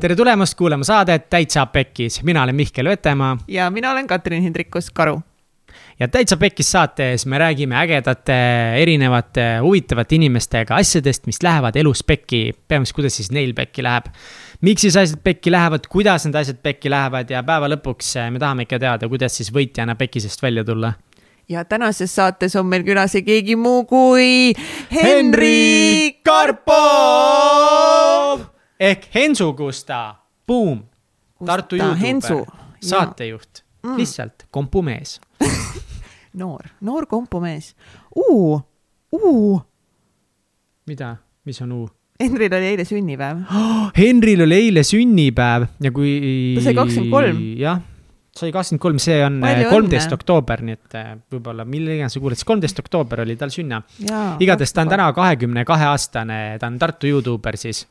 tere tulemast kuulama saadet Täitsa Pekkis, mina olen Mihkel Vetemaa. ja mina olen Katrin Hindrikus-Karu. ja Täitsa Pekkis saates me räägime ägedate, erinevate, huvitavate inimestega asjadest, mis lähevad elus pekki. peamiselt, kuidas siis neil pekki läheb. miks siis asjad pekki lähevad, kuidas need asjad pekki lähevad ja päeva lõpuks me tahame ikka teada, kuidas siis võitjana pekisest välja tulla ja tänases saates on meil külas ei keegi muu kui Henri Karpov ehk Hensu Gusta, Boom, Tartu Youtuber, saatejuht mm., lihtsalt kompumees noor, noor kompumees uh,. Uh. mida, mis on U? Henril oli eile sünnipäev oh,. Henril oli eile sünnipäev ja kui. ta sai kakskümmend kolm. jah sai kakskümmend kolm, see on kolmteist oktoober, nii et äh, võib-olla mille iganes sa kuuled, siis kolmteist oktoober oli tal sünna. igatahes ta on täna kahekümne kahe aastane, ta on Tartu Youtuber siis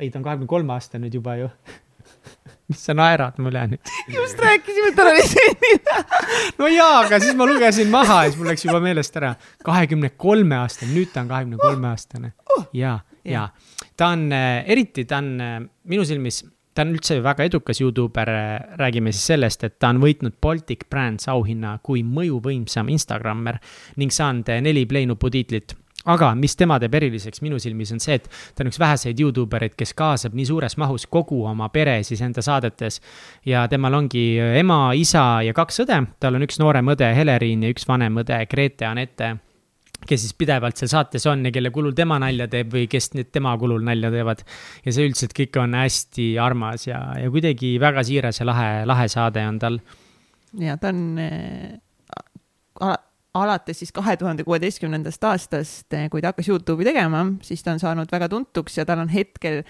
ei, ta on kahekümne kolme aastane nüüd juba ju mis sa naerad mulle nüüd? just rääkisime, et tal oli sünnipäev. no jaa, aga siis ma lugesin maha ja siis mul läks juba meelest ära. kahekümne kolme aastane, nüüd ta on kahekümne kolme aastane. ja, ja ta on äh, eriti, ta on äh, minu silmis, ta on üldse väga edukas Youtuber. Äh, räägime siis sellest, et ta on võitnud Baltic Brands auhinna kui mõjuvõimsam Instagrammer ning saanud neli Play nupu tiitlit aga mis tema teeb eriliseks minu silmis, on see, et ta on üks väheseid Youtube ereid, kes kaasab nii suures mahus kogu oma pere siis enda saadetes. ja temal ongi ema, isa ja kaks õde, tal on üks noorem õde Heleriin ja üks vanem õde Grete Anette kes siis pidevalt seal saates on ja kelle kulul tema nalja teeb või kes nüüd tema kulul nalja teevad. ja see üldiselt kõik on hästi armas ja, ja kuidagi väga siiras ja lahe, lahe saade on tal. ja ta on äh, alates siis kahe tuhande kuueteistkümnendast aastast, eh, kui ta hakkas Youtube'i tegema, siis ta on saanud väga tuntuks ja tal on hetkel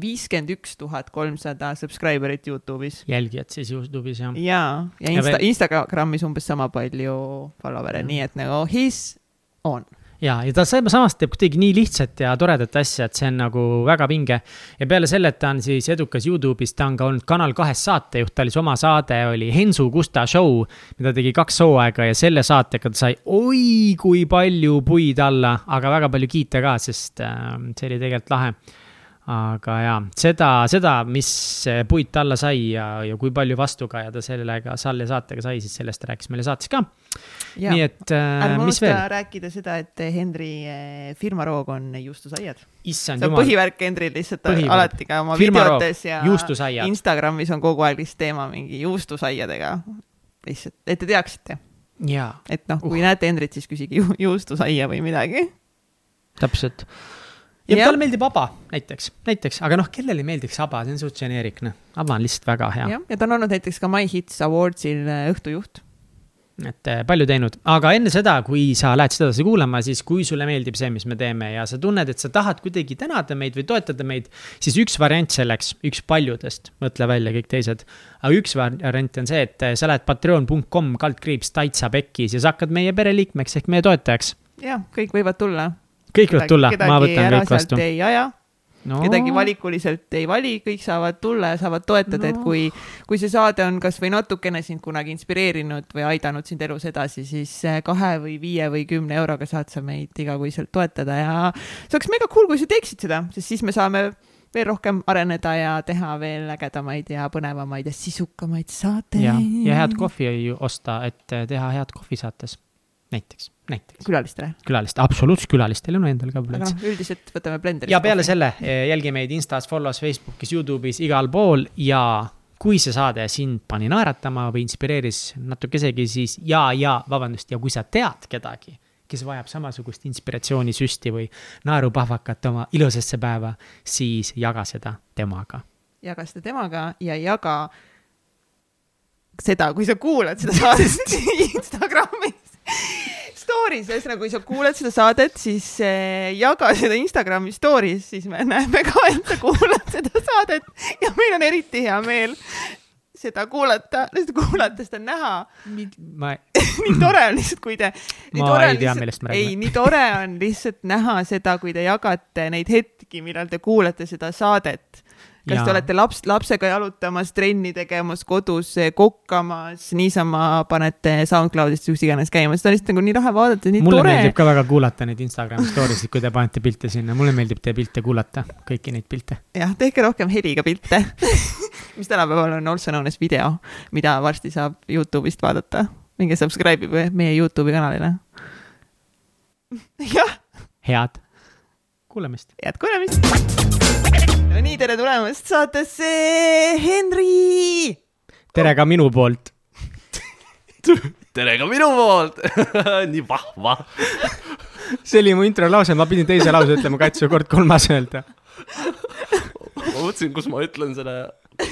viiskümmend üks tuhat kolmsada subscriber'it Youtube'is. jälgijad siis Youtube'is jah? jaa, ja Insta, Instagramis umbes sama palju follower'e, nii et nagu he's on ja, ja ta samas teeb kuidagi nii lihtsat ja toredat asja, et see on nagu väga vinge. ja peale selle, et ta on siis edukas Youtube'is, ta on ka olnud Kanal kahes saatejuht, tal oli oma saade oli Hensu Gusta Show, mida tegi kaks hooaega ja selle saatega ta sai oi kui palju puid alla, aga väga palju kiita ka, sest äh, see oli tegelikult lahe aga jaa, seda, seda, mis puit alla sai ja, ja kui palju vastukaja ta sellega, selle saatega sai, siis sellest rääkis meile saates ka. nii et äh,, mis veel? rääkida seda, et Henri äh, firmaroog on juustusaiad. see on jumal. põhivärk Henril lihtsalt põhivärk. alati ka oma firmaroog, videotes ja. Instagramis on kogu aeg lihtsalt teema mingi juustusaiadega. lihtsalt, et te teaksite. et noh, kui uh. näete Henrit, siis küsige ju, juustusaia või midagi. täpselt ja, talle meeldib aba näiteks, näiteks, aga noh, kellele ei meeldiks aba, see on suht geneerik, noh, aba on lihtsalt väga hea. ja ta on olnud näiteks ka My Hits Awardsil äh, õhtujuht. et äh, palju teinud, aga enne seda, kui sa lähed seda edasi kuulama, siis kui sulle meeldib see, mis me teeme ja sa tunned, et sa tahad kuidagi tänada meid või toetada meid, siis üks variant selleks, üks paljudest, mõtle välja kõik teised. aga üks variant on see, et äh, sa lähed patreon.com kaldkriips täitsa pekkis ja sa hakkad meie pereliikmeks ehk meie toetajaks. jah, kõik võivad tulla kõik võivad tulla, ma võtan kõik vastu. ei aja no., kedagi valikuliselt ei vali, kõik saavad tulla ja saavad toetada no., et kui, kui see saade on kasvõi natukene sind kunagi inspireerinud või aidanud sind elus edasi, siis kahe või viie või kümne euroga saad sa meid igakuiselt toetada ja see oleks mega cool, kui sa teeksid seda, sest siis me saame veel rohkem areneda ja teha veel ägedamaid ja põnevamaid ja sisukamaid saateid. ja, head kohvi osta, et teha head kohvi saates näiteks, näiteks. külalistele? külalistele, absoluutselt külalistele, no endal ka aga noh, üldiselt võtame Blenderist. ja peale kohvi. selle eh, jälgi meid Instas, Follows, Facebookis, Youtube'is, igal pool ja kui see saade sind pani naeratama või inspireeris natukesegi, siis ja, ja vabandust, ja kui sa tead kedagi, kes vajab samasugust inspiratsioonisüsti või naerupahvakat oma ilusasse päeva, siis jaga seda temaga. jaga seda temaga ja jaga seda, kui sa kuulad seda saadet Instagramis Story's, ühesõnaga, kui sa kuulad seda saadet, siis eh, jaga seda Instagrami story's, siis me näeme ka, et sa kuulad seda saadet ja meil on eriti hea meel seda kuulata, seda kuulata, seda näha. ma nii tore on lihtsalt, kui te. ma ei tea, millest me räägime. ei, nii tore on lihtsalt näha seda, kui te jagate neid hetki, millal te kuulate seda saadet kas Jaa. te olete laps, lapsega jalutamas, trenni tegemas, kodus kokkamas, niisama panete SoundCloudist kus iganes käima, seda on lihtsalt nagu nii lahe vaadata, nii mulle tore. meeldib ka väga kuulata neid Instagrami story sid, kui te panete pilte sinna, mulle meeldib teie pilte kuulata, kõiki neid pilte. jah, tehke rohkem heliga pilte, mis tänapäeval on also known as video, mida varsti saab Youtube'ist vaadata. minge subscribe ige meie Youtube'i kanalile. jah, head kuulamist. head kuulamist. no nii, tere tulemast saatesse, Henri. tere ka minu poolt. tere ka minu poolt nii vahva. see oli mu intro lause, ma pidin teise lause ütlema, katsu kord kolmas öelda. ma mõtlesin, kus ma ütlen selle,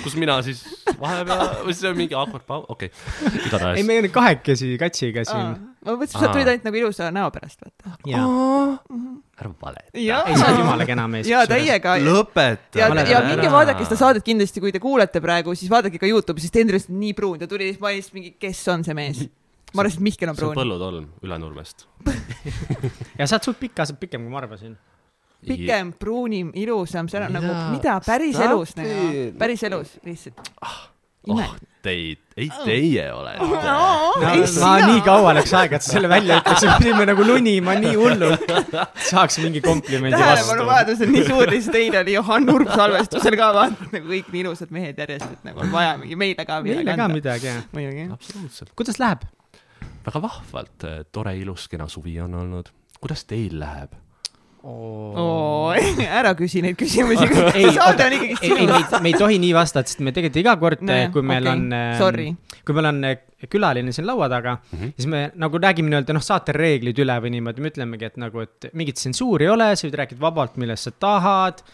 kus mina siis vahepeal, või see on mingi awkward paus, okei okay., ei, igatahes. me olime kahekesi katsiga siin. ma mõtlesin, sa tulid ainult nagu ilusa näo pärast, vaata. ja, ära valeta. Ei, sa oled jumala kena mees. ja. täiega. lõpeta. ja, ja minge vaadake seda saadet kindlasti, kui te kuulete praegu, siis vaadake ka Youtube'i, sest Henri on nii pruun, ta tuli siis ma olin lihtsalt mingi, kes on see mees. ma arvasin, et Mihkel on see on pruun. Põllutolm Ülenurmest. ja sa oled suht pikka, sa oled pikem, kui ma arvasin. pikem, pruunim, ilusam, seal on nagu Mida?, mida päris Stop elus nagu it., päris elus lihtsalt. oh, teid, ei teie ole. no ma nii kaua läks aega, et sa selle välja ütleksid, me pidime nagu lunima nii hullult. saaks mingi komplimendi vastu. tähelepanuvajadus on nii suur, lihtsalt eile oli Johan Urb salvestusel ka vaata nagu kõik nii ilusad mehed järjest, et nagu on vaja mingi meile ka midagi meile ka anda. midagi, jah. muidugi. absoluutselt. kuidas läheb? väga vahvalt, tore, ilus, kena suvi on olnud. kuidas teil läheb? Oo, ära küsi neid küsimusi, ei, saade on me sinu. ei, me ei tohi nii vastata, sest me tegelikult iga kord Nojah, kui meil okei, on, sorry. kui meil on eh, külaline siin laua taga mm. -hmm. siis me nagu räägime nii-öelda noh, saate reeglid üle või niimoodi, me ütlemegi, et nagu, et mingit tsensuuri ei ole, sa võid rääkida vabalt, millest sa tahad.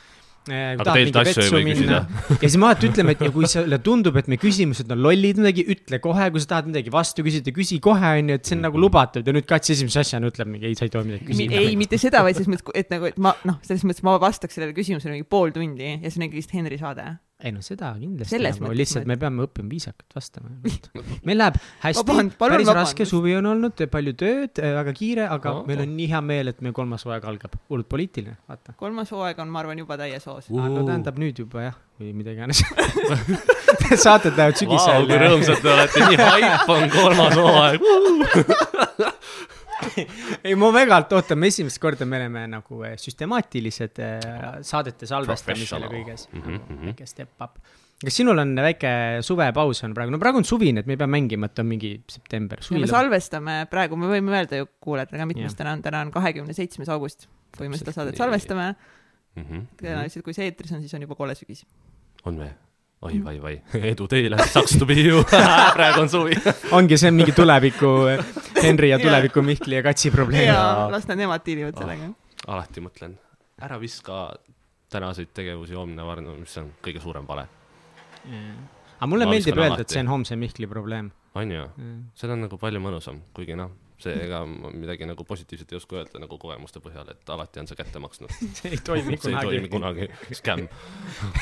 Aga teilt asju ei või küsida. ja siis me alati ütleme, et ja kui sulle tundub, et meie küsimused on lollid midagi, ütle kohe, kui sa tahad midagi vastu küsida, küsi kohe, onju, et see on nagu lubatud ja nüüd Kats esimese asjana ütleb mingi, ei, sa ei tohi midagi küsida. ei, mitte seda, vaid selles mõttes, et nagu, et ma noh, selles mõttes ma vastaks sellele küsimusele mingi pool tundi ja see on ikkagist Henri saade. Ei no seda kindlasti Selles, nagu, lihtsalt me peame õppima viisakalt vastama. meil läheb hästi päris raske suvi on olnud, palju tööd, väga kiire, aga oh, meil on nii hea meel, et meie kolmas hooaeg algab, hullult poliitiline, vaata. kolmas hooaeg on, ma arvan, juba täies hoos. no tähendab nüüd juba jah, või mida iganes. saated lähevad sügisel kui. rõõmsad te olete, nii haip on kolmas hooaeg. ei, ma väga ootan, me esimest korda me oleme nagu eh, süstemaatilised eh, saadete salvestamisel ja kõiges Mhm, mhm. väike step up. kas sinul on väike suvepaus on praegu, no praegu on suvine, et me ei pea mängima, et on mingi september, me salvestame praegu, me võime öelda ju kuulajatele ka, mitmes täna on, täna on kahekümne seitsmes august, kui me seda saadet salvestame. Mhm, tõenäoliselt, kui see eetris on, siis on juba kole sügis. on või? oi, vai, vai, edu teile, sucks to be you. praegu on suvi. ongi see on mingi tuleviku Henri ja tuleviku Mihkli ja Katsi probleem. ja las nad nemad diilivad sellega. alati mõtlen, ära viska tänaseid tegevusi homne varnu, mis on kõige suurem vale. aga mulle Ma meeldib öelda, et see on homse Mihkli probleem. on ju? see on nagu palju mõnusam, kuigi noh, see ega ma midagi nagu positiivset ei oska öelda nagu kogemuste põhjal, et alati on see kätte maksnud. see ei toimi see ei toimi kunagi. kunagi, skämm.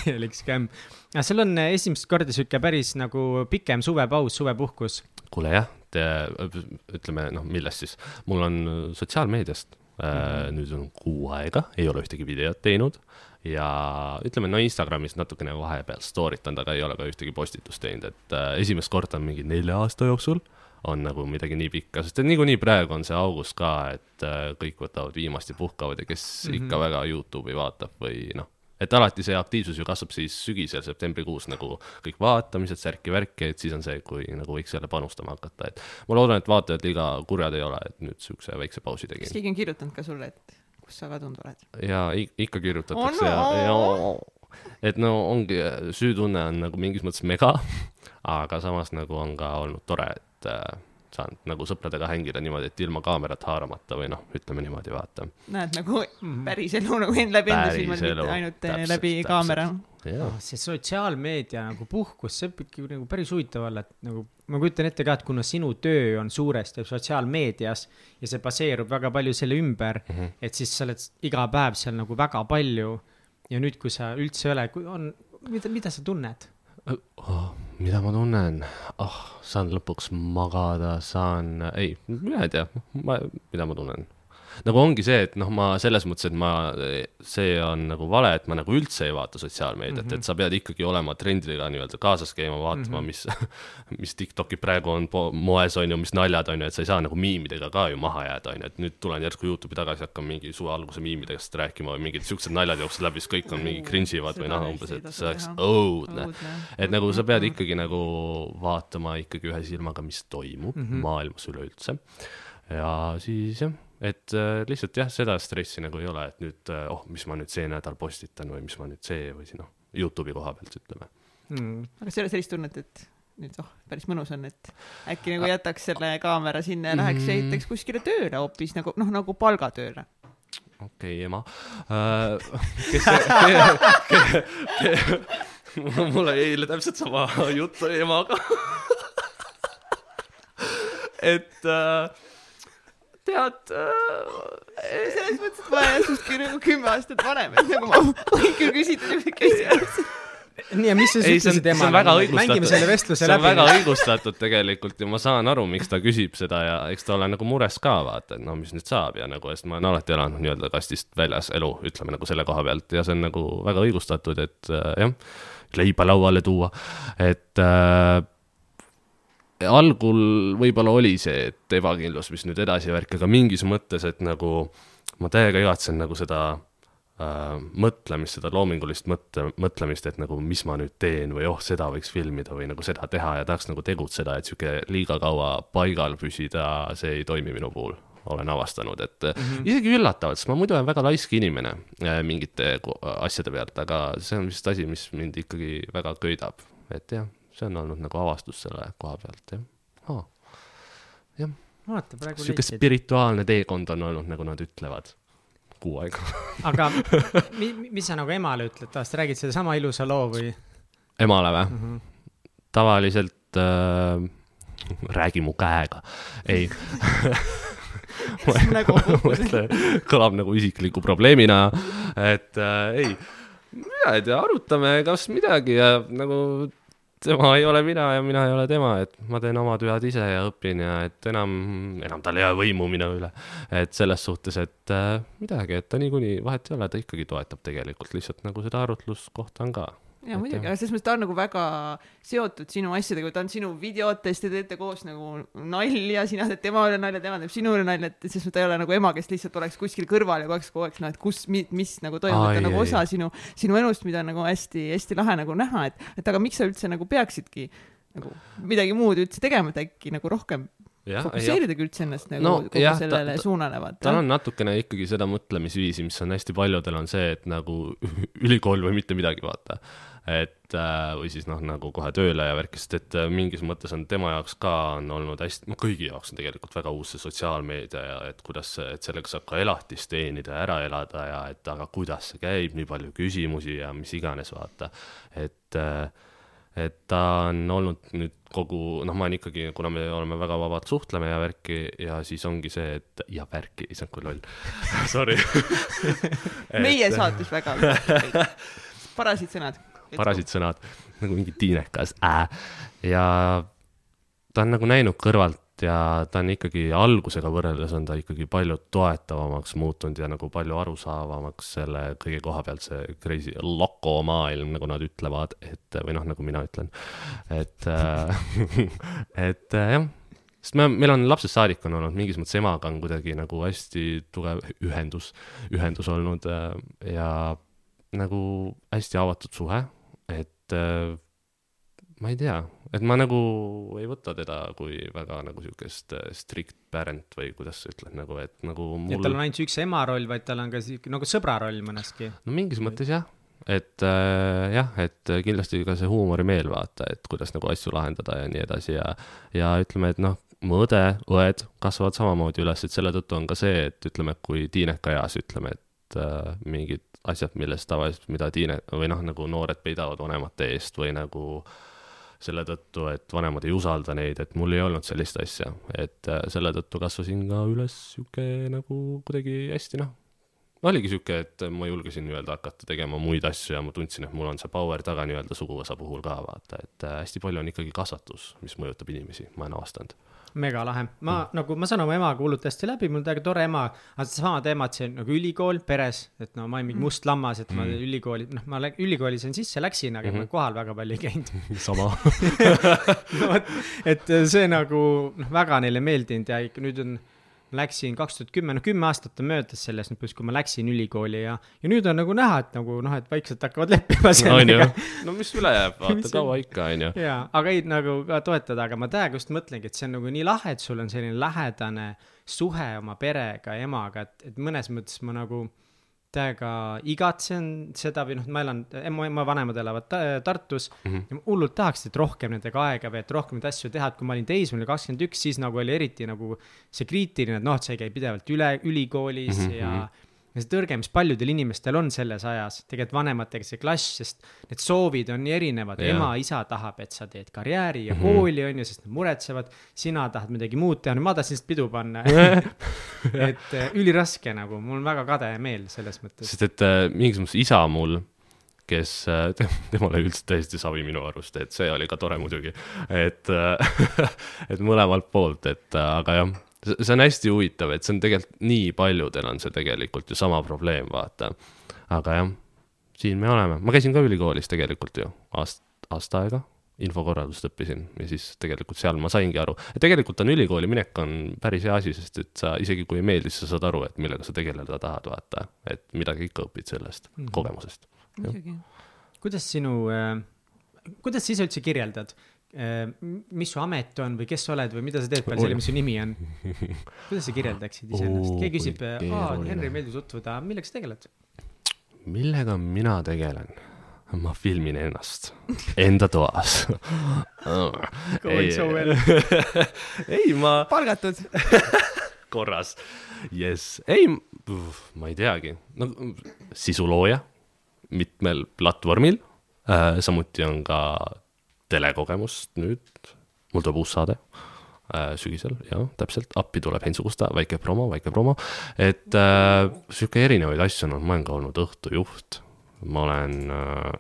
täielik skämm. aga sul on eh, esimest korda sihuke päris nagu pikem suvepaus, suvepuhkus. kuule jah, ütleme noh, millest siis, mul on sotsiaalmeediast äh, nüüd on kuu aega, ei ole ühtegi videot teinud ja ütleme no Instagramis natukene vahepeal story tanud, aga ei ole ka ühtegi postitust teinud, et äh, esimest korda mingi nelja aasta jooksul on nagu midagi nii pikka, sest et niikuinii praegu on see august ka, et äh, kõik võtavad viimast ja puhkavad ja kes mm. -hmm. ikka väga Youtube'i vaatab või noh, et alati see aktiivsus ju kasvab siis sügisel, septembrikuus nagu kõik vaatamised, särki-värki, et siis on see, kui nagu võiks jälle panustama hakata, et ma loodan, et vaatajad liiga kurjad ei ole, et nüüd siukse väikse pausi kas tegin. keegi on kirjutanud ka sulle, et kus sa kadunud oled? ja i- ikka kirjutatakse Oh ja, no! ja et no ongi, süütunne on nagu mingis mõttes mega, aga samas nagu on ka olnud tore, et äh, saan nagu sõpradega hängida niimoodi, et ilma kaamerat haaramata või noh, ütleme niimoodi, vaata. näed nagu päris elu nagu en- läbi enda silmad, mitte ainult eh, Täpselt, läbi täpselt. kaamera. Ah, see sotsiaalmeedia nagu puhkus, see võib ikka nagu päris huvitav olla, et nagu ma kujutan ette ka, et kuna sinu töö on suuresti sotsiaalmeedias ja see baseerub väga palju selle ümber mm, Mhm. -hmm. et siis sa oled iga päev seal nagu väga palju ja nüüd, kui sa üldse ei ole, kui on, mida, mida sa tunned? oh, mida ma tunnen oh,, saan lõpuks magada, saan, ei, mina ei tea, ma, mida ma tunnen. Nagu ongi see, et noh, ma selles mõttes, et ma, see on nagu vale, et ma nagu üldse ei vaata sotsiaalmeediat mm, -hmm. et sa pead ikkagi olema trendidega nii-öelda kaasas käima, vaatama mm, -hmm. mis, mis TikToki praegu on moes, on ju, mis naljad on ju, et sa ei saa nagu miimidega ka ju maha jääda, on ju, et nüüd tulen järsku Youtube'i tagasi, hakkan mingi suve alguse miimidest rääkima või mingid siuksed naljad jooksevad läbi, siis kõik on mingi cringe ivad või noh, umbes, et see oleks õudne. et nagu sa pead ikkagi nagu vaatama ikkagi ühe silmaga, mis toimub mm -hmm. maailmas üleüldse. ja siis jah et äh, lihtsalt jah, seda stressi nagu ei ole, et nüüd äh, oh, mis ma nüüd see nädal postitan või mis ma nüüd see või noh, Youtube'i koha pealt ütleme mm.. aga kas ei ole sellist tunnet, et nüüd oh, päris mõnus on, et äkki nagu jätaks selle kaamera sinna ja läheks mm. ehitaks kuskile tööle hoopis nagu noh, nagu palgatööle? okei okay,, ema uh,. kes see, mul oli eile täpselt sama jutt emaga et uh, tead äh,. selles mõttes, et ma olen sinust nagu kümme aastat vanem, et nagu ma võin küll küsida niisuguseid küsimusi nii, ja mis sa siis ütlesid emale? mängime selle vestluse läbi. see on väga õigustatud tegelikult ja ma saan aru, miks ta küsib seda ja eks ta ole nagu mures ka vaata, et no mis nüüd saab ja nagu, sest ma olen alati elanud nii-öelda kastist väljas elu, ütleme nagu selle koha pealt ja see on nagu väga õigustatud, et äh, jah, leiba lauale tuua, et äh, algul võib-olla oli see, et ebakindlus, mis nüüd edasi värk, aga mingis mõttes, et nagu ma täiega igatsen nagu seda äh, mõtlemist, seda loomingulist mõtte, mõtlemist, et nagu mis ma nüüd teen või oh, seda võiks filmida või nagu seda teha ja tahaks nagu tegutseda, et sihuke liiga kaua paigal püsida, see ei toimi minu puhul olen avastanud, et mm -hmm. isegi üllatavalt, sest ma muidu olen väga laisk inimene äh, mingite asjade pealt, aga see on vist asi, mis mind ikkagi väga köidab, et jah see on olnud nagu avastus selle koha pealt, jah oh.. jah. vaata, praegu sihuke spirituaalne teekond on olnud, nagu nad ütlevad, kuu aega aga mi, mis sa nagu emale ütled, sa räägid sedasama ilusa loo või? emale või mm? -hmm. tavaliselt äh, räägi mu käega, ei mõtle, kõlab nagu isikliku probleemina, et äh, ei, mina ei tea, arutame kas midagi ja nagu tema ei ole mina ja mina ei ole tema, et ma teen omad vead ise ja õpin ja et enam, enam tal ei ole võimu minu üle. et selles suhtes, et äh, midagi, et ta niikuinii, vahet ei ole, ta ikkagi toetab tegelikult, lihtsalt nagu seda arutluskohta on ka ja muidugi, aga selles mõttes ta on nagu väga seotud sinu asjadega, ta on sinu videotes, te teete koos nagu nalja, sina teed tema üle nalja, tema teeb sinu üle nalja, et selles mõttes ta ei ole nagu ema, kes lihtsalt oleks kuskil kõrval ja kogu aeg kogu aeg noh, et kus, mis, nagu toimub, ta on nagu osa sinu, sinu elust, mida on nagu hästi-hästi lahe nagu näha, et, et aga miks sa üldse nagu peaksidki nagu midagi muud üldse tegema, et äkki nagu rohkem fokusseeridagi üldse ennast nagu no, kogu jah, sellele ta, suunale, vaata. tal on natukene ikkagi seda mõtlemisviisi, mis on hästi paljudel, on see, et nagu ülikool või mitte midagi, vaata et äh, või siis noh, nagu kohe tööle ja värki, sest et äh, mingis mõttes on tema jaoks ka on olnud hästi, no kõigi jaoks on tegelikult väga uus see sotsiaalmeedia ja et kuidas, et sellega saab ka elatist teenida ja ära elada ja et aga kuidas see käib, nii palju küsimusi ja mis iganes, vaata. et, äh, et ta on olnud nüüd kogu, noh, ma olen ikkagi, kuna me oleme väga vabad, suhtleme ja värki ja siis ongi see, et ja värki, issand kui loll. Sorry. Meie saates väga parasid sõnad parasid sõnad, nagu mingi tiinekas äh. ja ta on nagu näinud kõrvalt ja ta on ikkagi algusega võrreldes on ta ikkagi palju toetavamaks muutunud ja nagu palju arusaavamaks selle kõige koha pealt, see crazy loko maailm, nagu nad ütlevad, et või noh, nagu mina ütlen, et äh, et äh, jah. Sest me, meil on lapsest saadik on olnud mingis mõttes emaga on kuidagi nagu hästi tugev ühendus, ühendus olnud äh, ja nagu hästi avatud suhe et äh, ma ei tea, et ma nagu ei võta teda kui väga nagu siukest äh, strict parent või kuidas sa ütled nagu, et nagu mul.... et tal on ainult üks ema roll, vaid tal on ka siuke nagu sõbra roll mõneski. no mingis mõttes jah, et äh, jah, et kindlasti ka see huumorimeel vaata, et kuidas nagu asju lahendada ja nii edasi ja, ja ütleme, et noh, mu õde, õed kasvavad samamoodi üles, et selle tõttu on ka see, et ütleme, kui tiineka eas ütleme, et äh, mingid asjad, millest tavaliselt, mida tiine- või noh, nagu noored peidavad vanemate eest või nagu selle tõttu, et vanemad ei usalda neid, et mul ei olnud sellist asja, et äh, selle tõttu kasvasin ka üles sihuke nagu kuidagi hästi noh, oligi sihuke, et ma julgesin nii-öelda hakata tegema muid asju ja ma tundsin, et mul on see power taga nii-öelda suguvõsa puhul ka vaata, et äh, hästi palju on ikkagi kasvatus, mis mõjutab inimesi, ma olen avastanud. Mega lahe, ma mm. nagu, ma saan oma emaga hullult hästi läbi, mul on täiega tore ema, aga sedasama teemat siin nagu ülikool peres, et no ma olin mingi must lammas, et ma mm. ülikooli, noh, ma lä- ülikooli sain sisse, läksin, aga mm -hmm. ma kohal väga palju ei käinud sama. no vot, et see nagu noh, väga neile meeldinud ja nüüd on, läksin kaks tuhat kümme, no kümme aastat on möödas sellest lõpus, kui ma läksin ülikooli ja, ja nüüd on nagu näha, et nagu noh, et vaikselt hakkavad leppima sellega., no mis üle jääb, vaata kaua ikka, on ju. jaa, aga ei nagu ka toetada, aga ma täiega just mõtlengi, et see on nagu nii lahe, et sul on selline lähedane suhe oma perega emaga, et, et mõnes mõttes ma nagu täiega igatsen seda või noh, ma elan, mu ema vanemad elavad ta, Tartus mm -hmm. ja ma hullult tahaks, et rohkem nendega aega veeta, rohkem neid asju teha, et kui ma olin teismeline, kakskümmend üks, siis nagu oli eriti nagu see kriitiline, et noh, et sa ei käi pidevalt üle ülikoolis mm Mhm, -hmm. ja ja see tõrge, mis paljudel inimestel on selles ajas, tegelikult vanematega see klass, sest need soovid on nii erinevad, Jaa. ema, isa tahab, et sa teed karjääri ja mm -hmm. kooli, on ju, sest nad muretsevad, sina tahad midagi muud teha, no ma tahtsin lihtsalt pidu panna. Et äh, üliraske nagu, mul on väga kade meel selles mõttes. sest et äh, mingis mõttes isa mul, kes äh, temale üldse täiesti savi minu arust, et see oli ka tore muidugi, et äh, et mõlemalt poolt, et äh, aga jah, see on hästi huvitav, et see on tegelikult nii paljudel on see tegelikult ju sama probleem, vaata. aga jah, siin me oleme, ma käisin ka ülikoolis tegelikult ju aast-, aasta aega infokorraldust õppisin ja siis tegelikult seal ma saingi aru, et tegelikult on ülikooli minek on päris hea asi, sest et sa isegi kui ei meeldi, siis sa saad aru, et millega sa tegeleda tahad, vaata, et midagi ikka õpid sellest mm. -hmm. kogemusest. muidugi. kuidas sinu äh,, kuidas sa ise üldse kirjeldad mis su amet on või kes sa oled või mida sa teed peale selle, mis su nimi on? kuidas sa kirjeldaksid iseennast keegi küsib, aa. Henri meeldib tutvuda, millega sa tegeled? millega mina tegelen? ma filmin ennast enda toas. Well. ei, ma palgatud. korras, jess, ei, ma ei teagi, no sisulooja mitmel platvormil äh,, samuti on ka telekogemust nüüd, mul tuleb uus saade äh, sügisel, jah, täpselt, appi tuleb Hensu Kusta, väike promo, väike promo, et äh, sihuke erinevaid asju on olnud, ma olen ka olnud õhtujuht, ma olen äh,,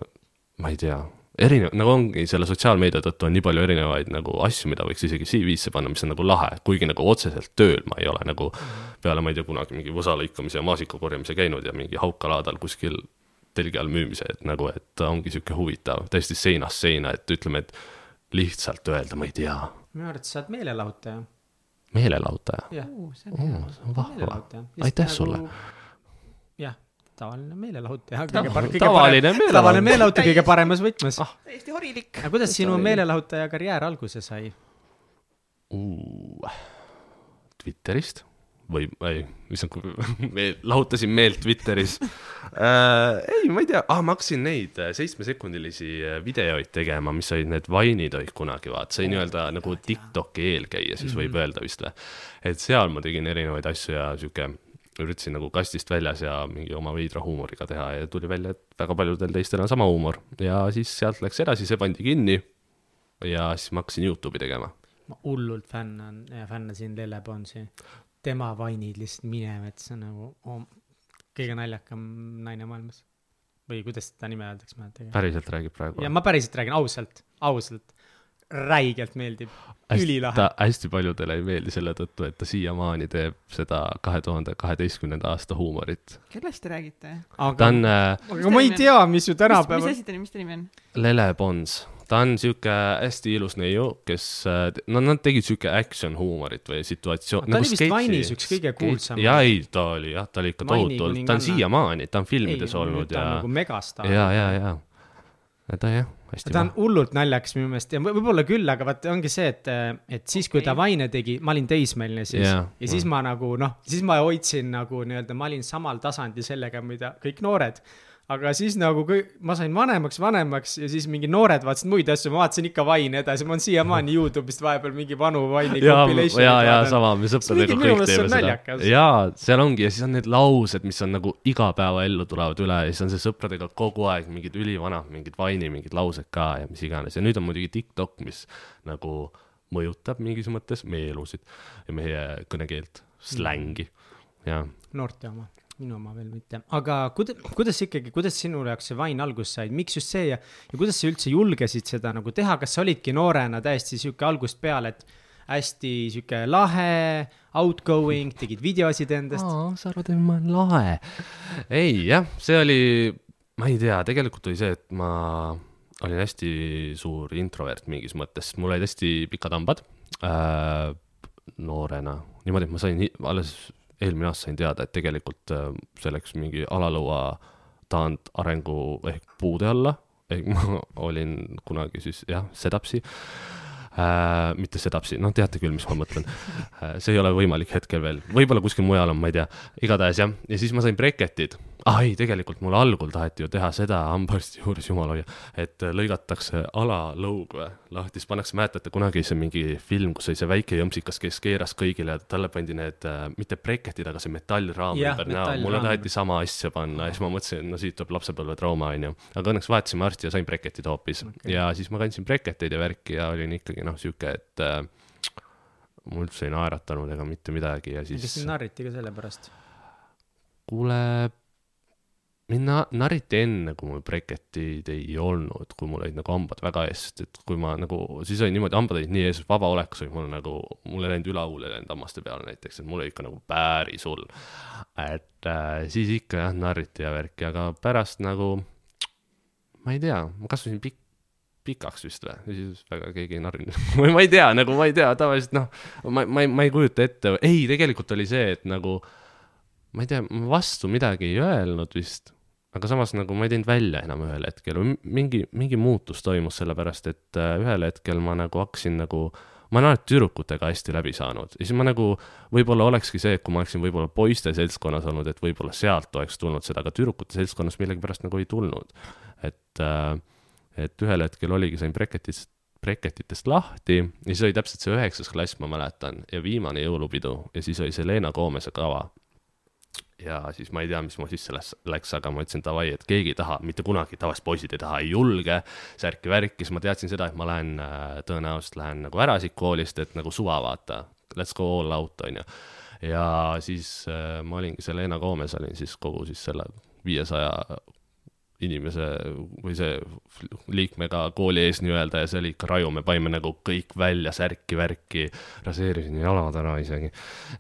ma ei tea, erinev, nagu ongi selle sotsiaalmeedia tõttu on nii palju erinevaid nagu asju, mida võiks isegi CV-sse panna, mis on nagu lahe, kuigi nagu otseselt tööl ma ei ole nagu peale ma ei tea kunagi mingi võsa lõikamise ja maasika korjamise käinud ja mingi haukalaadal kuskil telgi all müümise, et nagu, et ongi sihuke huvitav, täiesti seinast seina, et ütleme, et lihtsalt öelda, ma ei tea, minu arvates sa oled meelelahutaja. meelelahutaja. jah, see on hea. vahva, meelelahutaja. aitäh sulle.. jah, tavaline meelelahutaja. tavaline meelelahutus. tavaline meelelahutaja kõige paremas võtmes ah.. täiesti horilik. aga kuidas sinu Tavaline. meelelahutaja karjäär alguse sai? Twitterist või, ei, issand, me lahutasin meelt Twitteris äh,. ei, ma ei tea ah,, ma hakkasin neid äh, seitsmesekundilisi äh, videoid tegema, mis olid need Vine'id olid kunagi, vaat see nii-öelda nagu Tiktoki eelkäija, siis võib öelda vist või. et seal ma tegin erinevaid asju ja sihuke, üritasin nagu kastist väljas ja mingi oma veidra huumoriga teha ja tuli välja, et väga paljudel teistel on sama huumor ja siis sealt läks edasi, see pandi kinni. ja siis ma hakkasin Youtube'i tegema ma hullult fännan, fännasin Lelle Bonsi. Tema vainid lihtsalt minema, et see on nagu oh, kõige naljakam naine maailmas. või kuidas seda nime öeldakse, ma ei tea. päriselt räägib praegu ja? ma päriselt räägin ausalt, ausalt. räigelt meeldib, ülilahe. hästi paljudele ei meeldi selle tõttu, et ta siiamaani teeb seda kahe tuhande kaheteistkümnenda aasta huumorit. kellest te räägite? ta aga, on äh, aga ma ei tea, mis ju mis tänapäeval. asi ta nimi, mis ta nimi on? Lele Pons, ta on sihuke hästi ilus neiu, kes, no nad tegid sihuke action huumorit või situatsioon. Ta oli vist Vine'is üks kõige kuulsam. ja ei, ta oli jah, ta oli ikka tohutult, ta on siiamaani, ta on filmides olnud ta ja on nagu, megastaar. ja, ja, ja. ta jah, hästi ta on hullult naljakas minu meelest ja võib- võib-olla küll, aga vaata ongi see, et, et siis, kui ta Vaine tegi, ma olin teismeline siis yeah. ja siis ma nagu noh, siis ma hoidsin nagu nii-öelda, ma olin samal tasandil sellega, mida kõik noored. Aga siis nagu kõik, ma sain vanemaks, vanemaks ja siis mingi noored vaatasid muid asju, ma vaatasin ikka Vaine edasi, ma olen siiamaani Youtube'ist vahepeal mingi vanu Vaini ja, compilation'id ja, ja sama, me sõpradega kõik teeme seda. jaa, seal ongi ja siis on need laused, mis on nagu igapäevaellu tulevad üle ja siis on see sõpradega kogu aeg mingid ülivanad, mingid vaini, mingid laused ka ja mis iganes. Ja nüüd on muidugi TikTok, mis nagu mõjutab mingis mõttes meie elusid ja meie kõnekeelt, slängi. Ja noorte oma. Minu oma veel mitte, aga kuida-, kuidas ikkagi, kuidas sinu jaoks see vain alguse sai, miks just see ja, ja kuidas sa üldse julgesid seda nagu teha, kas sa olidki noorena täiesti sihuke algusest peale, et hästi sihuke lahe, outgoing, tegid videosid endast? sa arvad, et ma olen lahe? ei jah, see oli, ma ei tea, tegelikult oli see, et ma olin hästi suur introvert mingis mõttes, mul olid hästi pikad hambad. Äh, noorena, niimoodi, et ma sain alles eelmine aasta sain teada, et tegelikult äh, see läks mingi alalõua taandarengu ehk puude alla, ehk ma olin kunagi siis jah, sedapsi. Äh,. mitte sedapsi, noh, teate küll, mis ma mõtlen. Äh,. see ei ole võimalik hetkel veel, võib-olla kuskil mujal on, ma ei tea, igatahes jah, ja siis ma sain breketid ah ei, tegelikult mul algul taheti ju teha seda hambaarsti juures, jumal hoia, et lõigatakse alalõug või lahti, siis pannakse, mäletate kunagi see mingi film, kus oli see väike jõmpsikas, kes keeras kõigile, talle pandi need äh, mitte breketid, aga see metallraam ümber näo, mulle taheti sama asja panna ja siis ma mõtlesin, et no siit tuleb lapsepõlvetrauma, onju. aga õnneks vahetasin arsti ja sain breketid hoopis okay. ja siis ma kandsin breketeid ja värki ja olin ikkagi noh, sihuke, et äh, mul üldse ei naeratanud ega mitte midagi ja siis. kas sind narriti ka selle pärast? kuule mind na-, narriti enne, kui mul breketid ei olnud, kui mul olid nagu hambad väga ees, sest et kui ma nagu, siis oli niimoodi, hambad olid nii ees, vaba olekus oli mul nagu, mul ei läinud ülahuul ei läinud hammaste peale näiteks, et mul oli ikka nagu päris hull. et äh, siis ikka jah, narriti ja värki, aga pärast nagu, ma ei tea, ma kasvasin pikk, pikaks vist või, siis väga keegi ei narrinud. Või ma ei tea, nagu ma ei tea, tavaliselt noh, ma, ma ei, ma ei kujuta ette, ei, tegelikult oli see, et nagu ma ei tea, vastu midagi ei öelnud vist aga samas nagu ma ei teinud välja enam ühel hetkel või mingi, mingi muutus toimus, sellepärast et äh, ühel hetkel ma nagu hakkasin nagu, ma olen alati tüdrukutega hästi läbi saanud ja siis ma nagu, võib-olla olekski see, et kui ma oleksin võib-olla poiste seltskonnas olnud, et võib-olla sealt oleks tulnud seda, aga tüdrukute seltskonnas millegipärast nagu ei tulnud. et, äh, et ühel hetkel oligi, sain breketist, breketitest lahti ja siis oli täpselt see üheksas klass, ma mäletan, ja viimane jõulupidu ja siis oli see Leena Koomese kava ja siis ma ei tea, mis mu sisse läks, läks, aga ma ütlesin davai, et keegi ei taha, mitte kunagi, tavaliselt poisid ei taha, ei julge, särki-värki, siis ma teadsin seda, et ma lähen äh,, tõenäoliselt lähen nagu ära siit koolist, et nagu suva vaata, let's go all out, on ju. ja siis äh, ma olingi seal Leena Koomes olin siis kogu siis selle viiesaja inimese või see liikmega kooli ees nii-öelda ja see oli ikka raju, me panime nagu kõik välja, särki-värki, raseerisin jalad ära isegi.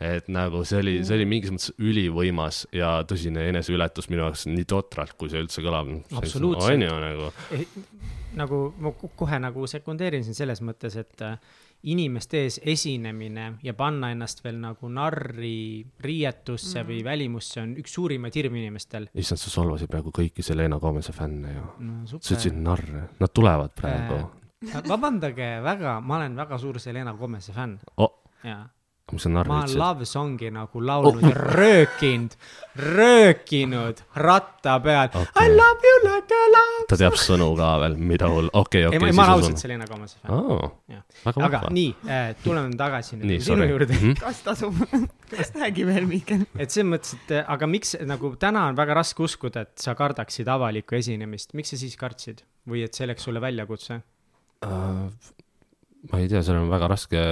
et nagu see oli, see oli mingis mõttes ülivõimas ja tõsine eneseületus minu jaoks nii totralt, kui see üldse kõlab. absoluutselt. on ju nagu. nagu ma kohe nagu sekundeerin siin selles mõttes, et äh, inimeste ees esinemine ja panna ennast veel nagu narri riietusse mm. või välimusse on üks suurimaid hirme inimestel. issand, sa solvasid praegu kõiki Selena Gomez'i fänne ju no,. sa ütlesid narre, nad tulevad praegu äh,. vabandage väga, ma olen väga suur Selena Gomez'i fänn oh.. jaa mis sa narri ma olen Love Songi nagu laulnud oh. ja röökinud, röökinud ratta peal okay.. I love you like a love. ta teab sõnu ka veel, mida hull, okei okei ei, ma olen ausalt Selena Gomez'i fänn oh,. aga nii äh,, tuleme tagasi nüüd nii, sinu juurde mm. -hmm. kas tasub kas räägi veel, Mihkel. et selles mõttes, et äh, aga miks nagu täna on väga raske uskuda, et sa kardaksid avalikku esinemist, miks sa siis kartsid või et see oleks sulle väljakutse uh,? Ma ei tea, sellele on väga raske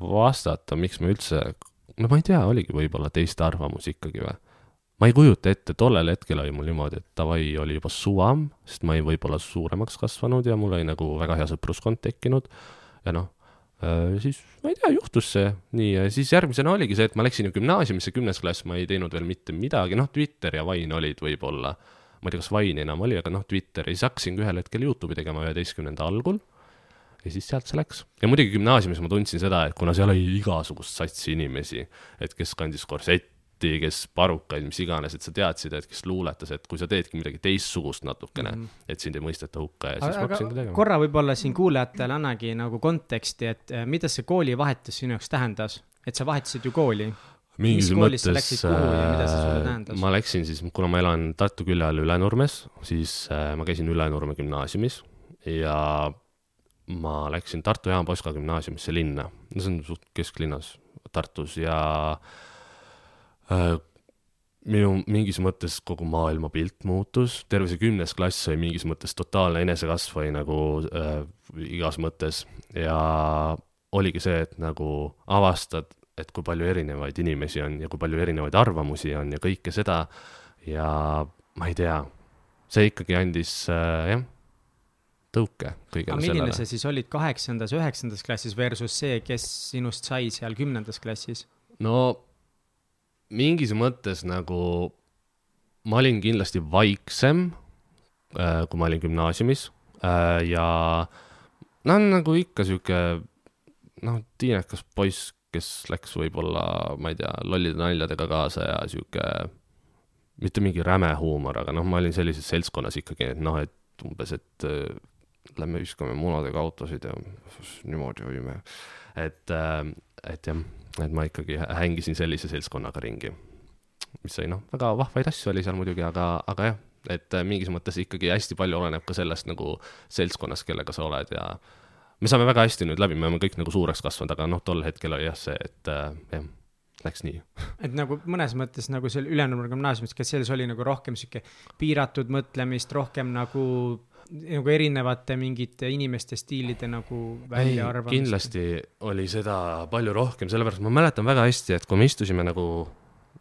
vastata, miks ma üldse, no ma ei tea, oligi võib-olla teiste arvamus ikkagi või. ma ei kujuta ette, tollel hetkel oli mul niimoodi, et davai, oli juba suvam, sest ma olin võib-olla suuremaks kasvanud ja mul oli nagu väga hea sõpruskond tekkinud. Ja noh, äh, siis ma ei tea, juhtus see nii ja siis järgmisena oligi see, et ma läksin ju gümnaasiumisse, kümnes klass, ma ei teinud veel mitte midagi, noh, Twitter ja Vine olid võib-olla, ma ei tea, kas Vine enam oli, aga noh, Twitter ja siis hakkasingi ühel hetkel Youtube'i tegema üheteistkümnenda algul ja siis sealt see läks. ja muidugi gümnaasiumis ma tundsin seda, et kuna seal oli igasugust satsi inimesi, et kes kandis korsetti, kes parukaid, mis iganes, et sa teadsid, et kes luuletas, et kui sa teedki midagi teistsugust natukene mm, -hmm. et sind ei mõisteta hukka ja siis ma hakkasingi tegema. korra võib-olla siin kuulajatele annagi nagu konteksti, et eh, mida see koolivahetus sinu jaoks tähendas, et sa vahetasid ju kooli mingis mõttes äh, ma läksin siis, kuna ma elan Tartu külje all Ülenurmes, siis äh, ma käisin Ülenurme gümnaasiumis ja ma läksin Tartu Jaan Poska gümnaasiumisse linna, no see on suht kesklinnas Tartus ja äh, minu mingis mõttes kogu maailmapilt muutus, terve see kümnes klass oli mingis mõttes totaalne enesekasv oli nagu äh, igas mõttes. Ja oligi see, et nagu avastad et kui palju erinevaid inimesi on ja kui palju erinevaid arvamusi on ja kõike seda. ja ma ei tea, see ikkagi andis äh, jah, tõuke kõigele aga milline sellele. sa siis olid kaheksandas, üheksandas klassis versus see, kes sinust sai seal kümnendas klassis? no mingis mõttes nagu ma olin kindlasti vaiksem, kui ma olin gümnaasiumis äh, ja noh, nagu ikka sihuke noh, tiinekas poiss, kes läks võib-olla, ma ei tea, lollide naljadega kaasa ja sihuke, mitte mingi räme huumor, aga noh, ma olin sellises seltskonnas ikkagi, et noh, et umbes, et äh, lähme viskame munadega autosid ja niimoodi hoiame. et, et jah, et ma ikkagi hängisin sellise seltskonnaga ringi. mis sai noh, väga vahvaid asju oli seal muidugi, aga, aga jah, et mingis mõttes ikkagi hästi palju oleneb ka sellest nagu seltskonnast, kellega sa oled ja me saame väga hästi nüüd läbi, me oleme kõik nagu suureks kasvanud, aga noh, tol hetkel oli jah see, et äh, jah, läks nii. et nagu mõnes mõttes nagu seal Ülenurme gümnaasiumis, kas selles oli nagu rohkem sihuke piiratud mõtlemist, rohkem nagu, nagu erinevate mingite inimeste stiilide nagu väljaarvamist? kindlasti oli seda palju rohkem, sellepärast ma mäletan väga hästi, et kui me istusime nagu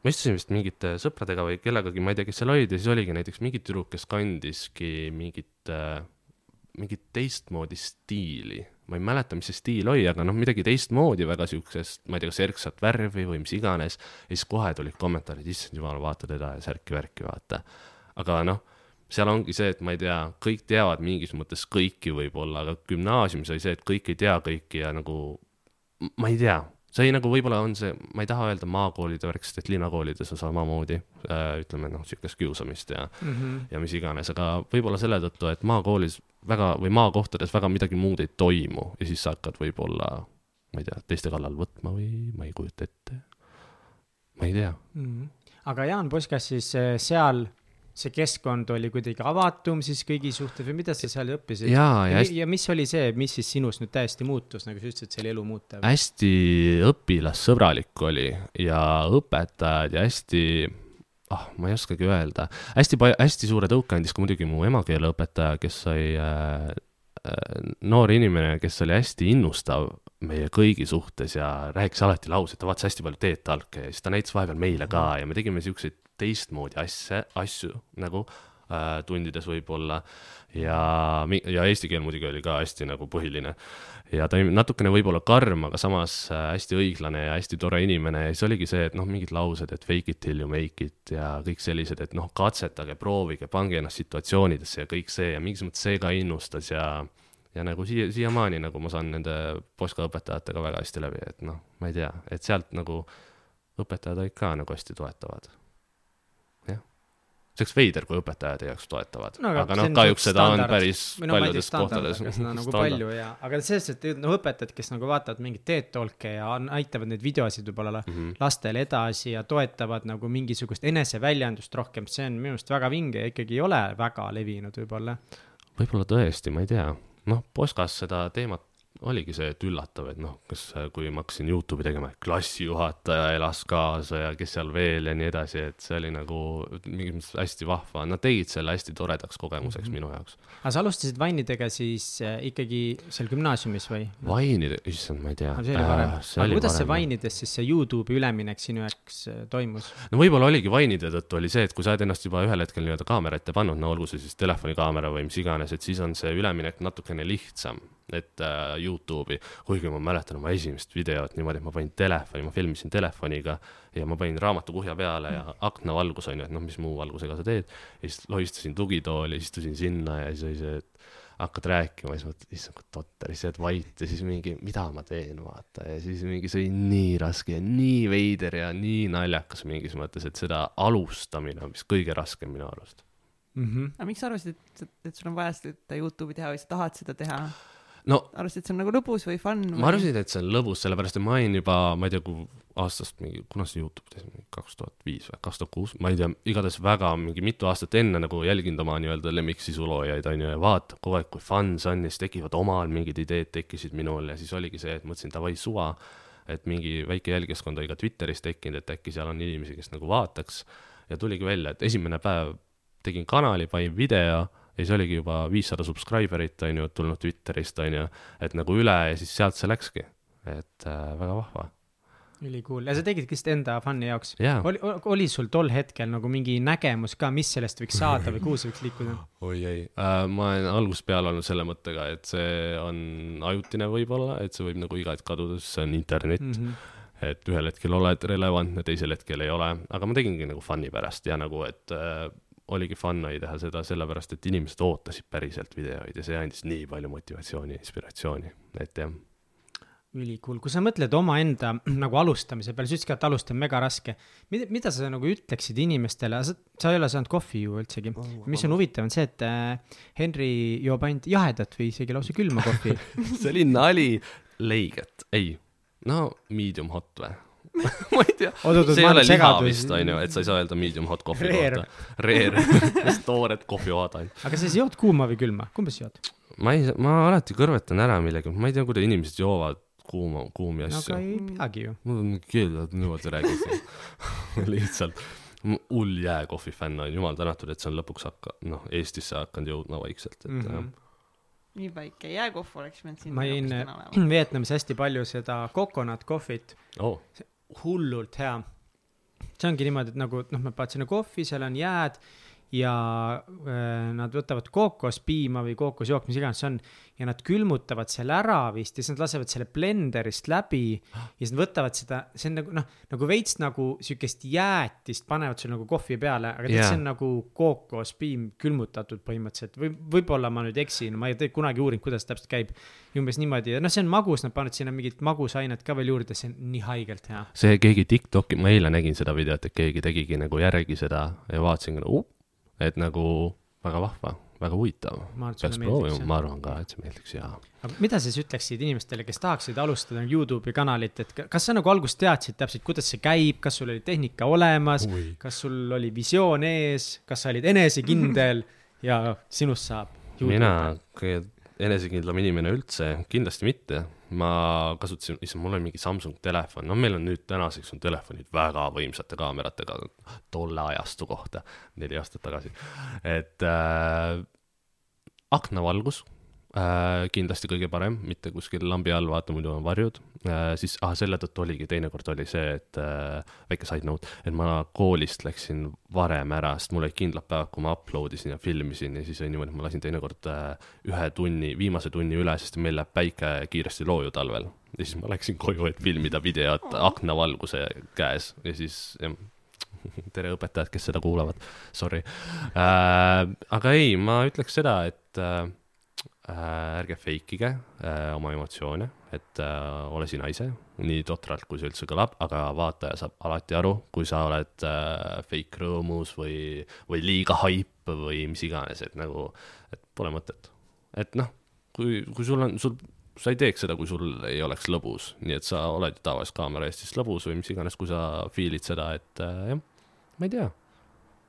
ma istusin vist mingite sõpradega või kellegagi, ma ei tea, kes seal olid ja siis oligi näiteks mingi tüdruk, kes kandiski mingit äh,, mingit teistmoodi stiili. ma ei mäleta, mis see stiil oli, aga noh, midagi teistmoodi, väga siuksest, ma ei tea, kas erksat värvi või mis iganes. ja siis kohe tulid kommentaarid, issand jumal, vaata teda ja särki-värki, vaata. aga noh, seal ongi see, et ma ei tea, kõik teavad mingis mõttes kõiki võib-olla, aga gümnaasiumis oli see, et kõik ei tea kõiki ja nagu ma ei tea, see nagu võib-olla on see, ma ei taha öelda maakoolide värk, sest et linnakoolides on samamoodi äh, ütleme noh, sihukest kiusamist ja mm, -hmm. ja mis iganes, aga võib-olla selle tõttu, et maakoolis väga või maakohtades väga midagi muud ei toimu ja siis sa hakkad võib-olla, ma ei tea, teiste kallal võtma või ma ei kujuta ette. ma ei tea mm. -hmm. aga Jaan Poskas siis äh, seal see keskkond oli kuidagi avatum siis kõigi suhtes või mida sa seal õppisid? ja, ja, hästi... ja mis oli see, mis siis sinus nüüd täiesti muutus, nagu sa ütlesid, see oli elu muutev? hästi õpilassõbralik oli ja õpetajad ja hästi, ah, ma ei oskagi öelda, hästi palju, hästi suure tõuke andis ka muidugi mu emakeeleõpetaja, kes äh, äh, noor inimene, kes oli hästi innustav meie kõigi suhtes ja rääkis alati lause, et ta vaatas hästi palju Teet Talke ja siis ta näitas vahepeal meile ka ja me tegime siukseid teistmoodi asja, asju nagu äh, tundides võib-olla. Ja, ja eesti keel muidugi oli ka hästi nagu põhiline. ja ta oli natukene võib-olla karm, aga samas äh, hästi õiglane ja hästi tore inimene. Ja siis oligi see, et noh, mingid laused, et fake it till you make it ja kõik sellised, et noh, katsetage, proovige, pange ennast situatsioonidesse ja kõik see. Ja mingis mõttes see ka innustas ja ja nagu siia, siiamaani nagu ma saan nende Poska õpetajatega väga hästi läbi, et noh, ma ei tea, et sealt nagu õpetajad olid ka nagu hästi toetavad see oleks veider, kui õpetajad ei oleks toetavad no,, aga, aga noh, kahjuks seda on päris no, paljudes kohtades. nagu palju ja, aga selles, et noh, õpetajad, kes nagu vaatavad mingeid TED Talk'e ja näitavad neid videosid võib-olla mm -hmm. lastele edasi ja toetavad nagu mingisugust eneseväljendust rohkem, see on minu arust väga vinge ja ikkagi ei ole väga levinud võib-olla. võib-olla tõesti, ma ei tea, noh, Poskas seda teemat oligi see, et üllatav, et noh, kas, kui ma hakkasin Youtube'i tegema, klassijuhataja elas kaasa ja kes seal veel ja nii edasi, et see oli nagu mingis mõttes hästi vahva, nad tegid selle hästi toredaks kogemuseks mm -hmm. minu jaoks. aga sa alustasid Vainidega siis äh, ikkagi seal gümnaasiumis või? Vainide, issand, ma ei tea. see oli varem äh,. aga kuidas varem, see Vainides siis see Youtube'i üleminek sinu jaoks äh, toimus? no võib-olla oligi Vainide tõttu oli see, et kui sa oled ennast juba ühel hetkel nii-öelda kaamera ette pannud, no olgu see siis telefonikaamera või mis iganes, et siis on see üleminek natukene lihtsam et äh, Youtube'i, kuigi ma mäletan oma esimest videot niimoodi, et ma panin telefoni, ma filmisin telefoniga ja ma panin raamatukuhja peale ja aknavalgus on ju, et noh, mis muu valgusega sa teed. ja siis lohistasin tugitooli, istusin sinna ja siis oli see, et hakkad rääkima ja siis mõtled, issand kui totter, siis jääd vait ja siis mingi, mida ma teen, vaata, ja siis mingi see oli nii raske ja nii veider ja nii naljakas mingis mõttes, et seda alustamine on vist kõige raskem minu arust mm. -hmm. aga miks sa arvasid, et, et sul on vaja seda Youtube'i teha või sa tahad seda teha? No arvasid, et see on nagu lõbus või fun või...? ma arvasin, et see on lõbus, sellepärast et ma olin juba, ma ei tea, kui aastast mingi, kuna see Youtube tehti, kaks tuhat viis või kaks tuhat kuus, ma ei tea, igatahes väga mingi mitu aastat enne nagu jälginud oma nii-öelda lemmiksisuloojaid, on ju, ja vaatad kogu aeg, kui fun see on ja siis tekivad omal mingid ideed tekkisid minul ja siis oligi see, et mõtlesin davai suva, et mingi väike jälgijaskond oli ka Twitteris tekkinud, et äkki seal on inimesi, kes nagu vaataks ja tuligi välja, et esimene päev tegin kanali, panin video ja siis oligi juba viissada subscriber'it, on ju, tulnud Twitterist, on ju, et nagu üle ja siis sealt see läkski, et äh, väga vahva. ülikool ja sa tegid lihtsalt enda fun'i jaoks Jaa. oli, oli sul tol hetkel nagu mingi nägemus ka, mis sellest võiks saada või kuhu see võiks liikuda? oi ei äh,, ma olen algusest peale olnud selle mõttega, et see on ajutine võib-olla, et see võib nagu iga hetk kaduda, sest see on internet mm. -hmm. et ühel hetkel oled relevantne, teisel hetkel ei ole, aga ma tegingi nagu fun'i pärast ja nagu, et äh, oligi fun oli teha seda sellepärast, et inimesed ootasid päriselt videoid ja see andis nii palju motivatsiooni, inspiratsiooni, et jah. ülikool, kui sa mõtled omaenda nagu alustamise peale, sa ütlesid ka, et alustada on mega raske. mida, mida sa nagu ütleksid inimestele, sa, sa ei ole saanud kohvi ju üldsegi. mis on huvitav, on see, et äh, Henry joob ainult jahedat või isegi lausa külma kohvi. see oli nali, leiget, ei, no medium hot või? ma ei tea, see ei ole liha vist onju, et sa ei saa öelda medium hot kohvi kohta. Rare, toored kohvijoad ainult. aga sa siis jood kuuma või külma, kumba sa jood? ma ei, ma alati kõrvetan ära millegi, ma ei tea, kuidas inimesed joovad kuuma, kuumi asju aga ei peagi ju. mul on mingi keeled niimoodi räägid lihtsalt hull jääkohvi fänn olen, jumal tänatud, et see on lõpuks hakka-, noh, Eestisse hakanud jõudma vaikselt, et mm. -hmm. nii väike jääkohv oleks pidanud siin ma jõin olema. Vietnamis hästi palju seda coconut kohvit, oh, hullult hea. see ongi niimoodi, et nagu noh, ma panen sinna kohvi, seal on jääd ja äh, nad võtavad kookospiima või kookosjook, mis iganes see on ja nad külmutavad selle ära vist ja siis nad lasevad selle blenderist läbi ja siis nad võtavad seda, see on nagu noh, nagu veits nagu sihukest jäätist panevad sul nagu kohvi peale, aga Jaa. see on nagu kookospiim külmutatud põhimõtteliselt või võib-olla ma nüüd eksin, ma ei kunagi uurinud, kuidas täpselt käib. umbes niimoodi ja noh, see on magus, nad panevad sinna mingit magusainet ka veel juurde, see on nii haigelt hea. see keegi Tiktoki, ma eile nägin seda videot, et keegi tegigi nagu järgi seda ja vaatasin uh,, et nagu väga vahva, väga huvitav. peaks proovima, ma arvan ka, et see meeldiks ja. aga mida sa siis ütleksid inimestele, kes tahaksid alustada Youtube'i kanalit, et ka- kas sa nagu alguses teadsid täpselt, kuidas see käib, kas sul oli tehnika olemas, kas sul oli visioon ees, kas sa olid enesekindel ja sinust saab. mina enesekindlam inimene üldse, kindlasti mitte. ma kasutasin, issand, mul oli mingi Samsung telefon, no meil on nüüd tänaseks on telefonid väga võimsate kaameratega tolle ajastu kohta, neli aastat tagasi. et äh, aknavalgus äh, kindlasti kõige parem, mitte kuskil lambi all, vaata muidu on varjud äh,. siis ah, selle tõttu oligi, teinekord oli see, et äh, väike side note, et ma koolist läksin varem ära, sest mul olid kindlad päevad, kui ma upload isin ja filmisin ja siis oli niimoodi, et ma lasin teinekord äh, ühe tunni, viimase tunni üle, sest meil läheb päike kiiresti looju talvel. ja siis ma läksin koju, et filmida videot aknavalguse käes ja siis jah tere õpetajad, kes seda kuulavad, sorry äh,. aga ei, ma ütleks seda, et äh, ärge fake ige äh, oma emotsioone, et äh, ole sina ise, nii totralt, kui see üldse kõlab, aga vaataja saab alati aru, kui sa oled äh, fake rõõmus või, või liiga haip või mis iganes, et nagu, et pole mõtet. et noh, kui, kui sul on, sul, sa ei teeks seda, kui sul ei oleks lõbus, nii et sa oled ju tavaliselt kaamera ees siis lõbus või mis iganes, kui sa feel'id seda, et äh, jah, ma ei tea,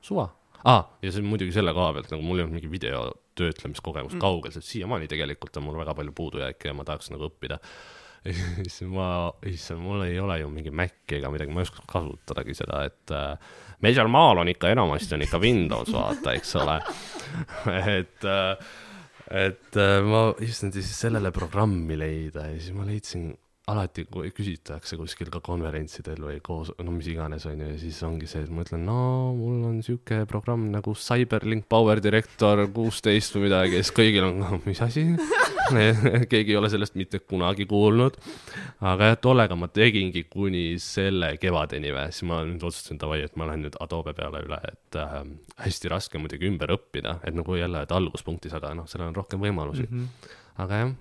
suva ah,. ja see muidugi selle koha pealt nagu mul ei olnud mingi video töötlemiskogemus mm. kaugel, sest siiamaani tegelikult on mul väga palju puudujääke ja ma tahaks nagu õppida. siis ma, issand, mul ei ole ju mingi Maci ega midagi, ma ei oska kasutadagi seda, et äh, meil seal maal on ikka enamasti on ikka Windows, vaata, eks ole. et äh, et äh, ma issand siis sellele programmi leida ja siis ma leidsin alati, kui küsitakse kuskil ka konverentsidel või koos, no mis iganes on ju, ja siis ongi see, et ma ütlen, no mul on sihuke programm nagu Cyberlink Power Director kuusteist või midagi ja siis kõigil on, mis asi keegi ei ole sellest mitte kunagi kuulnud. aga jah, tollega ma tegingi kuni selle kevadeni või, siis ma nüüd otsustasin davai, et ma lähen nüüd Adobe peale üle, et äh, hästi raske muidugi ümber õppida, et nagu jälle, et alguspunktis, aga noh, seal on rohkem võimalusi mm. -hmm. aga jah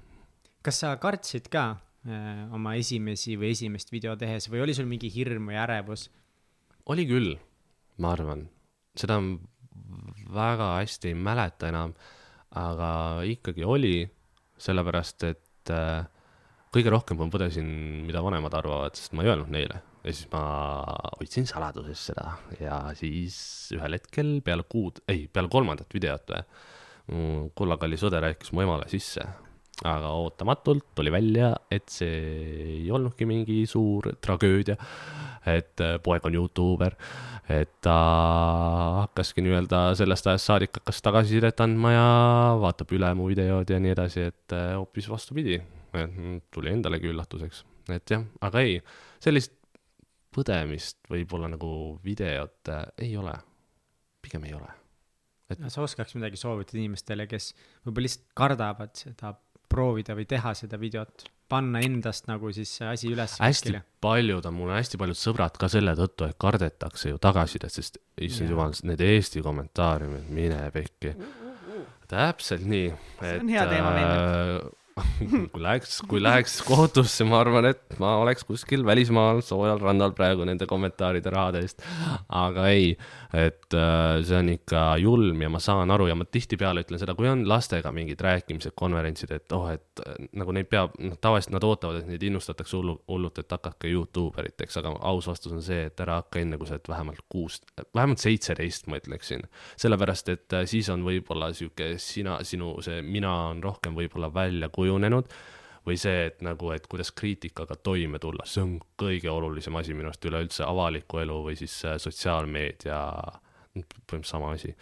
kas sa kartsid ka oma esimesi või esimest video tehes või oli sul mingi hirm või ärevus? oli küll, ma arvan, seda väga hästi ei mäleta enam, aga ikkagi oli, sellepärast et äh, kõige rohkem ma põdesin, mida vanemad arvavad, sest ma ei öelnud neile. Ja siis ma hoidsin saladuses seda ja siis ühel hetkel peale kuud, ei, peale kolmandat videot mu kullakallis õde rääkis mu emale sisse, aga ootamatult tuli välja, et see ei olnudki mingi suur tragöödia, et äh, poeg on Youtuber, et ta hakkaski nii-öelda sellest ajast saadik hakkas tagasisidet andma ja vaatab üle mu videod ja nii edasi, et äh, hoopis vastupidi, tuli endalegi üllatuseks, et jah, aga ei, sellist põdemist võib-olla nagu videot äh, ei ole, pigem ei ole. et sa oskaks midagi soovitada inimestele, kes võib-olla lihtsalt kardavad seda proovida või teha seda videot, panna endast nagu siis see asi üles. hästi paljud on, mul hästi paljud sõbrad ka selle tõttu, et kardetakse ju tagasisidet, sest issand jumal, need Eesti kommentaariumid, mine pekki. täpselt nii. see on hea teema meeldib äh, kui läheks, kui läheks kohtusse, ma arvan, et ma oleks kuskil välismaal soojal rannal praegu nende kommentaaride rahade eest. aga ei, et äh, see on ikka julm ja ma saan aru ja ma tihtipeale ütlen seda, kui on lastega mingid rääkimised, konverentsid, et oh, et äh, nagu neid peab, noh, tavaliselt nad ootavad, et neid innustatakse hullu, hullult, et hakake Youtube eriteks, aga aus vastus on see, et ära hakka enne, kui sa oled vähemalt kuus, vähemalt seitseteist, ma ütleksin. sellepärast, et äh, siis on võib-olla sihuke sina, sinu see mina on rohkem võib-olla välja kujunenud kujunenud või see, et nagu, et kuidas kriitikaga toime tulla, see on kõige olulisem asi minu arust üleüldse avaliku elu või siis äh, sotsiaalmeedia, põhimõtteliselt sama asi,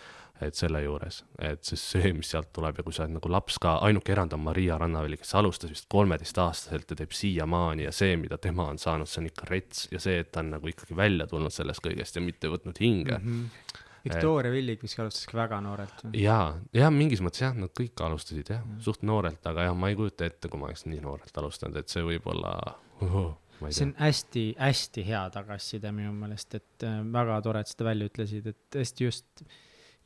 et selle juures, et siis see, mis sealt tuleb ja kui sa oled nagu laps ka, ainuke erand on Maria Rannaväli, kes alustas vist kolmeteistaastaselt ja teeb siiamaani ja see, mida tema on saanud, see on ikka rets ja see, et ta on nagu ikkagi välja tulnud sellest kõigest ja mitte võtnud hinge mm. -hmm Victoria Villig vist alustas ka väga noorelt. jaa, jah, mingis mõttes jah, nad kõik alustasid jah mm., suht noorelt, aga jah, ma ei kujuta ette, kui ma oleks nii noorelt alustanud, et see võib olla uh,. see on hästi-hästi hea tagasiside minu meelest, et äh, väga tore, et seda välja ütlesid, et tõesti just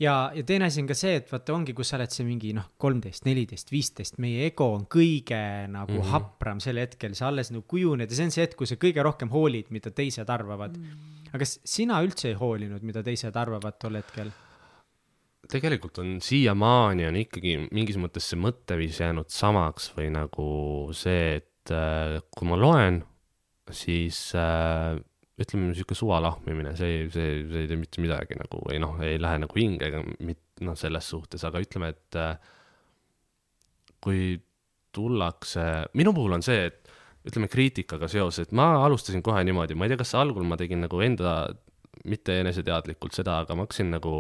ja, ja teine asi on ka see, et vaata, ongi, kus sa oled see mingi noh, kolmteist, neliteist, viisteist, meie ego on kõige nagu mm -hmm. hapram sel hetkel, sa alles nagu kujuned ja see on see hetk, kui sa kõige rohkem hoolid, mida teised arvavad mm. -hmm. Aga kas sina üldse ei hoolinud, mida teised arvavad tol hetkel? tegelikult on siiamaani on ikkagi mingis mõttes see mõtteviis jäänud samaks või nagu see, et äh, kui ma loen, siis äh, ütleme, niisugune suva lahmimine, see, see, see ei tee mitte midagi nagu või noh, ei lähe nagu hinge ega mit-, noh, selles suhtes, aga ütleme, et äh, kui tullakse, minu puhul on see, et ütleme kriitikaga seoses, ma alustasin kohe niimoodi, ma ei tea, kas algul ma tegin nagu enda, mitte eneseteadlikult seda, aga ma hakkasin nagu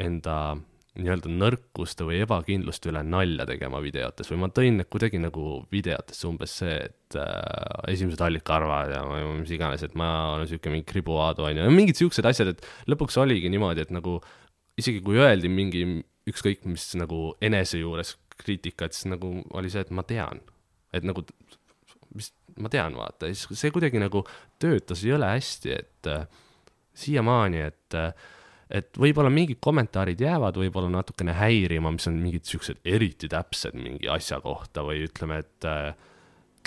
enda nii-öelda nõrkuste või ebakindluste üle nalja tegema videotes. Või ma tõin need kuidagi nagu videotesse umbes see, et äh, esimesed allikaarvad ja mis iganes, et ma olen sihuke mingi kribuaadu onju, mingid siuksed asjad, et lõpuks oligi niimoodi, et nagu isegi kui öeldi mingi ükskõik mis nagu enese juures kriitikat, siis nagu oli see, et ma tean, et nagu mis ma tean, vaata, siis see kuidagi nagu töötas jõle hästi, et äh, siiamaani, et äh, et võib-olla mingid kommentaarid jäävad võib-olla natukene häirima, mis on mingid siuksed eriti täpsed mingi asja kohta või ütleme, et äh,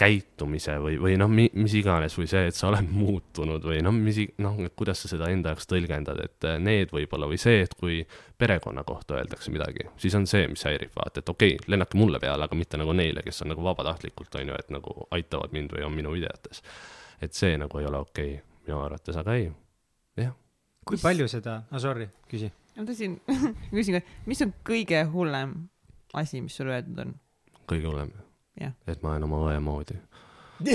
käitumise või, või noh, mis iganes või see, et sa oled muutunud või noh, mis, noh, kuidas sa seda enda jaoks tõlgendad, et äh, need võib-olla või see, et kui perekonna kohta öeldakse midagi, siis on see, mis häirib, vaata, et okei okay,, lennake mulle peale, aga mitte nagu neile, kes on nagu vabatahtlikult, on ju, et nagu aitavad mind või on minu videotes. et see nagu ei ole okei okay, minu arvates, aga ei, jah kui mis... palju seda, ah sorry, küsi. ma tahtsin küsin, mis on kõige hullem asi, mis sulle öeldud on? kõige hullem? Et ma olen oma õe moodi.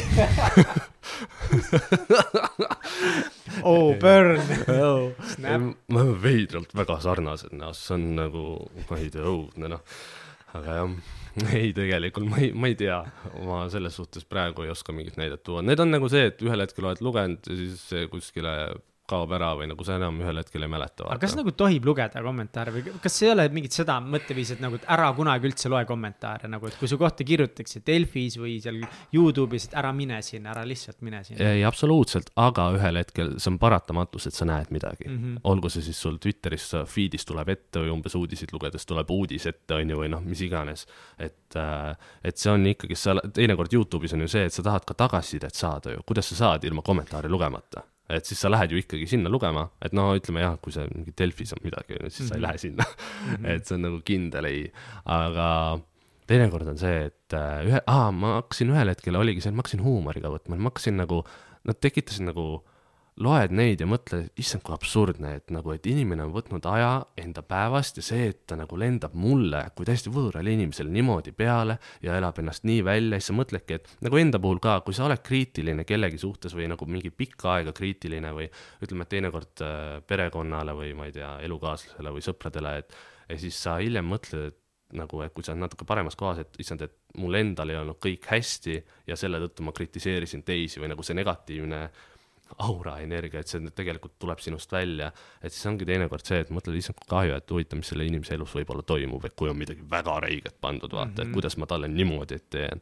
Oh, burn. Oh.. me oleme veidralt väga sarnased, noh, see on nagu, ma ei tea, õudne, noh. aga jah, ei, tegelikult ma ei, ma ei tea, ma selles suhtes praegu ei oska mingit näidet tuua. Need on nagu see, et ühel hetkel oled lugenud ja siis kuskile kaob ära või nagu sa enam ühel hetkel ei mäleta. aga kas nagu tohib lugeda kommentaare või kas ei ole mingit seda mõtteviisi, et nagu, et ära kunagi üldse loe kommentaare nagu, et kui su kohta kirjutatakse Delfis või seal Youtube'is, et ära mine sinna, ära lihtsalt mine sinna. ei, absoluutselt, aga ühel hetkel see on paratamatus, et sa näed midagi mm. -hmm. olgu see siis sul Twitteris, feed'is tuleb ette või umbes uudiseid lugedes tuleb uudis ette, on ju, või noh, mis iganes. et, äh, et see on ikkagi, sa teinekord Youtube'is on ju see, et sa tahad ka tagasisidet saada ju, kuidas sa saad ilma kommentaare lugemata et siis sa lähed ju ikkagi sinna lugema, et no ütleme jah, kui see mingi Delfis on midagi, siis mm -hmm. sa ei mhm. lähe sinna mm. -hmm. et see on nagu kindel ei, aga teinekord on see, et äh, ühe, aa, ma hakkasin ühel hetkel oligi see, et ma hakkasin huumoriga võtma, ma hakkasin nagu, nad tekitasid nagu loed neid ja mõtled, issand, kui absurdne, et nagu, et inimene on võtnud aja enda päevast ja see, et ta nagu lendab mulle kui täiesti võõrale inimesele niimoodi peale ja elab ennast nii välja, siis sa mõtledki, et nagu enda puhul ka, kui sa oled kriitiline kellegi suhtes või nagu mingi pikka aega kriitiline või ütleme, et teinekord äh, perekonnale või ma ei tea, elukaaslasele või sõpradele, et ja siis sa hiljem mõtled, et nagu, et kui sa oled natuke paremas kohas, et issand, et mul endal ei olnud kõik hästi ja selle tõttu ma kritiseerisin teisi või nagu see negatiivne aura energia, et see tegelikult tuleb sinust välja, et siis ongi teinekord see, et mõtled lihtsalt kahju, et huvitav, mis selle inimese elus võib-olla toimub, et kui on midagi väga räiget pandud, vaata mm, -hmm. Mhm. et kuidas ma talle niimoodi ette jään.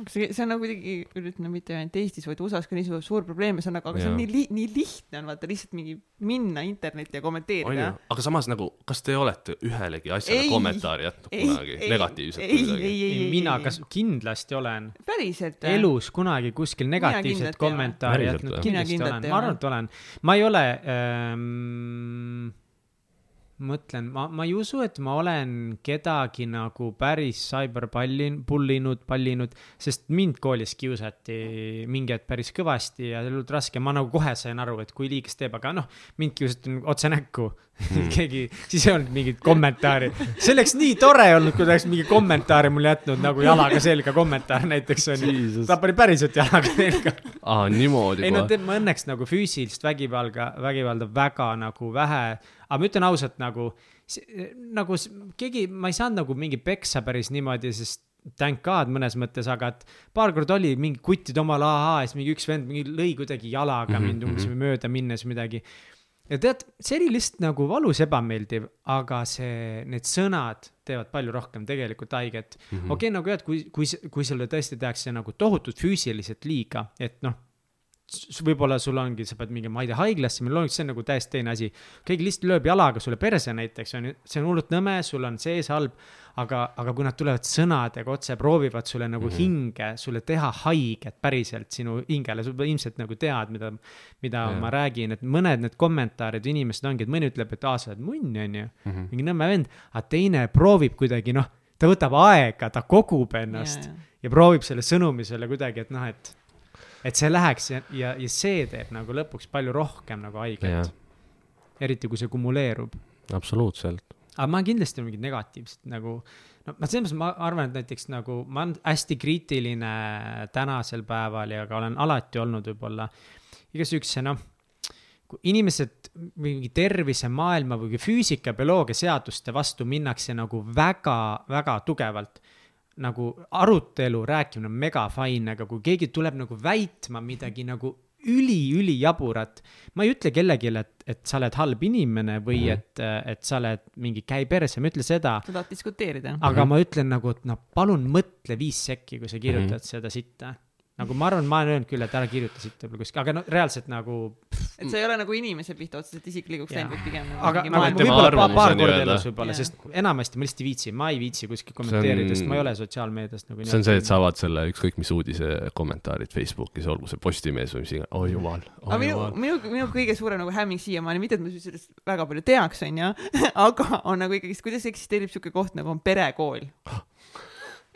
aga see, see on nagu kuidagi, ütleme mitte ainult Eestis, vaid USA-s ka nii suur, suur probleem see on nagu, aga see on nii li-, nii lihtne on vaata lihtsalt mingi minna internetti ja kommenteerida. Aga samas nagu, kas te olete ühelegi asjale Ei. kommentaari jätnud kunagi? ei, negatiivset ei, ei, ei, ei, mina kas kindlasti olen päriselt? elus kunagi kuskil negatiivset kommentaari jätnud, kindlasti Kindlalt olen, ma arvan, et olen. ma ei ole ähm,, mõtlen, ma, ma ei usu, et ma olen kedagi nagu päris cyberpallin-, pullinud, pallinud, sest mind koolis kiusati mingi hetk päris kõvasti ja see oli hullult raske, ma nagu kohe sain aru, et kui liigest teeb, aga noh, mind kiusati otse näkku mm. keegi, siis ei olnud mingit kommentaari. see oleks nii tore olnud, kui ta oleks mingi kommentaari mulle jätnud nagu jalaga selga kommentaar näiteks on ju. Jesus. ta pani päriselt jalaga selga. aa, niimoodi ei no kohe. tead, ma õnneks nagu füüsilist vägivalga, vägivalda väga nagu vähe, aga ma ütlen ausalt nagu, nagu keegi, ma ei saanud nagu mingi peksa päris niimoodi, sest thank god mõnes mõttes, aga et paar korda oli mingi kuttid omal ahaa ja siis mingi üks vend mingi lõi kuidagi jalaga Mhm, mind umbes mhm. või mööda minnes midagi. Ja tead, see oli lihtsalt nagu valus ebameeldiv, aga see, need sõnad teevad palju rohkem tegelikult haiget mm. -hmm.. okei okay,, nagu jah, et kui, kui, kui sulle tõesti tehakse nagu tohutut füüsiliselt liiga, et noh, võib-olla sul ongi, sa pead mingi, ma ei tea, haiglasse minema, loomulikult see on nagu täiesti teine asi. keegi lihtsalt lööb jalaga sulle perse näiteks on ju, see on hullult nõme, sul on sees halb. aga, aga kui nad tulevad sõnadega otse, proovivad sulle nagu mm. -hmm. hinge, sulle teha haiget päriselt sinu hingele, sa ilmselt nagu tead, mida, mida yeah. ma räägin, et mõned need kommentaarid inimesed ongi, et mõni ütleb, et aa, sa oled munn, on ju. Mhm. mingi nõme vend, aga teine proovib kuidagi noh, ta võtab aega, ta kogub ennast ja, ja proovib selle sõnumi sulle kuidagi, et noh, et, et see läheks ja, ja, ja see teeb nagu lõpuks palju rohkem nagu haiget jah, eriti kui see kumuleerub. absoluutselt. Aga ma kindlasti mingit negatiivset nagu, no ma selles mõttes ma arvan, et näiteks nagu ma olen hästi kriitiline tänasel päeval ja ka olen alati olnud võib-olla iga siukse noh, kui inimesed mingi tervise, maailma või füüsika, bioloogia seaduste vastu minnakse nagu väga-väga tugevalt. Nagu arutelu, rääkimine on mega fine, aga kui keegi tuleb nagu väitma midagi nagu üli-ülijaburat, ma ei ütle kellelegi, et, et sa oled halb inimene või mm. -hmm. et, et sa oled mingi käi perse, ma ei ütle seda, sa tahad diskuteerida? aga ma ütlen nagu, et no palun mõtle viis sekki, kui sa kirjutad mm -hmm. seda sitta. Nagu ma arvan, ma olen öelnud küll, et ära kirjuta sitta võib-olla kuskil, aga no reaalselt nagu, et sa ei ole nagu inimese pihta otseselt isiklikuks läinud, vaid pigem aga nagu võib-olla paar, paar on korda elus võib-olla, sest enamasti ma lihtsalt ei viitsi, ma ei viitsi kuskil kommenteerida, sest ma ei on- ole sotsiaalmeedias nagu. see on see, et sa avad selle ükskõik mis uudise kommentaarid Facebookis, olgu see Postimees või mis iganes, oi jumal, aga oi minu, jumal. minu, minu kõige suurem nagu hämming siiamaani, mitte et ma sellest väga palju teaks, onju, aga on nagu ikkagist, kuidas eksisteerib siuke koht nagu on perekool.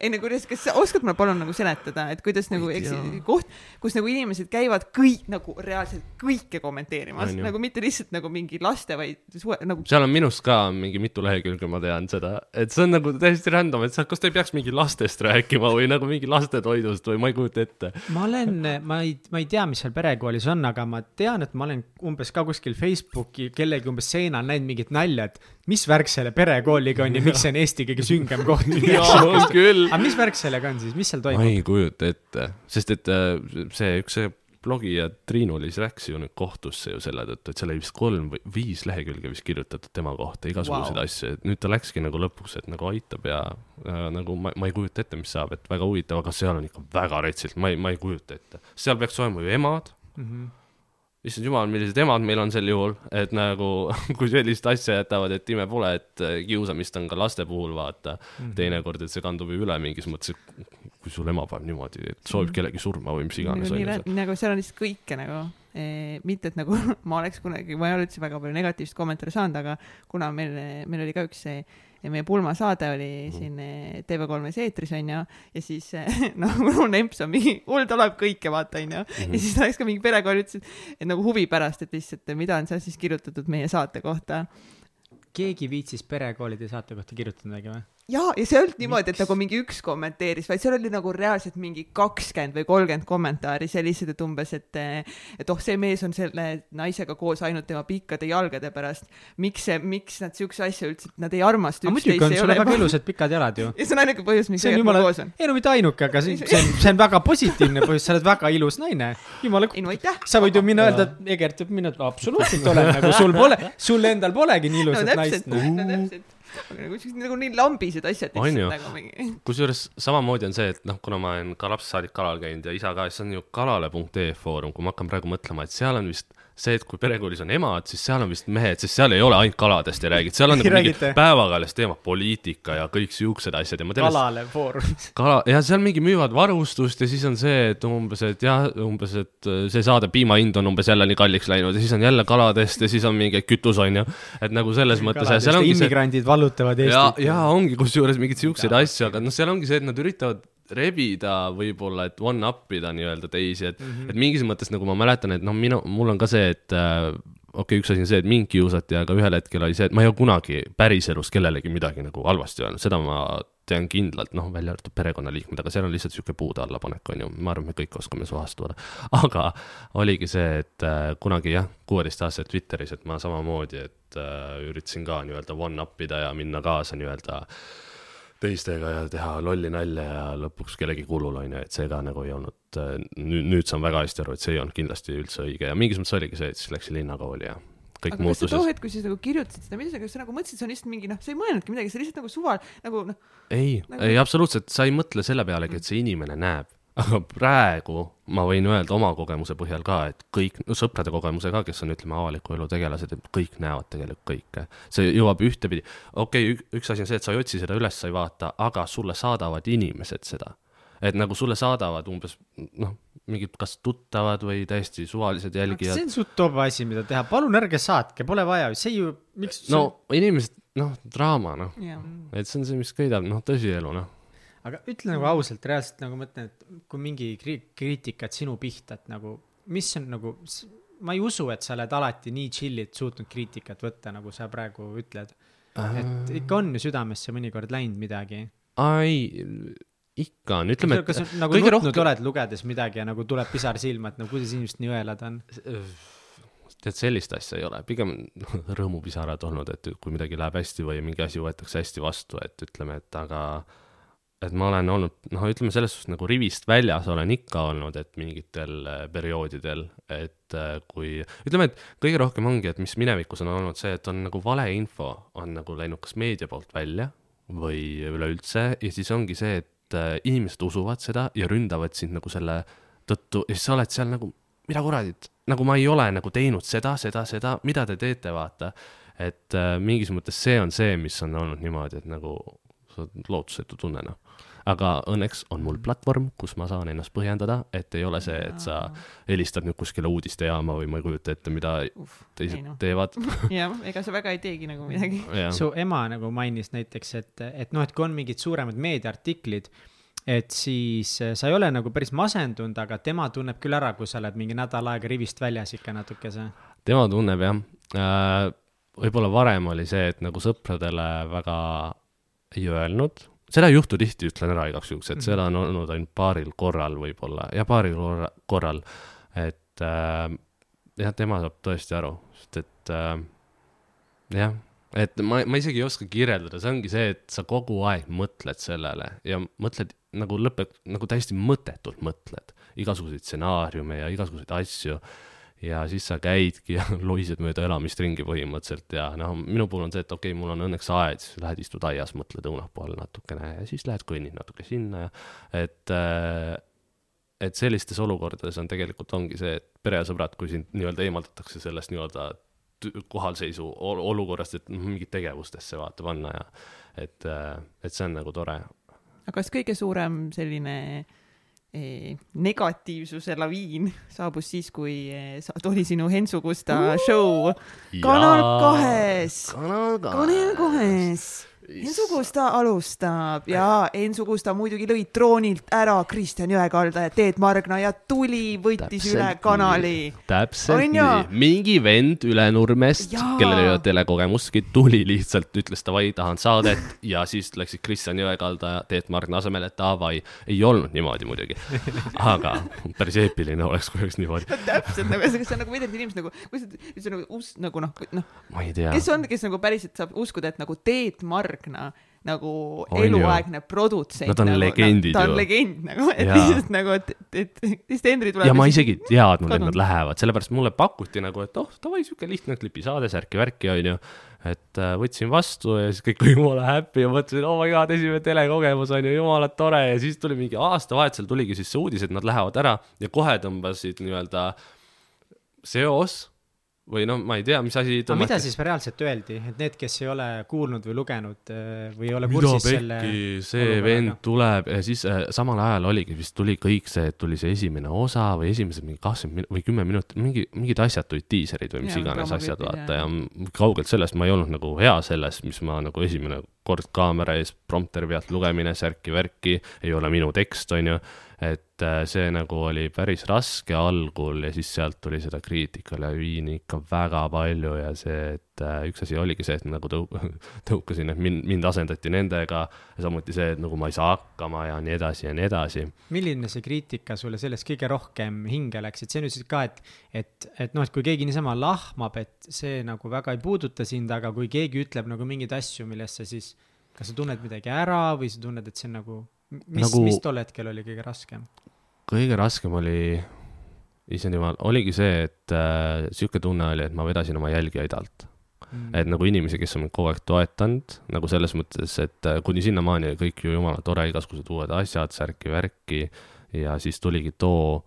Ei no kuidas, kas sa oskad mulle palun nagu seletada, et kuidas nagu tea., koht, kus nagu inimesed käivad kõik nagu reaalselt kõike kommenteerimas, nagu mitte lihtsalt nagu mingi laste, vaid suve, nagu seal on minust ka mingi mitu lehekülge, ma tean seda, et see on nagu täiesti random, et sa, kas te ei peaks mingi lastest rääkima või nagu mingi lastetoidust või ma ei kujuta ette. ma olen, ma ei, ma ei tea, mis seal perekoolis on, aga ma tean, et ma olen umbes ka kuskil Facebooki kellegi umbes seinal näinud mingit nalja, et mis värk selle perekooliga on ja miks see on Eesti kõige süngem koht. jaa, on küll. Aga mis värk sellega on siis, mis seal ma toimub? ei kujuta ette, sest et äh, see üks see blogija Triinu-Liis läks ju nüüd kohtusse ju selle tõttu, et seal oli vist kolm või viis lehekülge vist kirjutatud tema kohta, igasuguseid wow. asju, et nüüd ta läkski nagu lõpuks, et nagu aitab ja äh, nagu ma, ma ei kujuta ette, mis saab, et väga huvitav, aga seal on ikka väga retsilt, ma ei, ma ei kujuta ette. seal peaks olema ju emad, Mhm. Issand jumal, millised emad meil on sel juhul, et nagu kui sellist asja jätavad, et ime pole, et äh, kiusamist on ka laste puhul, vaata mm. -hmm. teinekord, et see kandub ju üle mingis mõttes, et kui sul ema paneb niimoodi, et soovib kellegi surma või mis iganes nagu, nii, nagu seal on lihtsalt kõike nagu eh,, mitte et nagu ma oleks kunagi, ma ei ole üldse väga palju negatiivset kommentaare saanud, aga kuna meil, meil oli ka üks see meie pulmasaade oli Mhm. siin eh, TV3-s eetris onju ja siis eh, noh, mul emps on mingi, hull ta loeb kõike vaata onju Mhm. ja siis ta läks ka mingi perekooli ütles, et nagu huvi pärast, et lihtsalt, mida on seal siis kirjutatud meie saate kohta. keegi viitsis perekoolide saate kohta kirjutada midagi või? ja, ja see ei olnud niimoodi, et nagu mingi üks kommenteeris, vaid seal oli nagu reaalselt mingi kakskümmend või kolmkümmend kommentaari sellised, et umbes, et et oh, see mees on selle naisega koos ainult tema pikkade jalgade pärast. miks see, miks nad siukse asja üldse, nad ei armasta aga muidugi on sul ole väga ilusad pikad jalad ju. ja see on ainuke põhjus, miks see on jumala on., ei no mitte ainuke, aga see, see on, see on väga positiivne põhjus, sa oled väga ilus naine. jumala, ei no aitäh. sa võid ju minna öelda, et Egert et absoluutselt olen nagu sul pole, sul endal polegi nii no ilusat naist täpselt, no täpselt. Nagu siuksed nagu nii lambised asjad lihtsalt nagu mingi. kusjuures samamoodi on see, et noh, kuna ma olen ka lapsest saadik kalal käinud ja isa ka, siis on ju kalale.ee foorum, kui ma hakkan praegu mõtlema, et seal on vist see, et kui perekoolis on emad, siis seal on vist mehed, sest seal ei ole ainult kaladest ei räägita, seal on nagu mingi Räägite. päevakajalist teema, poliitika ja kõik siuksed asjad ja ma tean, kalale foorum. kala ja seal mingi müüvad varustust ja siis on see, et umbes, et jah, umbes, et äh, see saade piima hind on umbes jälle nii kalliks läinud ja siis on jälle kaladest ja siis on mingi kütus on ju, et nagu selles mõttes ja ongi see immigrandid vallutavad ja, Eestit. ja ongi kusjuures mingeid siukseid asju, aga noh, seal ongi see, et nad üritavad rebida võib-olla, et one up ida nii-öelda teisi, et mm, -hmm. et mingis mõttes nagu ma mäletan, et noh, minu, mul on ka see, et äh, okei okay,, üks asi on see, et mind kiusati, aga ühel hetkel oli see, et ma ei ole kunagi päriselus kellelegi midagi nagu halvasti öelnud, seda ma tean kindlalt, noh, välja arvatud perekonnaliikmed, aga seal on lihtsalt sihuke puude allapanek, on ju, ma arvan, me kõik oskame suhestuda. aga oligi see, et äh, kunagi jah, kuueteistaastaselt Twitteris, et ma samamoodi, et äh, üritasin ka nii-öelda one up ida ja minna kaasa nii-öelda teistega ja teha lolli nalja ja lõpuks kellegi kulul on ju, et see ka nagu ei olnud, nüüd, nüüd saan väga hästi aru, et see ei olnud kindlasti üldse õige ja mingis mõttes oligi see, et siis läksin linnakooli ja kõik aga sa muutuses too hetk, kui sa nagu kirjutasid seda midagi, kas sa nagu mõtlesid, see on lihtsalt mingi noh, sa ei mõelnudki midagi, see lihtsalt nagu suval nagu noh, ei nagu..., ei absoluutselt, sa ei mõtle selle pealegi, et see inimene näeb. Aga praegu ma võin öelda oma kogemuse põhjal ka, et kõik, no sõprade kogemuse ka, kes on, ütleme, avaliku elu tegelased, et kõik näevad tegelikult kõike. see jõuab ühtepidi, okei okay,, üks asi on see, et sa ei otsi seda üles, sa ei vaata, aga sulle saadavad inimesed seda. et nagu sulle saadavad umbes noh, mingid kas tuttavad või täiesti suvalised jälgijad see on suht tobe asi, mida teha, palun ärge saatke, pole vaja, see ju, miks no inimesed, noh, draama, noh, jah. et see on see, mis köidab, noh, tõsielu, noh. Aga ütle nagu ausalt, reaalselt nagu mõtlen, et kui mingi kri- kriitikat sinu pihta, et nagu, mis on nagu, ma ei usu, et sa oled alati nii chill'ilt suutnud kriitikat võtta, nagu sa praegu ütled. et ikka on ju südamesse mõnikord läinud midagi. ai, ikka on, ütleme, kas et sa nagu nutnud rohkem- oled lugedes midagi ja nagu tuleb pisar silma, et no kuidas inimesed nii õelad on? tead, sellist asja ei ole, pigem rõõmupisarad olnud, et kui midagi läheb hästi või mingi asi võetakse hästi vastu, et ütleme, et aga et ma olen olnud, noh, ütleme selles suhtes nagu rivist väljas olen ikka olnud, et mingitel äh, perioodidel, et äh, kui, ütleme, et kõige rohkem ongi, et mis minevikus on olnud see, et on nagu valeinfo on nagu läinud kas meedia poolt välja või üleüldse ja siis ongi see, et äh, inimesed usuvad seda ja ründavad sind nagu selle tõttu ja siis sa oled seal nagu, mida kuradit, nagu ma ei ole nagu teinud seda, seda, seda, mida te teete, vaata. et mingis mõttes see on see, mis on olnud niimoodi, et nagu lootusetu tunne, noh. Aga õnneks on mul platvorm, kus ma saan ennast põhjendada, et ei ole see, et sa helistad nüüd kuskile uudistejaama või ma ei kujuta ette, mida teised ei noh. teevad. jah, ega sa väga ei teegi nagu midagi. su ema nagu mainis näiteks, et, et noh, et kui on mingid suuremad meediaartiklid, et siis äh, sa ei ole nagu päris masendunud, aga tema tunneb küll ära, kui sa oled mingi nädal aega rivist väljas ikka natukese. tema tunneb jah äh,, võib-olla varem oli see, et nagu sõpradele väga ei öelnud, seda ei juhtu tihti, ütlen ära igaks juhuks, et seda on olnud ainult paaril korral võib-olla. Ja paaril korra, korral, et äh, jah, tema saab tõesti aru, sest et äh, jah, et ma, ma isegi ei oska kirjeldada, see ongi see, et sa kogu aeg mõtled sellele ja mõtled nagu lõpeb, nagu täiesti mõttetult mõtled igasuguseid stsenaariume ja igasuguseid asju ja siis sa käidki ja lohised mööda elamist ringi põhimõtteliselt ja noh, minu puhul on see, et okei okay,, mul on õnneks aed, siis lähed istud aias, mõtled õunapuu all natukene ja siis lähed kõnnid natuke sinna ja et äh, et sellistes olukordades on tegelikult ongi see, et pere ja sõbrad, kui sind nii-öelda eemaldatakse sellest nii-öelda kohalseisu ol- olukorrast, et noh, mingit tegevustesse vaata panna ja et, et see on nagu tore. aga kas kõige suurem selline eh, negatiivsuse laviin saabus siis, kui eh, tuli sinu Hensu Kusta show. Kanal kahes, kanal Kanal kahes. Ensu Kusta alustab ja Ensu Kusta muidugi lõi troonilt ära Kristjan Jõekalda ja Teet Margna ja tuli, võttis üle kanali. täpselt nii, mingi vend Ülenurmest, kellel ei ole telekogemustki, tuli lihtsalt, ütles davai, tahan saadet ja siis läksid Kristjan Jõekalda ja Teet Margna asemele, davai. ei olnud niimoodi muidugi, aga päris eepiline oleks, kui oleks niimoodi täpselt nagu, see on nagu veiderd inimesed nagu, kuidas see nagu, nagu noh, noh. ma ei tea. kes on, kes nagu päriselt saab uskuda, et nagu Teet Margna Margna nagu on eluaegne ju. produtsent. Nad on nagu, legendid ta on ju. legend nagu, et lihtsalt nagu, et, et, siis Henri tuleb. ja ma isegi ei teadnud, et nad lähevad, sellepärast mulle pakuti nagu, et oh, davai, sihuke lihtne klipisaade, särki-värki, onju. et äh, võtsin vastu ja siis kõik olid jumala happy ja mõtlesin, oh my god, esimene telekogemus on ju jumala tore ja siis tuli mingi aastavahetusel tuligi siis see uudis, et nad lähevad ära ja kohe tõmbasid nii-öelda seos või noh, ma ei tea, mis asi aga mida siis reaalselt öeldi, et need, kes ei ole kuulnud või lugenud äh, või ei ole kursis selle see vend tuleb ja siis äh, samal ajal oligi, vist tuli kõik see, et tuli see esimene osa või esimesed mingi kakskümmend või kümme minutit, mingi, mingid asjad tulid, diiserid või mis ja, iganes asjad, vaata, ja kaugelt sellest ma ei olnud nagu hea selles, mis ma nagu esimene kord kaamera ees, prompteri pealt lugemine, särki-värki, ei ole minu tekst, on ju et äh, see nagu oli päris raske algul ja siis sealt tuli seda kriitikale viini ikka väga palju ja see, et äh, üks asi oligi see, et nagu tõu-, tõukasin, et mind, mind asendati nendega samuti see, et nagu ma ei saa hakkama ja nii edasi ja nii edasi. milline see kriitika sulle sellest kõige rohkem hinge läks, et nüüd siis ka, et, et, et noh, et kui keegi niisama lahmab, et see nagu väga ei puuduta sind, aga kui keegi ütleb nagu mingeid asju, millest sa siis, kas sa tunned midagi ära või sa tunned, et see on nagu mis nagu,, mis tol hetkel oli kõige raskem? kõige raskem oli, issand jumal, oligi see, et äh, sihuke tunne oli, et ma vedasin oma jälgijaid alt mm.. et nagu inimesi, kes on mind kogu aeg toetanud, nagu selles mõttes, et äh, kuni sinnamaani oli kõik ju jumala tore, igasugused uued asjad, särki-värki ja siis tuligi too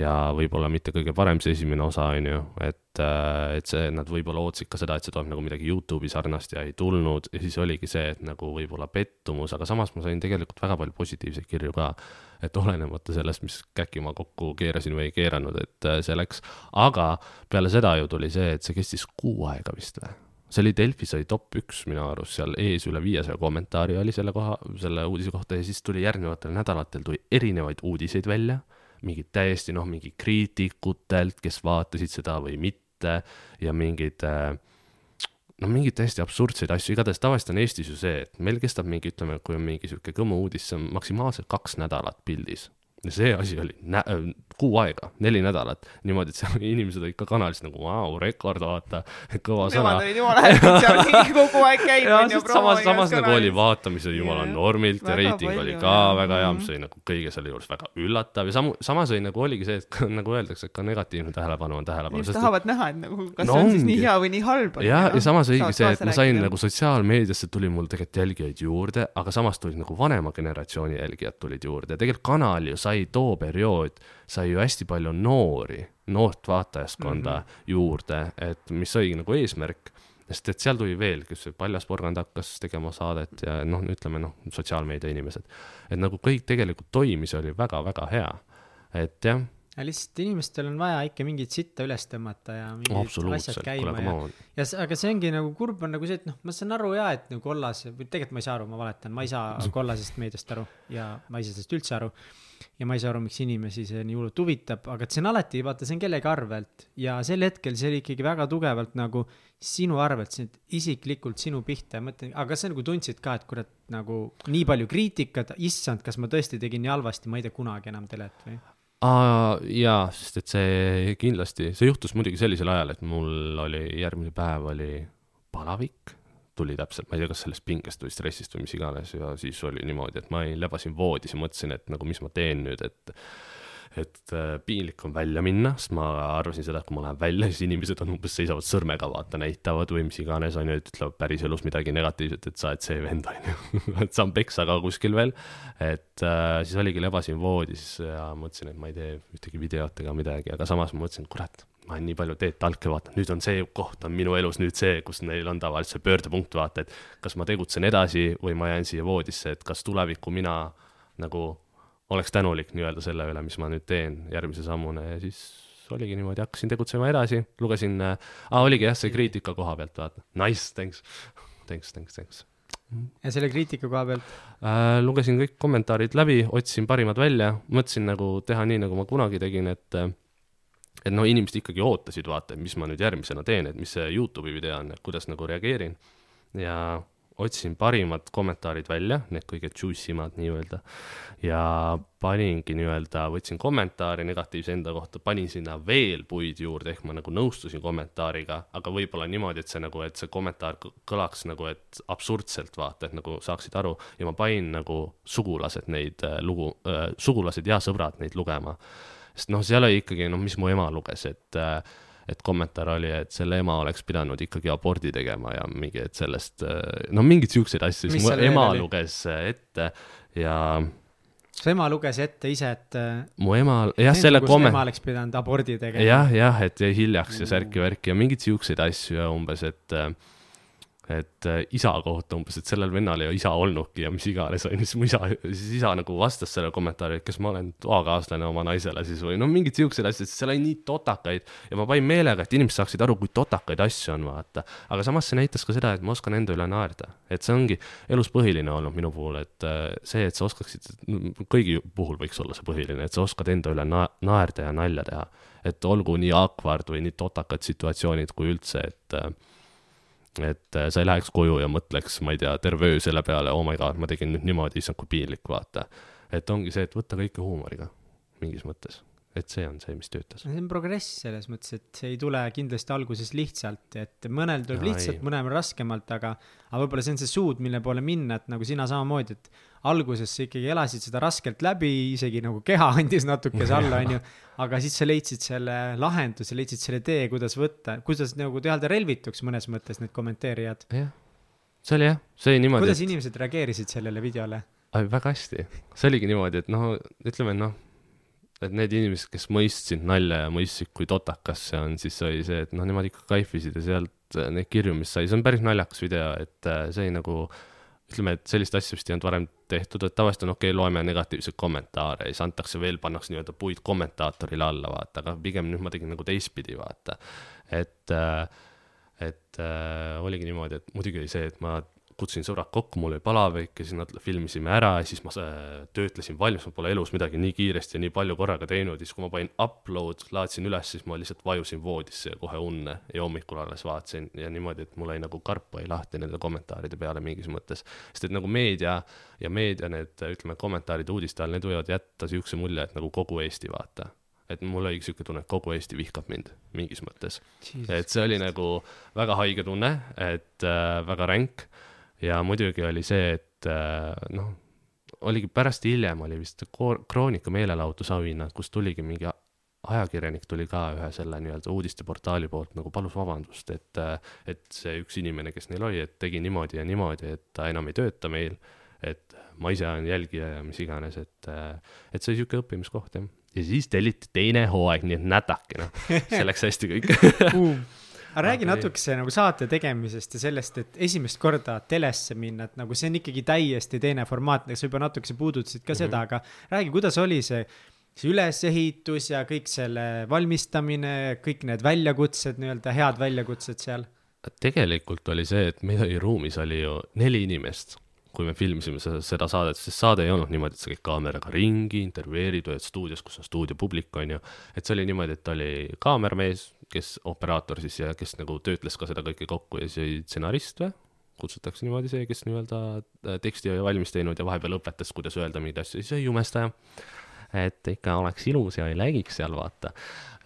ja võib-olla mitte kõige parem see esimene osa, on ju, et, äh, et see, nad võib-olla ootasid ka seda, et see tuleb nagu midagi Youtube'i sarnast ja ei tulnud. Ja siis oligi see, et nagu võib-olla pettumus, aga samas ma sain tegelikult väga palju positiivseid kirju ka. et olenemata sellest, mis käki ma kokku keerasin või ei keeranud, et äh, see läks, aga peale seda ju tuli see, et see kestis kuu aega vist või? See oli Delfis oli top üks minu arust, seal ees üle viiesaja kommentaari oli selle koha, selle uudise kohta ja siis tuli järgnevatel nädalatel tuli erinevaid uudiseid välja mingid täiesti noh, mingi kriitikutelt, kes vaatasid seda või mitte ja mingeid äh, no mingeid täiesti absurdseid asju, igatahes tavaliselt on Eestis ju see, et meil kestab mingi, ütleme, kui on mingi sihuke kõmu uudis, see on maksimaalselt kaks nädalat pildis ja see asi oli nä-, kuu aega, neli nädalat, niimoodi, et seal inimesed olid ka kanalis nagu vau, rekord, vaata, kõva sõna. Olid jumala hästi, seal kogu aeg käib. samas, samas nagu oli vaatamisel jumala normilt ja reiting oli ka jah. väga hea, mis mhm. oli nagu kõige selle juures väga üllatav ja samu, samas oli nagu oligi see, et nagu öeldakse, et ka negatiivne tähelepanu on tähelepanu. inimesed tahavad näha, et nagu kas no, see on siis nii hea või nii halb. ja, ja samas oligi see, et ma sain nagu sotsiaalmeediasse tuli mul tegelikult jälgijaid juurde, aga samas tulid nagu vanema generatsiooni jälgijad tulid juurde ja tegelikult kanal ju sai too periood sai ju hästi palju noori, noort vaatajaskonda mm -hmm. juurde, et mis oligi nagu eesmärk. sest et seal tuli veel, kes Paljas porgand hakkas tegema saadet ja noh, ütleme noh, sotsiaalmeedia inimesed. et nagu kõik tegelikult toimis, oli väga-väga hea, et jah. Ja lihtsalt inimestel on vaja ikka mingit sitta üles tõmmata ja mingid asjad käima ja, ja aga see ongi nagu kurb on nagu see, et noh, ma saan aru ja, et nagu kollas, või tegelikult ma ei saa aru, ma valetan, ma ei saa kollasest meediast aru ja ma ei saa sellest üldse aru ja ma ei saa aru, miks inimesi see nii hullult huvitab, aga et see on alati, vaata, see on kellegi arvelt ja sel hetkel see oli ikkagi väga tugevalt nagu sinu arvelt, see isiklikult sinu pihta ja mõtlen, aga kas sa nagu tundsid ka, et kurat, nagu nii palju kriitikat, issand, kas ma tõesti tegin nii halvasti, ma ei tee kunagi enam telet või? jaa, sest et see kindlasti, see juhtus muidugi sellisel ajal, et mul oli järgmine päev oli palavik tuli täpselt, ma ei tea, kas sellest pingest või stressist või mis iganes ja siis oli niimoodi, et ma lebasin voodis ja mõtlesin, et nagu mis ma teen nüüd, et et äh, piinlik on välja minna, sest ma arvasin seda, et kui ma lähen välja, siis inimesed on umbes seisavad sõrmega, vaata, näitavad või mis iganes, on ju, et ütlevad päriselus midagi negatiivset, et sa oled see vend, on ju et saan peksa ka kuskil veel. et äh, siis oligi, lebasin voodis ja mõtlesin, et ma ei tee ühtegi videot ega midagi, aga samas ma mõtlesin, kurat ma olen nii palju Teet Talke vaadanud, nüüd on see koht on minu elus nüüd see, kus neil on tavaliselt see pöördepunkt, vaata, et kas ma tegutsen edasi või ma jään siia voodisse, et kas tulevikku mina nagu oleks tänulik nii-öelda selle üle, mis ma nüüd teen järgmise sammuna ja siis oligi niimoodi, hakkasin tegutsema edasi, lugesin äh,, oligi jah, see kriitika koha pealt, vaata, nice, thanks, thanks, thanks, thanks ja selle kriitika koha pealt? äh,. lugesin kõik kommentaarid läbi, otsisin parimad välja, mõtlesin nagu teha nii, nagu ma kunagi tegin, et et no inimesed ikkagi ootasid, vaata, et mis ma nüüd järgmisena teen, et mis see Youtube'i video on, kuidas nagu reageerin. ja otsisin parimad kommentaarid välja, need kõige juicy mad nii-öelda. ja paningi nii-öelda, võtsin kommentaari negatiivse enda kohta, panin sinna veel puid juurde, ehk ma nagu nõustusin kommentaariga, aga võib-olla niimoodi, et see nagu, et see kommentaar kõlaks nagu, et absurdselt vaata, et nagu saaksid aru ja ma panin nagu sugulased neid äh, lugu äh,, sugulased ja sõbrad neid lugema. Sest noh, seal oli ikkagi, noh, mis mu ema luges, et äh, et kommentaar oli, et selle ema oleks pidanud ikkagi abordi tegema ja mingi, et sellest, no mingeid siukseid asju, siis mu ema oli? luges ette ja. su ema luges ette ise, et. mu ema, jah, selle komme-. ema oleks pidanud abordi tegema. jah, jah, et jäi hiljaks ja särki-värki ja mingeid siukseid asju ja umbes, et et äh, isa kohta umbes, et sellel vennal ei isa olnudki ja mis iganes, onju, siis mu isa, siis isa nagu vastas sellele kommentaari, et kas ma olen toakaaslane oma naisele siis või no mingid siuksed asjad, sest seal oli nii totakaid ja ma panin meelega, et inimesed saaksid aru, kui totakaid asju on, vaata. aga samas see näitas ka seda, et ma oskan enda üle naerda, et see ongi elus põhiline olnud minu puhul, et äh, see, et sa oskaksid, kõigi puhul võiks olla see põhiline, et sa oskad enda üle na naerda ja nalja teha. et olgu nii awkward või nii totakad situatsioonid kui üldse, et äh, et äh, sa ei läheks koju ja mõtleks, ma ei tea, terve öö selle peale, oh my god, ma tegin nüüd niimoodi, issand kui piinlik, vaata. et ongi see, et võtta kõike huumoriga, mingis mõttes et see on see, mis töötas. see on progress selles mõttes, et see ei tule kindlasti alguses lihtsalt, et mõnel tuleb Ai. lihtsalt, mõnel raskemalt, aga, aga võib-olla see on see suund, mille poole minna, et nagu sina samamoodi, et alguses sa ikkagi elasid seda raskelt läbi, isegi nagu keha andis natukese alla, onju. aga siis sa leidsid selle lahenduse, leidsid selle tee, kuidas võtta, kuidas nagu teha ta relvituks mõnes mõttes, need kommenteerijad. jah, see oli jah, see oli niimoodi. kuidas et... inimesed reageerisid sellele videole? väga hästi, see oligi niimoodi, et noh, ütleme noh et need inimesed, kes mõistsid nalja ja mõistsid, kui totakas see on, siis oli see, et noh, nemad ikka kaifisid ja sealt äh, neid kirju, mis sai, see on päris naljakas video, et äh, see oli nagu, ütleme, et sellist asja vist ei olnud varem tehtud, et tavaliselt on okei okay,, loeme negatiivseid kommentaare ja siis antakse veel, pannakse nii-öelda puid kommentaatorile alla, vaata, aga pigem nüüd ma tegin nagu teistpidi, vaata. et, äh, et äh, oligi niimoodi, et muidugi oli see, et ma kutsusin sõbrad kokku, mul oli palavik ja siis nad filmisime ära ja siis ma äh, töötlesin valmis, ma pole elus midagi nii kiiresti ja nii palju korraga teinud ja siis, kui ma panin upload, laadsin üles, siis ma lihtsalt vajusin voodisse ja kohe unne ja hommikul alles vaatasin ja niimoodi, et mul jäi nagu karp jäi lahti nende kommentaaride peale mingis mõttes. sest et nagu meedia ja meedia need, ütleme, kommentaarid uudiste all, need võivad jätta siukse mulje, et nagu kogu Eesti vaata et mul oli siuke tunne, et kogu Eesti vihkab mind mingis mõttes. et see oli nagu väga haige tunne, et äh, väga ränk ja muidugi oli see, et äh, noh, oligi pärast hiljem oli vist Kroonika meelelahutusauhinnad, kus tuligi mingi ajakirjanik tuli ka ühe selle nii-öelda uudisteportaali poolt nagu palus vabandust, et, äh, et see üks inimene, kes neil oli, et tegi niimoodi ja niimoodi, et ta enam ei tööta meil, et ma ise olen jälgija ja mis iganes, et, äh, et see oli niisugune õppimiskoht jah. ja siis telliti teine hooaeg, nii et nädake noh, see läks hästi kõik aga räägi natukese nagu saate tegemisest ja sellest, et esimest korda telesse minna, et nagu see on ikkagi täiesti teine formaat, sa juba natukese puudutasid ka mm -hmm. seda, aga räägi, kuidas oli see, see ülesehitus ja kõik selle valmistamine, kõik need väljakutsed, nii-öelda head väljakutsed seal? tegelikult oli see, et meil oli ruumis oli ju neli inimest kui me filmisime seda, saadet, sest saade ei olnud niimoodi, et sa käid kaameraga ringi, intervjueerid, oled stuudios, kus on stuudiopublik, on ju. et see oli niimoodi, et oli kaameramees, kes, operaator siis ja kes nagu töötles ka seda kõike kokku ja siis oli stsenarist või? kutsutakse niimoodi see, kes nii-öelda äh, teksti oli valmis teinud ja vahepeal õpetas, kuidas öelda mingeid asju, siis oli jumestaja. Et ikka oleks ilus ja ei läigiks seal, vaata.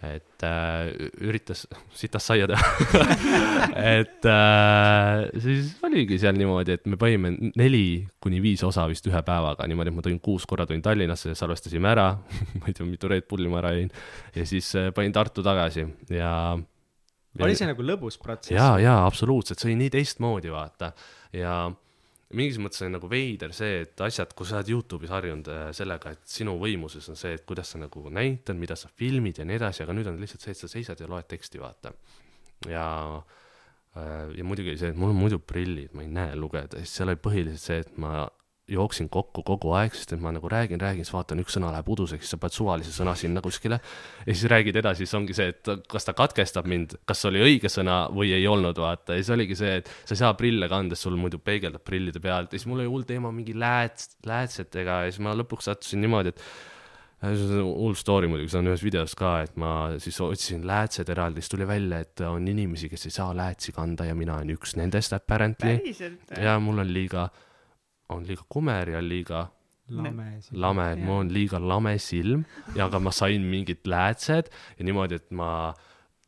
et äh, üritas sitast saia teha et äh, siis oligi seal niimoodi, et me panime neli kuni viis osa vist ühe päevaga, niimoodi, et ma tulin kuus korra tulin Tallinnasse, salvestasime ära ma ei tea, mitu Red Bulli ma ära jõin ja siis äh, panin Tartu tagasi ja oli see nagu lõbus protsess? jaa, jaa, absoluutselt, see oli nii teistmoodi, vaata. ja mingis mõttes on nagu veider see, et asjad, kui sa oled Youtube'is harjunud äh, sellega, et sinu võimuses on see, et kuidas sa nagu näitad, mida sa filmid ja nii edasi, aga nüüd on lihtsalt see, et sa seisad ja loed teksti, vaata. ja äh, ja muidugi see, et mul on muidu prillid, ma ei näe lugeda, siis seal oli põhiliselt see, et ma jooksin kokku kogu aeg, sest et ma nagu räägin, räägin, siis vaatan, üks sõna läheb uduseks, siis sa paned suvalise sõna sinna kuskile ja siis räägid edasi, siis ongi see, et kas ta katkestab mind, kas oli õige sõna või ei olnud, vaata, ja siis oligi see, et sa ei saa prille kandes, sul muidu peegeldab prillide pealt. Ja siis mul oli hull teema mingi lääts, läätsetega ja siis ma lõpuks sattusin niimoodi, et see on hull story muidugi, see on ühes videos ka, et ma siis otsisin läätsed eraldi, siis tuli välja, et on inimesi, kes ei saa läätsi kanda ja mina olen üks nendest apparently. ja mul on liiga, on liiga kumer ja liiga lame. lame, et mul on liiga lame silm ja aga ma sain mingid läätsed ja niimoodi, et ma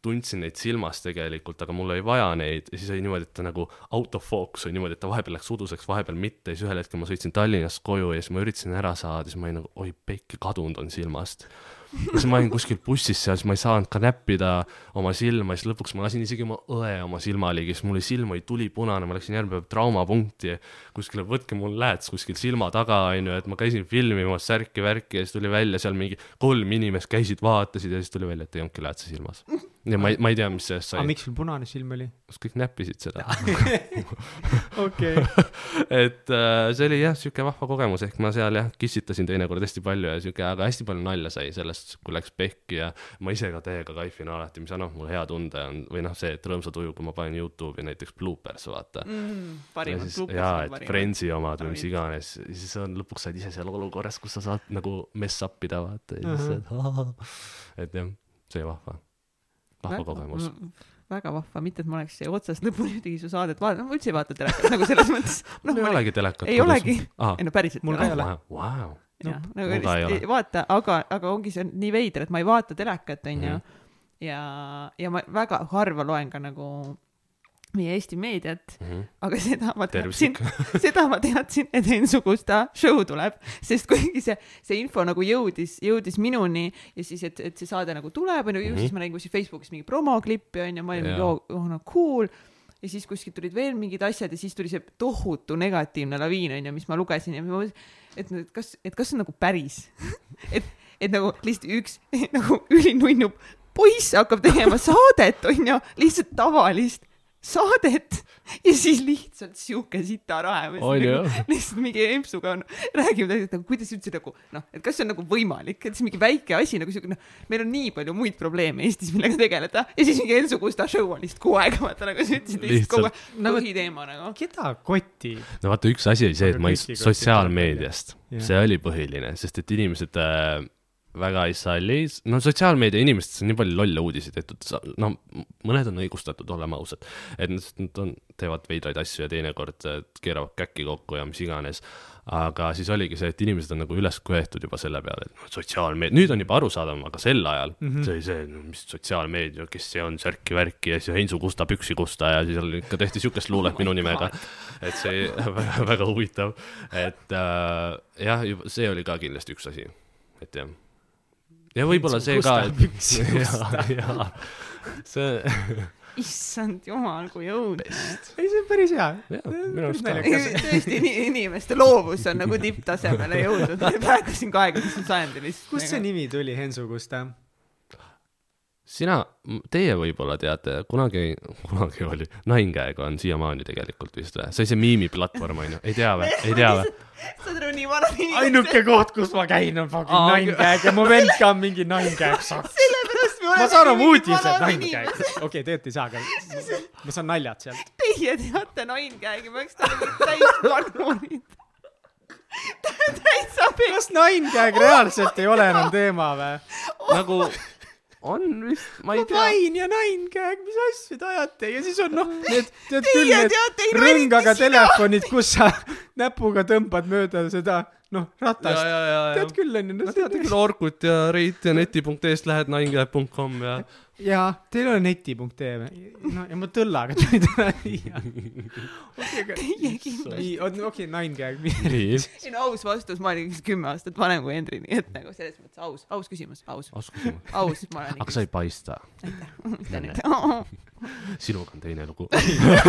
tundsin neid silmas tegelikult, aga mul oli vaja neid ja siis oli niimoodi, et ta nagu autofookus oli niimoodi, et ta vahepeal läks uduseks, vahepeal mitte ja siis ühel hetkel ma sõitsin Tallinnast koju ja siis ma üritasin ära saada, siis ma olin nagu oi pekki, kadunud on silmast. Ja siis ma olin kuskil bussis seal, siis ma ei saanud ka näppida oma silma, siis lõpuks ma lasin isegi oma õe oma silma ligi, siis mul oli silm oli tulipunane, ma läksin järgmine päev traumapunkti kuskile, võtke mul lääts kuskil silma taga, onju, et ma käisin filmimas särki-värki ja siis tuli välja seal mingi kolm inimest käisid, vaatasid ja siis tuli välja, et ei olnudki läätse silmas. Ja ma ei, ma ei tea, mis sellest aga sai, miks sul punane silm oli? kas kõik näppisid seda? Okei. et äh, see oli jah, sihuke vahva kogemus, ehk ma seal jah, kissitasin teinekord hästi palju ja sihuke, aga hästi palju nalja sai sellest, kui läks pehki ja ma ise ka täiega kaifin alati, mis annab mulle hea tunde on, või noh, see, et rõõmsa tuju, kui ma panen Youtube'i näiteks bloopers, vaata. Mm, parimad siis jaa, et. Friendsi omad või mis iganes, siis on lõpuks saad ise seal olukorras, kus sa saad nagu mess up ida, vaata, ja siis saad, et jah, see vahva, vahva kogemus. väga vahva, mitte et ma oleks otsast lõpuni ühtegi su saadet vaadanud, ma üldse ei vaata telekat nagu selles mõttes. mul ei olegi telekat ei olegi, ei no päriselt Mul ka ei ole. vau, jah, nagu lihtsalt ei vaata, aga, aga ongi see nii veider, et ma ei vaata telekat, onju Mhm.. ja, ja ma väga harva loen ka nagu meie Eesti meediat, aga seda ma teadsin seda ma teadsin, et Ensu Gusta show tuleb, sest kuigi see, see info nagu jõudis, jõudis minuni ja siis, et, et see saade nagu tuleb, onju, Mhm. siis ma nägin kuskil Facebookis mingi promoklippi, onju, ma olin oo, oh no cool. ja siis kuskilt tulid veel mingid asjad ja siis tuli see tohutu negatiivne laviin, onju, mis ma lugesin ja ma mõtlesin, et et kas, et kas see on nagu päris, et, et nagu lihtsalt üks nagu ülinunnu poiss hakkab tegema saadet, onju, lihtsalt tavalist saadet ja siis lihtsalt sihuke sita rahe. On ju? lihtsalt mingi empsuga on, räägime, et nagu kuidas üldse nagu noh, et kas see on nagu võimalik, et see mingi väike asi nagu siuke noh, meil on nii palju muid probleeme Eestis, millega tegeleda ja siis mingi Enso Gusta show on lihtsalt kuu aega, vaata nagu sa ütlesid, lihtsalt kogu aeg Nagu- põhiteema nagu. keda kotib? no vaata, üks asi oli see, et ma ei, sotsiaalmeediast, see oli põhiline, sest et inimesed äh, väga ei salli, no sotsiaalmeedia inimestest on nii palju lolle uudiseid tehtud, no mõned on õigustatud, oleme ausad, et nad, on, teevad veidraid asju ja teinekord äh, keeravad käkki kokku ja mis iganes, aga siis oligi see, et inimesed on nagu üles köetud juba selle peale, et noh, sotsiaalmeedia, nüüd on juba arusaadav, aga sel ajal mm -hmm. see oli see, no mis sotsiaalmeedia, kes see on, särki-värki ja siis Heinzu Kusta, Püksi Kusta ja siis oli ikka tehti siukest luulet minu nimega. et see väga, väga huvitav, et äh, jah, see oli ka kindlasti üks asi, et jah. Ja võib-olla see ka, et ja, ja see, issand jumal, kui õudne. ei, see on päris hea. tõesti, inimeste loovus on nagu tipptasemele jõudnud. Praegu siin kahekümnendal sajandil kust see nimi tuli, Hensu Gusta? sina, teie võib-olla teate, kunagi, kunagi oli, Ninegag on siiamaani tegelikult vist või? see oli see miimiplatvorm onju, ei tea või, ei tea või? saad aru, nii vana inimene. ainuke koht, kus ma käin, on fucking Aa, Nine Gag ja mu vend ka on mingi Nine Gag saks. sellepärast me ma saan oma nii uudised vanad Nine Gag inimesed.. okei, tegelikult ei saa, aga ma saan naljad sealt. Teie teate Nine Gag'i, ma oleks täis vannurid. täitsa kas Nine Gag reaalselt ei ole enam teema või? nagu on vist, ma ei tea. Vine ja Nine Gag, mis asju te ajate ja siis on noh, need, tead Teie küll need rõngaga telefonid, kus sa näpuga tõmbad mööda seda noh, ratast. tead. küll onju, no no teate küll Orkut ja Reit ja neti.ee-st lähed ninegag.com ja jaa, teil ei ole neti.ee või? no ja ma tõllaga tulin täna siia. Teie kindlasti. okei okay,, Nine Gag, ei no aus vastus, ma olin kümme aastat vanem kui Henri, nii et nagu selles mõttes aus, aus küsimus, aus, oskusime. aus, ma olen aga sa ei paista, ikka. sinuga on teine lugu.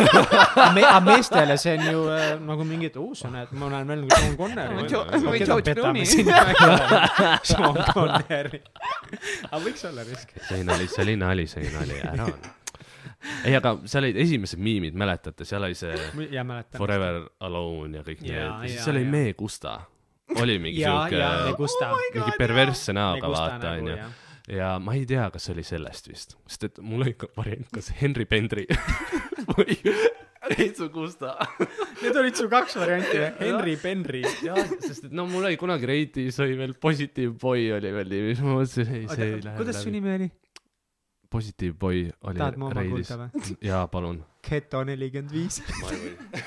aga meestele see on ju äh, nagu mingi, et oo, sa näed, ma näen veel nagu Sean Connery. Või George Clooney. Sean Connery. aga võiks olla risk. see oli see oli nali, see oli nali, ära on. ei, aga seal olid esimesed miimid, mäletate, seal oli see ja mäletan. Forever Alone ja kõik need siis seal oli. Mee Gusta. oli mingi ja, ja siuke, Negusta. mingi perversse näoga vaata nägu, onju ja ma ei tea, kas see oli sellest vist, sest et mul oli ka variant, kas Henry Pendri või Heisu Gusta. Need olid su kaks varianti või? Henry Penry. jah, sest et no mul oli kunagi Reitis oli veel Positive Boy oli veel nimi, siis ma mõtlesin, ei see ei lähe kuidas su nimi oli? Positive Boy oli tahad mu oma Reidis kuulda. või? jaa, palun. Geto nelikümmend viis. ma ei või.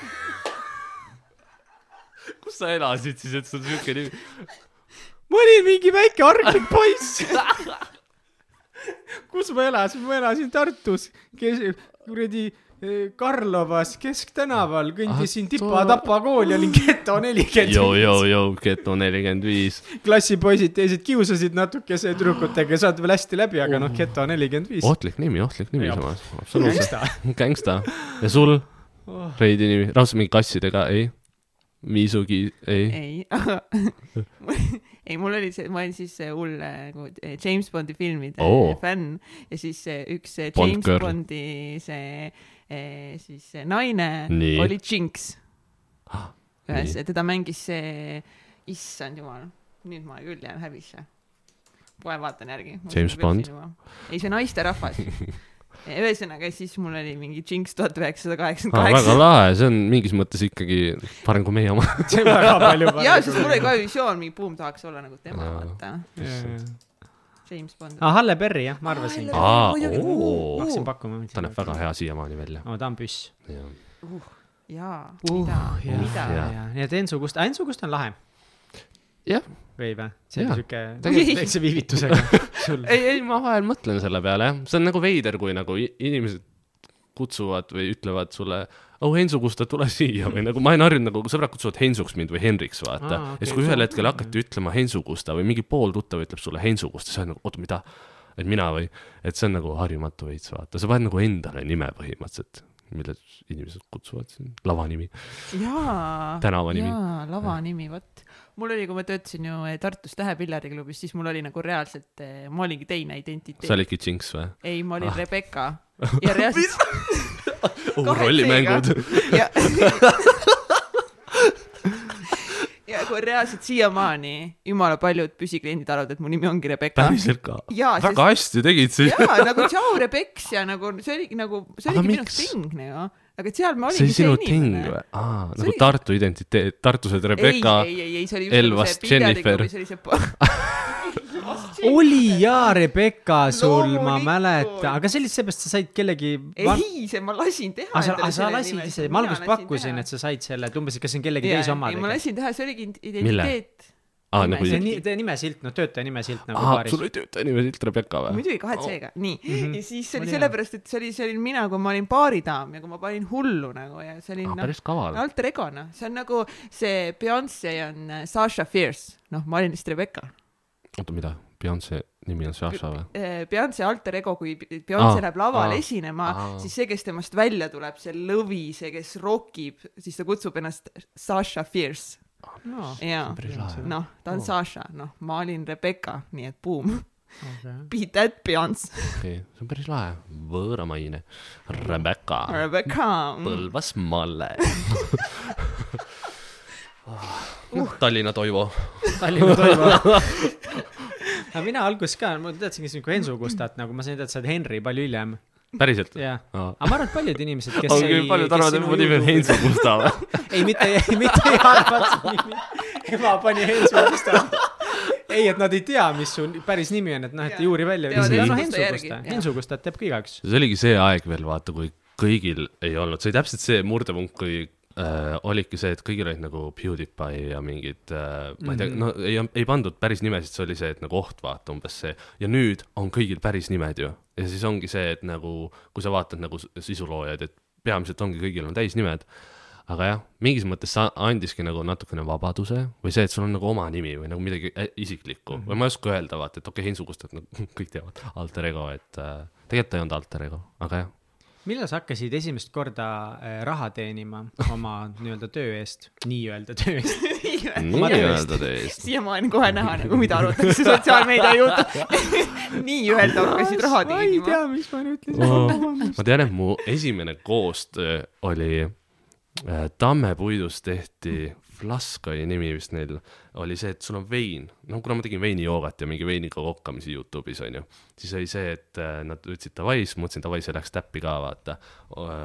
kus sa elasid siis, et sul siuke nimi? ma olin mingi väike arglik poiss. kus ma elasin, ma elasin Tartus, kes, kuradi Karlovas Kesktänaval, kõndisin Ah, Tipa-Tapa kooli, olin geto nelikümmend Jou, jou, viis. jou, Geto nelikümmend viis. klassipoisid teised kiusasid natukese tüdrukutega, saad veel hästi läbi, aga noh, geto nelikümmend viis. ohtlik nimi, ohtlik nimi samas, absoluutselt. gängsta. ja sul, Oh. Reidi nimi, raudselt mingi kassidega, ei? Miisugi, ei? ei, aga ei, mul oli see, ma olin siis see hull äh, nagu eh, James Bondi filmide oh. fänn ja siis see üks see Bond James girl. Bondi see siis see naine Nii. oli Jinx. ühes teda mängis see, issand jumal, nüüd ma küll jään häbisse. kohe vaatan järgi. James Bond? ei, see naisterahvas. ühesõnaga, siis mul oli mingi Jinx tuhat üheksasada Ah, kaheksakümmend väga kaheksa. lahe, see on mingis mõttes ikkagi parem kui meie oma. see on väga palju parem. ja, sest mul oli ka visioon, mingi buum tahaks olla nagu tema, Jaa. vaata. James Bond. aa, Halle Berry jah, ma arvasin. Aa, aa, muidugi. oo ma, hakkasin pakkuma. ta näeb väga. hea siiamaani välja. oo, ta on püss. jaa, Uh, mida, mida ja, ja, Ensu Kust, Ensu Kust on lahe. Jah. või või? see Jaa. on siuke Tegelikult- väikse viivitusega sul. ei, ei, ma vahel mõtlen selle peale jah, see on nagu veider, kui nagu i- inimesed kutsuvad või ütlevad sulle, oh Hensu, kus ta tule siia või nagu ma olen harjunud nagu sõbrad kutsuvad Hensuks mind või Henriks vaata Aa, ah,. okei, ja siis, kui ühel hetkel hakati ütlema Hensu Kusta või mingi pooltuttav ütleb sulle Hensu Kusta, siis on nagu oota, mida? et mina või, et see on nagu harjumatu veits vaata, sa paned nagu endale nime põhimõtteliselt, mille inimesed kutsuvad sind, lavanimi, jaa, tänavanimi. jaa, lava nimi, vot. Mul oli, kui ma töötasin ju eh, Tartus Tähe pillariklubis, siis mul oli nagu reaalselt, ma olingi teine identiteet sa. olidki Jinx või? ei, ma olin Ah. Rebecca ja reaalselt oh, rollimängud. ja ja kui reaalselt siiamaani jumala paljud püsikliendid arvavad, et mu nimi ongi Rebecca. päriselt ka? Jaa, sest- väga hästi tegid siis. jaa, nagu tšau, Rebeks ja nagu see oligi nagu, see oligi minu ting nagu, aga seal ma see olingi oli sinu see ting inimene. või? aa, See nagu oli- Tartu identiteet, tartused Rebecca. ei, ei, ei, ei, see oli just Elvast nagu see Jennifer. see oli see jaa, Rebecca sul, ma mäletan, aga see oli seepärast, sa said kellegi. ei, see ma lasin teha. aga sa, sa lasid ise, ma alguses pakkusin, et sa said selle, et umbes, et kas see on kellegi teise oma ei, ma. lasin teha, see oligi identiteet. Nime- nagu see on nii, teie nimesilt, noh, töötaja nimesilt nagu aa, baaris sul. oli töötaja nimi silt Rebecca või? muidugi kahe C-ga, nii mm. -hmm. ja siis see Oli sellepärast, et see oli, see olin mina, kui ma olin baaridaam ja kui ma panin hullu nagu ja see oli noh, päris kaval. alter ego noh, see on nagu see Beyonce on äh, Sasha Fierce, noh, ma olin vist Rebecca. oota, mida? Beyonce nimi on Sasha või? Beyonce alter ego, kui Beyonce Aa, läheb lavale aa, esinema aa., siis see, kes temast välja tuleb, see lõvi, see, kes rokib, siis ta kutsub ennast Sasha Fierce. no,. jaa, noh, ta on Oo. Sasha, noh, ma olin Rebecca, nii et boom, Okay. beat that Beyonce, okei, see on päris lahe. võõramaine. Rebecca. Rebecca. Põlvas Malle. Tallinna Toivo. Tallinna Toivo. aga mina alguses ka, ma teadsingi sinuke Ensu Kustat nagu, ma sain teada, sa oled Henry palju hiljem. päriselt? jah, aga ma arvan, et paljud inimesed, kes ongi paljud arvavad, et mu nimi on Heinz Gustav. ei, mitte, mitte ei arva, et su nimi, ema pani Hensu Gustav. ei, et nad ei tea, mis su päris nimi on, et noh, et ei uuri välja. Teavad no Hensu Hensu Gusta järgi, Gusta, jah. Hensu Gustat teab ka igaüks. see oligi see aeg veel, vaata, kui kõigil ei olnud, see oli täpselt see murdepunkt, kui äh, olidki see, et kõigil olid nagu PewDiePie ja mingid äh,, ma ei tea, Mhm. no ei, ei pandud päris nimesid, see oli see, et nagu oht, vaata umbes see. ja nüüd on kõigil päris nimed ju. ja siis ongi see, et nagu, kui sa vaatad nagu sisuloojaid, et peamiselt ongi kõigil on täisnimed. aga jah, mingis mõttes sa andiski nagu natukene vabaduse või see, et sul on nagu oma nimi või nagu midagi ä- isiklikku mm. -hmm. või ma ei oska öelda, vaata, et okei okay,, Heinzu Gustad, nagu kõik teavad, alter ego, et äh, tegelikult ta ei olnud alter ego, aga jah millal sa hakkasid esimest korda äh, raha teenima oma nii-öelda töö eest, nii-öelda töö eest? nii-öelda töö eest. siiamaani kohe näha nagu, mida arvatakse sotsiaalmeedia juurde nii-öelda hakkasid raha teenima. ma ei tea, mis ma nüüd ütlesin oh,. ma tean, et mu esimene koostöö oli äh, Tammepuidus tehti Flask oli nimi vist neil, oli see, et sul on vein, no kuna ma tegin veinijoogat ja mingi veiniga kokkamisi Youtube'is onju, siis oli see, et äh, nad ütlesid davai, siis mõtlesin davai, see läheks täppi ka vaata.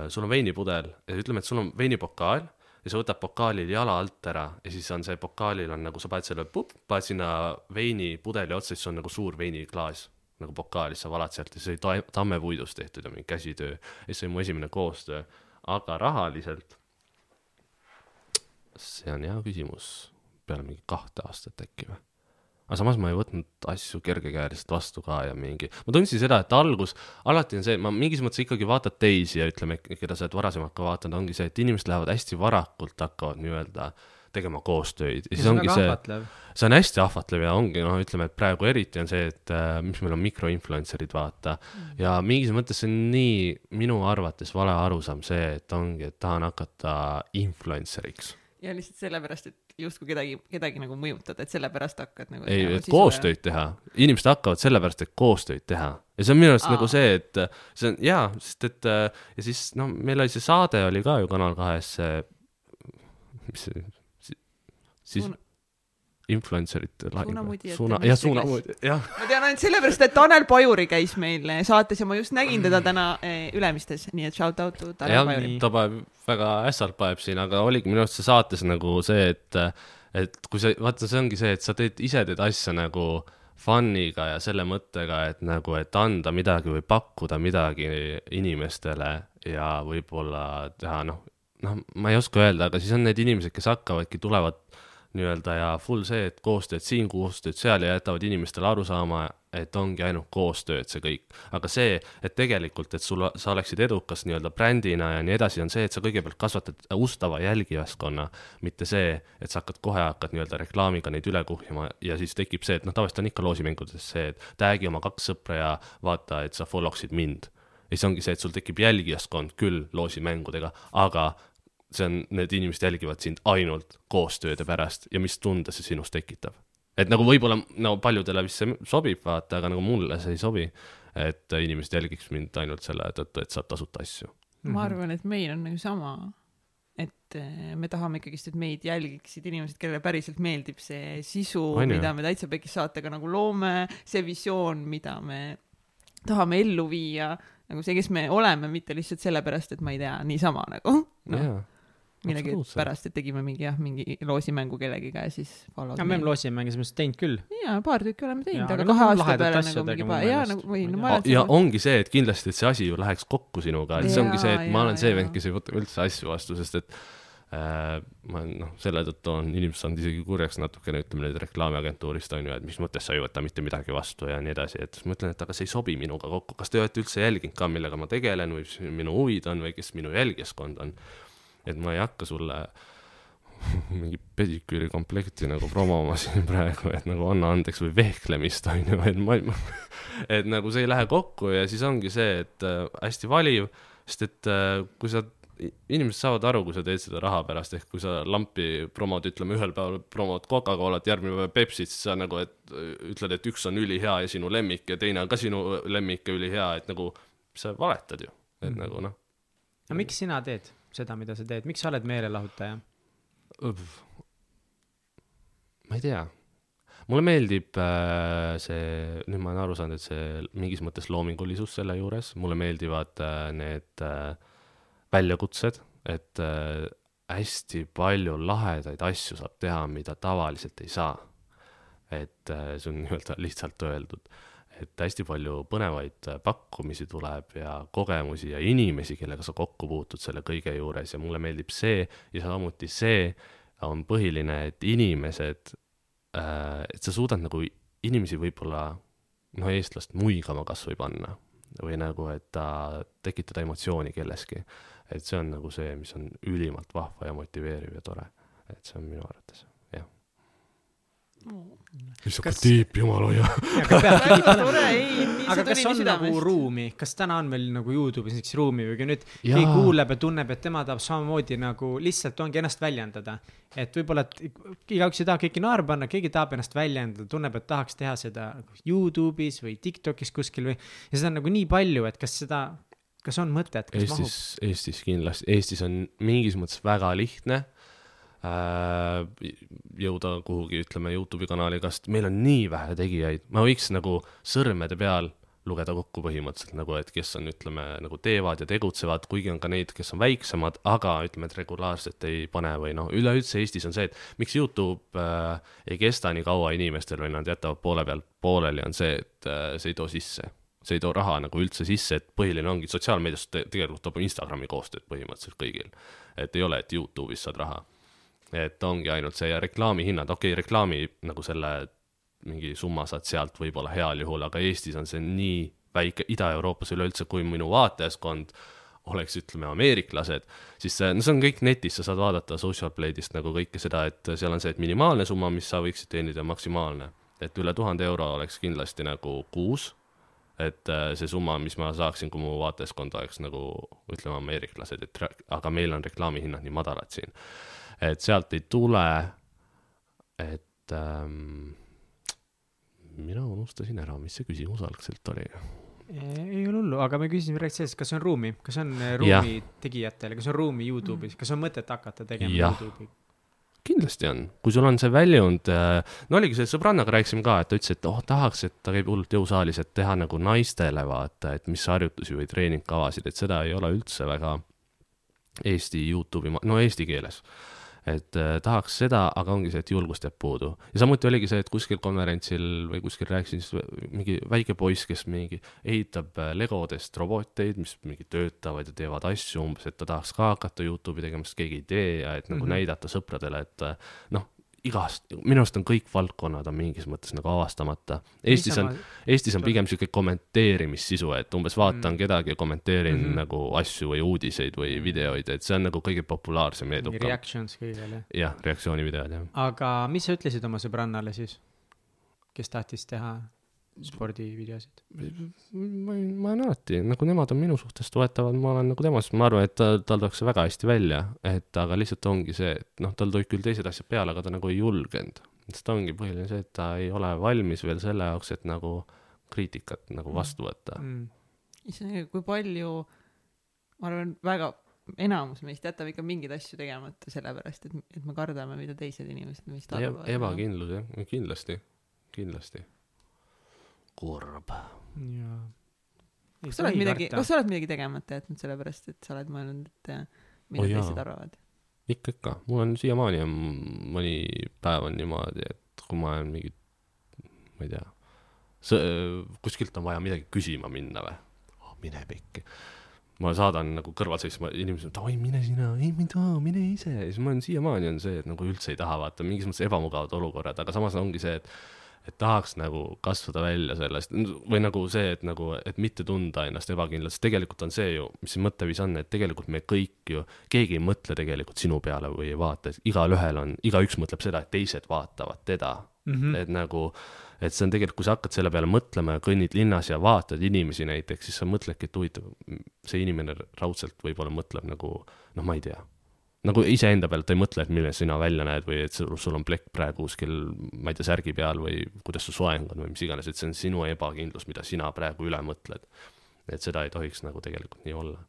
sul on veinipudel ütleme, et sul on veinipokaal ja sa võtad pokaalil jala alt ära ja siis on see pokaalil on nagu sa paned selle, paned sinna veinipudeli otsa, siis on nagu suur veiniklaas nagu pokaalis, sa valad sealt ja see oli tammepuidust tehtud ja mingi käsitöö. ja see oli mu esimene koostöö, aga rahaliselt see on hea küsimus, peale mingi kahte aastat äkki või? aga samas ma ei võtnud asju kergekäeliselt vastu ka ja mingi, ma tundsin seda, et algus, alati on see, ma mingis mõttes ikkagi vaatad teisi ja ütleme, keda sa oled varasemalt ka vaadanud, ongi see, et inimesed lähevad hästi varakult, hakkavad nii-öelda tegema koostööd ja siis ongi see, see on hästi ahvatlev ja ongi noh, ütleme, et praegu eriti on see, et äh, mis meil on mikroinfluencer'id, vaata. Mm.. ja mingis mõttes see on nii minu arvates vale arusaam see, et ongi, et tahan hakata influencer'iks ja lihtsalt sellepärast, et justkui kedagi, kedagi nagu mõjutada, et sellepärast hakkad nagu. ei, et koostööd teha, inimesed hakkavad sellepärast, et koostööd teha. Ja see on minu arust nagu see, et see on jaa, sest et ja siis noh, meil oli see saade oli ka ju Kanal kahes see, mis see, siis influencerite lahingu. suuna, jah, suunamudija, jah. ma tean ainult sellepärast, et Tanel Pajuri käis meil saates ja ma just nägin teda täna eh, Ülemistes, nii et shout out to Tanel ja, Pajuri. ta paneb väga ässalt paneb siin, aga oligi minu arust see saates nagu see, et, et kui sa, vaata, see ongi see, et sa teed, ise teed asja nagu fun'iga ja selle mõttega, et nagu, et anda midagi või pakkuda midagi inimestele ja võib-olla teha noh, noh, ma ei oska öelda, aga siis on need inimesed, kes hakkavadki, tulevad nii-öelda ja full see, et koostööd siin, koostööd seal ja jätavad inimestele aru saama, et ongi ainult koostööd see kõik. aga see, et tegelikult, et sul, sa oleksid edukas nii-öelda brändina ja nii edasi, on see, et sa kõigepealt kasvatad ustava jälgijaskonna, mitte see, et sa hakkad kohe hakkad nii-öelda reklaamiga neid üle kuhjama ja siis tekib see, et noh, tavaliselt on ikka loosimängudes see, et tag'i oma kaks sõpra ja vaata, et sa follow ksid mind ja siis ongi see, et sul tekib jälgijaskond küll loosimängudega, aga see on, need inimesed jälgivad sind ainult koostööde pärast ja mis tunde see sinus tekitab. et nagu võib-olla no paljudele vist see sobib, vaata, aga nagu mulle see ei sobi, et inimesed jälgiks mind ainult selle tõttu, et saab tasuta asju. ma arvan, et meil on nagu sama, et eh, me tahame ikkagist, et meid jälgiksid inimesed, kellele päriselt meeldib see sisu, mida me Täitsa Pekis saatega nagu loome, see visioon, mida me tahame ellu viia, nagu see, kes me oleme, mitte lihtsalt sellepärast, et ma ei tea, niisama nagu noh millegipärast, et tegime mingi jah, mingi loosimängu kellegiga ja siis follow'd. me oleme loosimänge selles mõttes teinud küll. jaa, paar tükki oleme teinud, aga kahe aasta peale nagu mingi paar, jaa nagu või no ma olen. ja ongi see, et kindlasti, et see asi ju läheks kokku sinuga, et see ongi see, et ma olen see vend, kes ei võta üldse asju vastu, sest et äh, ma noh, selle tõttu on inimesed saanud isegi kurjaks natukene, ütleme nüüd reklaamiagentuurist on ju, et mis mõttes sa ei võta mitte midagi vastu ja nii edasi, et siis ma ütlen, et aga see ei sobi minuga kokku, kas te olete üldse jälginud ka, millega ma tegelen või mis minu huvid on või kes minu jälgijaskond on et ma ei hakka sulle mingi pediküüri komplekti nagu promoma siin praegu, et nagu anna andeks või vehklemist on ju, et ma, ma, et nagu see ei lähe kokku ja siis ongi see, et äh, hästi valiv, sest et äh, kui sa, inimesed saavad aru, kui sa teed seda raha pärast, ehk kui sa lampi promod, ütleme ühel päeval promod Coca-Colat, järgmine päev Pepsit, siis sa nagu, et ütled, et üks on ülihea ja sinu lemmik ja teine on ka sinu lemmik ja ülihea, et nagu sa valetad ju, et mm. nagu noh. no miks sina teed? Seda, mida sa teed, miks sa oled meelelahutaja? ma ei tea, mulle meeldib äh, see, nüüd ma olen aru saanud, et see mingis mõttes loomingulisus selle juures, mulle meeldivad äh, need äh, väljakutsed, et äh, hästi palju lahedaid asju saab teha, mida tavaliselt ei saa. et äh, see on nii-öelda lihtsalt öeldud et hästi palju põnevaid pakkumisi tuleb ja kogemusi ja inimesi, kellega sa kokku puutud selle kõige juures ja mulle meeldib see ja samuti see on põhiline, et inimesed äh,, et sa suudad nagu inimesi võib-olla, noh, eestlast muigama kas või panna või nagu, et ta tekitada emotsiooni kelleski. et see on nagu see, mis on ülimalt vahva ja motiveeriv ja tore. et see on minu arvates mis hakkab tiip, jumal hoia. väga tore, ei, nii see aga kas on nagu ruumi, kas täna on meil nagu Youtube'is näiteks ruumi või kui nüüd keegi kuuleb ja tunneb, et tema tahab samamoodi nagu lihtsalt ongi ennast väljendada. et võib-olla, et igaüks ei taha kõiki naeru panna, keegi tahab ennast väljendada, tunneb, et tahaks teha seda Youtube'is või Tiktokis kuskil või. ja seda on nagu nii palju, et kas seda, kas on mõtet, kas mahub? Eestis, Eestis kindlasti, Eestis on mingis mõttes väga lihtne jõuda kuhugi, ütleme Youtube'i kanaliga, sest meil on nii vähe tegijaid, ma võiks nagu sõrmede peal lugeda kokku põhimõtteliselt nagu, et kes on, ütleme nagu teevad ja tegutsevad, kuigi on ka neid, kes on väiksemad, aga ütleme, et regulaarselt ei pane või noh, üleüldse Eestis on see, et miks Youtube äh, ei kesta nii kaua inimestel või nad jätavad poole pealt pooleli, on see, et äh, see ei too sisse see ei too raha nagu üldse sisse, et põhiline ongi sotsiaalmeedias te tegelikult toob Instagrami koostööd põhimõtteliselt kõigil. et ei ole, et Youtube'is saad raha. Et ongi ainult see ja reklaamihinnad, okei okay,, reklaami nagu selle mingi summa saad sealt võib-olla heal juhul, aga Eestis on see nii väike, Ida-Euroopas üleüldse, kui minu vaatajaskond oleks, ütleme, ameeriklased, siis see, no see on kõik netis, sa saad vaadata Social Blade'ist nagu kõike seda, et seal on see, et minimaalne summa, mis sa võiksid teenida, maksimaalne. et üle tuhande euro oleks kindlasti nagu kuus et äh, see summa, mis ma saaksin, kui mu vaatajaskond oleks nagu ütleme, ameeriklased, et aga meil on reklaamihinnad nii madalad siin. Et sealt ei tule, et ähm, mina unustasin ära, mis see küsimus algselt oli. ei ole hullu, aga me küsisime rääkis sellest, kas on ruumi, kas on äh, ruumi tegijatele, kas on ruumi Youtube'is, kas on mõtet hakata tegema Jah. Youtube'i? kindlasti on, kui sul on see väljund, no oligi see sõbrannaga rääkisime ka, et ta ütles, et oh tahaks, et ta käib hullult jõusaalis, et teha nagu naistele vaata, et mis harjutusi või treeningkavasid, et seda ei ole üldse väga Eesti Youtube'i, no eesti keeles. Et eh, tahaks seda, aga ongi see, et julgust jääb puudu. ja samuti oligi see, et kuskil konverentsil või kuskil rääkisin, siis mingi väike poiss, kes mingi ehitab eh, legodest roboteid, mis mingi töötavad ja teevad asju umbes, et ta tahaks ka hakata Youtube'i tegema, sest keegi ei tee ja et nagu mm. -hmm. näidata sõpradele, et eh, noh, igast, minu arust on kõik valdkonnad on mingis mõttes nagu avastamata. Eestis on, Eestis on pigem sihuke kommenteerimissisu, et umbes vaatan mm. kedagi ja kommenteerin mm. -hmm. nagu asju või uudiseid või videoid, et see on nagu kõige populaarsem ja edukam. reactions kõigele. jah, reaktsioonivideod jah. aga mis sa ütlesid oma sõbrannale siis, kes tahtis teha spordivideosid? ma, ma olen alati, nagu nemad on minu suhtes toetavad, ma olen nagu tema suhtes, ma arvan, et ta, tal tuleks see väga hästi välja, et aga lihtsalt ongi see, et noh, tal tulid küll teised asjad peale, aga ta nagu ei julgenud. sest ongi põhiline see, et ta ei ole valmis veel selle jaoks, et nagu kriitikat nagu vastu võtta. Mm. issand, kui palju, ma arvan, väga enamus meist jätab ikka mingeid asju tegemata sellepärast, et, et me kardame, mida teised inimesed meist arvavad. ebakindlus jah, kindlasti, kindlasti. kurb. jaa. kas sa oled midagi, kas sa oled midagi tegemata jätnud sellepärast, et sa oled mõelnud, et eh, mida Oh teised arvavad? ikka, ikka, mul on siiamaani on mõni päev on niimoodi, et kui ma olen mingi, ma ei tea, kuskilt on vaja midagi küsima minna või oh,, mine pekki. ma saadan nagu kõrval seisma, inimesed, davai, mine sina, ei ma ei taha, mine ise ja siis ma olen siiamaani on see, et nagu üldse ei taha vaata, mingis mõttes ebamugavad olukorrad, aga samas ongi see, et et tahaks nagu kasvada välja sellest või nagu see, et nagu, et mitte tunda ennast ebakindlalt, sest tegelikult on see ju, mis see mõtteviis on, et tegelikult me kõik ju, keegi ei mõtle tegelikult sinu peale või ei vaata, igalühel on, igaüks mõtleb seda, et teised vaatavad teda mm. -hmm. et nagu, et see on tegelikult, kui sa hakkad selle peale mõtlema ja kõnnid linnas ja vaatad inimesi näiteks, siis sa mõtledki, et huvitav, see inimene raudselt võib-olla mõtleb nagu noh, ma ei tea nagu iseenda pealt ei mõtle, et milline sina välja näed või et sul, on plekk praegu kuskil, ma ei tea, särgi peal või kuidas su soeng on või mis iganes, et see on sinu ebakindlus, mida sina praegu üle mõtled. et seda ei tohiks nagu tegelikult nii olla.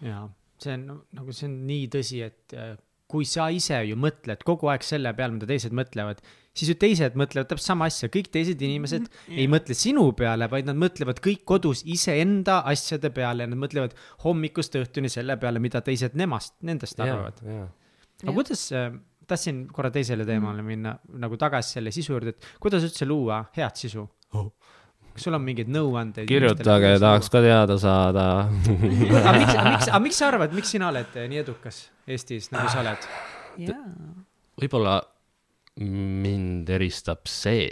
jaa, see on nagu, see on nii tõsi, et äh, kui sa ise ju mõtled kogu aeg selle peale, mida teised mõtlevad, siis ju teised mõtlevad täpselt sama asja, kõik teised inimesed mm, ei mõtle sinu peale, vaid nad mõtlevad kõik kodus iseenda asjade peale, nad mõtlevad hommikust õhtuni selle peale, mida teised nemast, nendest arvavad. jaa, aga kuidas äh,, tahtsin korra teisele teemale minna nagu tagasi selle sisu juurde, et kuidas üldse luua head sisu Oh. kas sul on mingeid nõuandeid? kirjutage, tahaks ka teada saada. aga miks, aga miks, aga miks sa arvad, miks sina oled eh, nii edukas Eestis, nagu sa oled? jaa. võib-olla mind eristab see,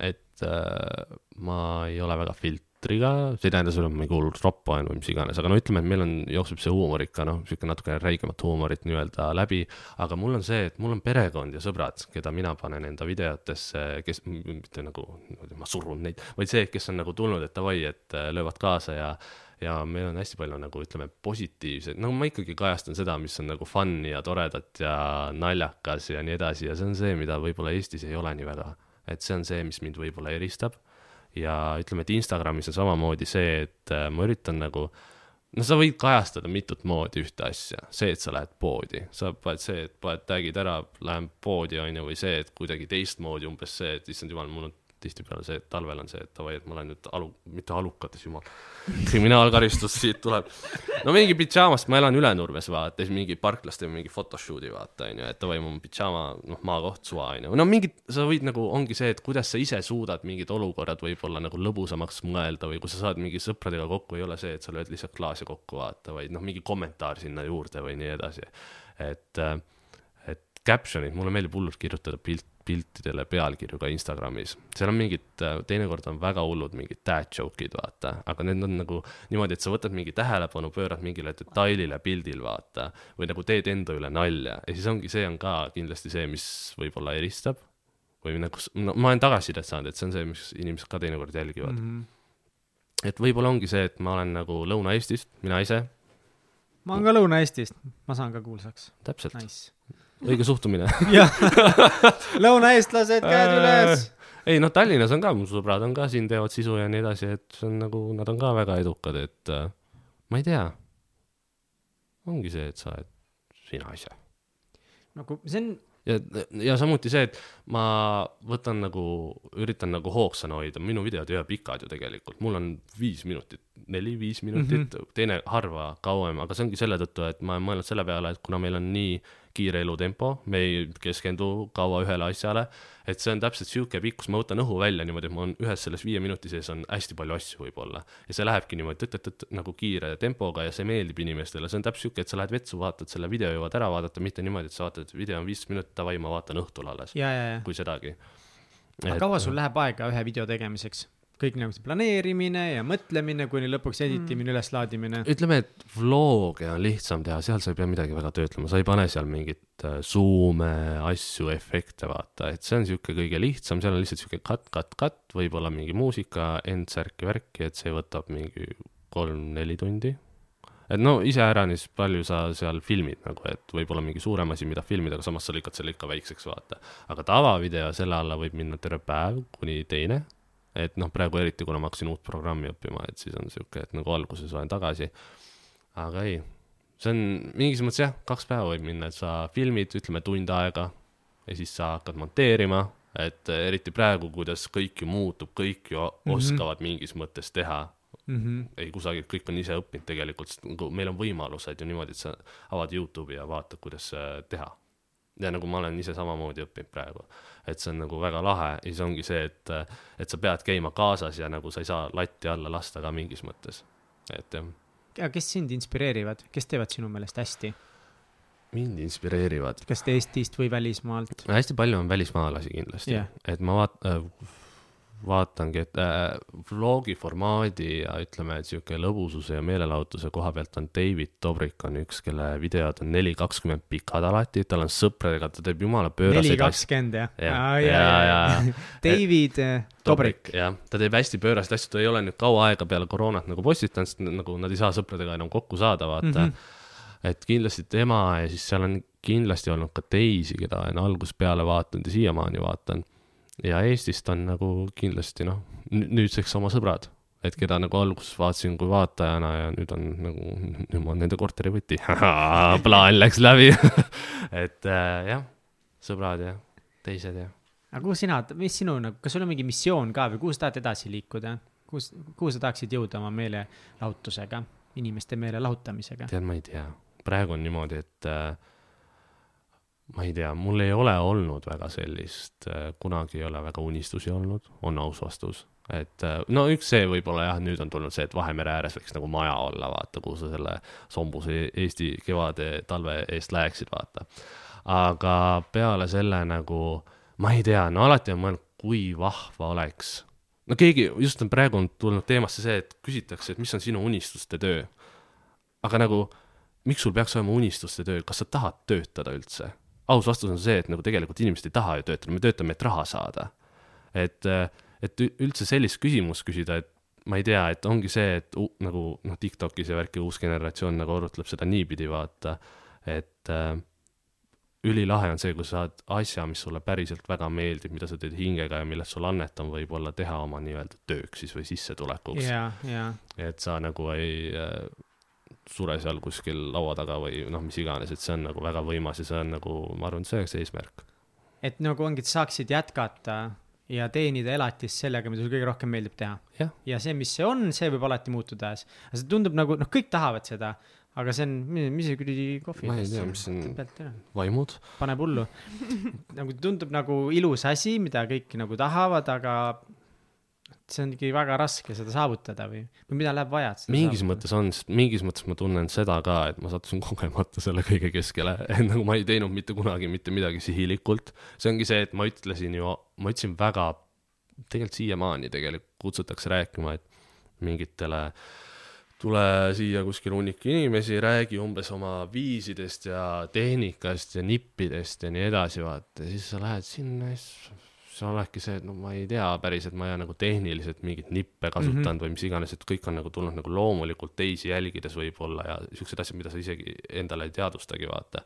et äh, ma ei ole väga filtriga, see ei tähenda seda, et ma ei kuulu roppu olen või mis iganes, aga no ütleme, et meil on, jookseb see huumor ikka noh, sihuke natuke räigemat huumorit nii-öelda läbi. aga mul on see, et mul on perekond ja sõbrad, keda mina panen enda videotesse, kes mitte nagu, ma surun neid, vaid see, kes on nagu tulnud, et davai, et äh, löövad kaasa ja ja meil on hästi palju nagu ütleme positiivseid, no ma ikkagi kajastan seda, mis on nagu fun'i ja toredat ja naljakas ja nii edasi ja see on see, mida võib-olla Eestis ei ole nii väga. et see on see, mis mind võib-olla eristab. ja ütleme, et Instagramis on samamoodi see, et äh, ma üritan nagu no sa võid kajastada mitut moodi ühte asja, see, et sa lähed poodi, sa paned see, et paned tag'id ära, lähen poodi, on ju, või see, et kuidagi teistmoodi umbes see, et issand jumal, mul on tihtipeale see, et talvel on see, et davai, et ma lähen nüüd alu, mitte alukates, jumal, kriminaalkaristus siit tuleb. no mingi pidžaamast, ma elan Ülenurmes, vaata, siis mingi parklas teeme mingi photoshoot'i, vaata, on ju, et davai, mul on pidžaama, noh, maakoht, suva, on ju. no mingid, sa võid nagu, ongi see, et kuidas sa ise suudad mingid olukorrad võib-olla nagu lõbusamaks mõelda või kui sa saad mingi sõpradega kokku, ei ole see, et sa lööd lihtsalt klaasi kokku, vaata, vaid noh, mingi kommentaar sinna juurde või nii edasi. et, et caption'id, mulle meeldib hullult kirjutada pilt, piltidele pealkirju ka Instagramis, seal on mingid, teinekord on väga hullud mingid dad joke'id, vaata, aga need on nagu niimoodi, et sa võtad mingi tähelepanu, pöörad mingile detailile pildil, vaata, või nagu teed enda üle nalja. Ja siis ongi, see on ka kindlasti see, mis võib-olla eristab. Või nagu, no ma olen tagasisidet saanud, et see on see, mis inimesed ka teinekord jälgivad. Mm. -hmm. et võib-olla ongi see, et ma olen nagu Lõuna-Eestist, mina ise, ma olen ka Lõuna-Eestist, ma saan ka kuulsaks, täpselt, nice. Õige suhtumine jah, lõunaeestlased, käed üles. ei noh, Tallinnas on ka, mu sõbrad on ka siin, teevad sisu ja nii edasi, et see on nagu, nad on ka väga edukad, et äh, ma ei tea. ongi see, et sa oled sina ise. nagu see on, ja, ja samuti see, et ma võtan nagu, üritan nagu hoogsana hoida, minu videod ei ole pikad ju tegelikult, mul on viis minutit, neli-viis minutit mm, -hmm. teine harva kauem, aga see ongi selle tõttu, et ma olen mõelnud selle peale, et kuna meil on nii kiire elutempo, me ei keskendu kaua ühele asjale, et see on täpselt sihuke pikkus, ma võtan õhu välja niimoodi, et mul on ühes selles viie minuti sees on hästi palju asju võib-olla. ja see lähebki niimoodi tõtt-tõtt nagu kiire tempoga ja see meeldib inimestele, see on täpselt sihuke, et sa lähed vetsu, vaatad selle video, jõuad ära vaadata, mitte niimoodi, et sa vaatad, et video on viisteist minutit, davai, ma vaatan õhtul alles, kui sedagi. aga kaua sul läheb aega ühe video tegemiseks? Kõik nagu see planeerimine ja mõtlemine kuni lõpuks editimine mm., üleslaadimine. ütleme, et vlog'e on lihtsam teha, seal sa ei pea midagi väga töötlema, sa ei pane seal mingit äh, zoom'e, asju, efekte, vaata, et see on sihuke kõige lihtsam, seal on lihtsalt sihuke cut, cut, cut, võib-olla mingi muusika, end särki, värki, et see võtab mingi kolm-neli tundi. et no iseäranis palju sa seal filmid nagu, et võib-olla mingi suurem asi, mida filmida, aga samas sa lõikad selle ikka väikseks, vaata. aga tavavideo, selle alla võib minna terve päev kuni teine et noh, praegu eriti, kuna ma hakkasin uut programmi õppima, et siis on sihuke, et nagu alguses olen tagasi. aga ei, see on mingis mõttes jah, kaks päeva võib minna, et sa filmid, ütleme tund aega ja siis sa hakkad monteerima, et eriti praegu, kuidas kõik ju muutub, kõik ju mm -hmm. oskavad mingis mõttes teha Mm -hmm. ei kusagilt, kõik on ise õppinud tegelikult, sest nagu meil on võimalused ju niimoodi, et sa avad Youtube'i ja vaatad, kuidas äh, teha. Ja nagu ma olen ise samamoodi õppinud praegu, et see on nagu väga lahe. Ja siis ongi see, et, et sa pead käima kaasas ja nagu sa ei saa latti alla lasta ka mingis mõttes, et jah, aga kes sind inspireerivad, kes teevad sinu meelest hästi, mind inspireerivad. kas Eestist või välismaalt? hästi palju on välismaalasi kindlasti. Yeah., et ma vaat- äh,, vaatangi, et äh, vlogi formaadi ja ütleme, et sihuke lõbususe ja meelelahutuse koha pealt on David Dobrik on üks, kelle videod on neli kakskümmend pikad alati, tal on sõpradega, ta teeb jumala neli pööraseid asju. kakskümmend jah Jah, ja, ja. David eh, Dobrik, jah, ta teeb hästi pööraseid asju, ta ei ole nüüd kaua aega peale koroonat nagu postitanud, sest nagu nad ei saa sõpradega enam kokku saada, vaata mm. -hmm. et kindlasti tema ja siis seal on kindlasti olnud ka teisi, keda olen algusest peale vaadanud ja siiamaani vaatan. Ja Eestist on nagu kindlasti noh, nüüdseks oma sõbrad, et keda nagu alguses vaatasin kui vaatajana ja nüüd on nagu, nüüd ma olen nende korterivõti. plaan läks läbi et äh, jah, sõbrad ja teised ja aga kuhu sina, mis sinu nagu, kas sul on mingi missioon ka või kuhu sa tahad edasi liikuda? kus, kuhu sa tahaksid jõuda oma meelelahutusega, inimeste meele lahutamisega? tead, ma ei tea, praegu on niimoodi, et äh, ma ei tea, mul ei ole olnud väga sellist äh,, kunagi ei ole väga unistusi olnud, on aus vastus. et äh, no üks see võib-olla jah, nüüd on tulnud see, et Vahemere ääres võiks nagu maja olla, vaata, kuhu sa selle sombuse Eesti kevade, talve eest läheksid, vaata. aga peale selle nagu, ma ei tea, no alati on mõelnud, kui vahva oleks no keegi, just on praegu on tulnud teemasse see, et küsitakse, et mis on sinu unistuste töö. aga nagu, miks sul peaks olema unistuste töö, kas sa tahad töötada üldse? Aus vastus on see, et nagu tegelikult inimesed ei taha ju töötada, me töötame, et raha saada. et, et üldse sellist küsimust küsida, et ma ei tea, et ongi see, et u, nagu noh, Tiktokis ja värki uus generatsioon nagu arutleb seda niipidi, vaata, et äh, ülilahe on see, kui sa saad asja, mis sulle päriselt väga meeldib, mida sa teed hingega ja millest sul annet on võib-olla teha oma nii-öelda tööks siis või sissetulekuks yeah,. Yeah. et sa nagu ei äh, sure seal kuskil laua taga või noh, mis iganes, et see on nagu väga võimas ja see on nagu, ma arvan, see oleks eesmärk. et nagu ongi, et saaksid jätkata ja teenida elatist sellega, mida sulle kõige rohkem meeldib teha. ja see, mis see on, see võib alati muutuda. see tundub nagu, noh, kõik tahavad seda aga see on, mis see kuradi kohvi. ma ei tea, mis see on, vaimud. paneb hullu nagu tundub nagu ilus asi, mida kõik nagu tahavad, aga see on ikkagi väga raske seda saavutada või, või mida läheb vaja. mingis saavutada. mõttes on, sest mingis mõttes ma tunnen seda ka, et ma sattusin kogemata selle kõige keskele, et nagu ma ei teinud mitte kunagi mitte midagi sihilikult. see ongi see, et ma ütlesin ju, ma ütlesin väga, tegelikult siiamaani tegelikult kutsutakse rääkima, et mingitele tule siia kuskil hunnik inimesi, räägi umbes oma viisidest ja tehnikast ja nippidest ja nii edasi, vaata, ja siis sa lähed sinna ja siis sa oledki see, et no ma ei tea päriselt, ma ei ole nagu tehniliselt mingeid nippe kasutanud mm -hmm. või mis iganes, et kõik on nagu tulnud nagu loomulikult teisi jälgides võib-olla ja siuksed asjad, mida sa isegi endale ei teadvustagi, vaata.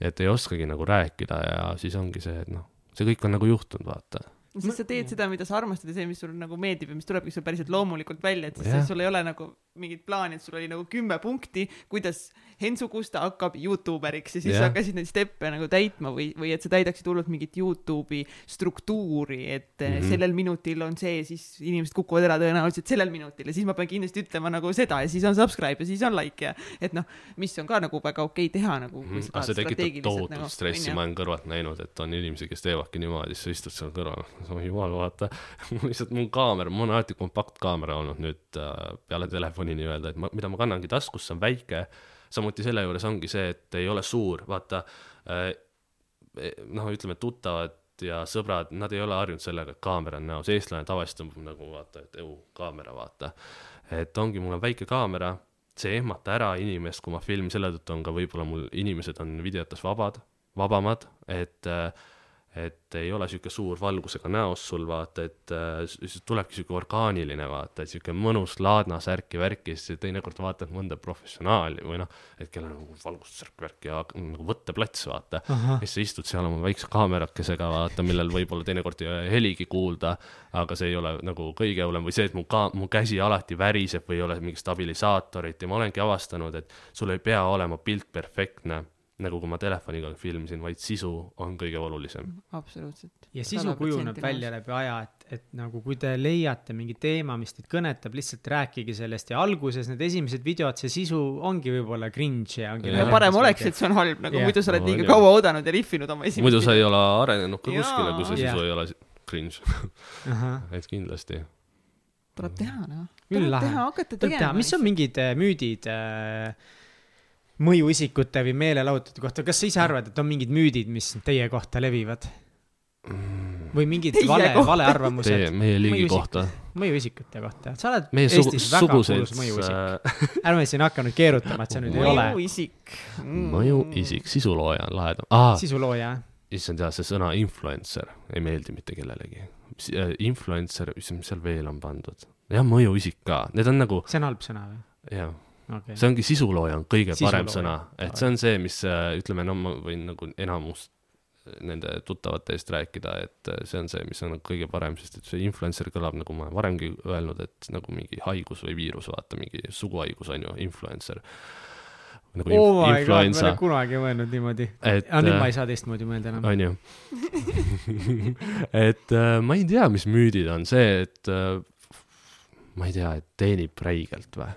et ei oskagi nagu rääkida ja siis ongi see, et noh, see kõik on nagu juhtunud, vaata siis sa teed seda, mida sa armastad ja see, mis sulle nagu meeldib ja mis tulebki sul päriselt loomulikult välja, et siis yeah. sul ei ole nagu mingit plaani, et sul oli nagu kümme punkti, kuidas Hensu Kusta hakkab Youtuberiks ja siis yeah. sa hakkasid neid steppe nagu täitma või, või et sa täidaksid hullult mingit Youtube'i struktuuri, et mm -hmm. sellel minutil on see, siis inimesed kukuvad ära tõenäoliselt sellel minutil ja siis ma pean kindlasti ütlema nagu seda ja siis on subscribe ja siis on like ja et noh, mis on ka nagu väga okei okay teha nagu mm. -hmm. aga see tekitab tohutut nagu, stressi, ma olen kõrvalt näinud, et on inimesi, kes teevadki niimoodi, siis sa istud seal kõrval oh jumal, vaata mul lihtsalt, mul kaamera, mul on alati kompaktkaamera olnud nüüd äh, peale telefoni nii-öelda, et ma, mida ma kannangi taskus, see on väike. samuti selle juures ongi see, et ei ole suur, vaata äh, noh, ütleme tuttavad ja sõbrad, nad ei ole harjunud sellega, et kaamera on näos, eestlane tavaliselt tõmbab nagu vaata, et eu, kaamera, vaata. et ongi, mul on väike kaamera, see ei ehmata ära inimest, kui ma filmin, selle tõttu on ka võib-olla mul inimesed on videotes vabad, vabamad, et äh, et ei ole sihuke suur valgusega näos sul vaata, et äh, tulebki sihuke orgaaniline vaata, et sihuke mõnus laadna särki värki, siis teinekord vaatad mõnda professionaali või noh, et kellel on nagu valgussärk värk ja nagu võtteplats vaata. ja siis sa istud seal oma väikse kaamerakesega vaata, millel võib-olla teinekord ei ole heligi kuulda, aga see ei ole nagu kõige hullem või see, et mu ka-, mu käsi alati väriseb või ei ole mingit stabilisaatorit ja ma olengi avastanud, et sul ei pea olema pilt perfektne nagu kui ma telefoniga filmisin, vaid sisu on kõige olulisem. absoluutselt. ja sisu kujuneb välja läbi aja, et, et nagu kui te leiate mingi teema, mis teid kõnetab, lihtsalt rääkige sellest ja alguses need esimesed videod, see sisu ongi võib-olla cringe ja ongi. ja parem oleks, et see on halb, nagu yeah. muidu sa oled liiga no, kaua oodanud ja rihvinud oma esimest. muidu sa ei ole arenenud ka kuskile, kui see sisu ei ole cringe et kindlasti. tuleb teha, noh. tuleb teha, hakata tegema. mis on mingid äh, müüdid äh, mõjuisikute või meelelahutajate kohta, kas sa ise arvad, et on mingid müüdid, mis teie kohta levivad? või mingid teie vale, valearvamused? meie liigi kohta. mõjuisikute kohta, sa oled meie Eestis väga kuulus mõjuisik äh.... ärme siin hakka nüüd keerutama, et sa nüüd ei ole. mõjuisik mm.. mõjuisik, sisulooja on lahedam ah,. sisulooja, issand jah, see sõna influencer ei meeldi mitte kellelegi. Äh, influencer, mis seal veel on pandud? jah, mõjuisik ka, need on nagu. see on halb sõna või? jah okay.. see ongi sisulooja on kõige sisulooja. parem sõna, et see on see, mis äh, ütleme, no ma võin nagu enamus äh, nende tuttavate eest rääkida, et äh, see on see, mis on nagu kõige parem, sest et see influencer kõlab nagu ma olen varemgi öelnud, et nagu mingi haigus või viirus, vaata mingi suguhaigus on ju, influencer nagu inf oh influenza. ma ei ole kunagi mõelnud niimoodi. aga nüüd ma ei saa teistmoodi mõelda enam. on ju et äh, ma ei tea, mis müüdid on see, et äh, ma ei tea, et teenib räigelt või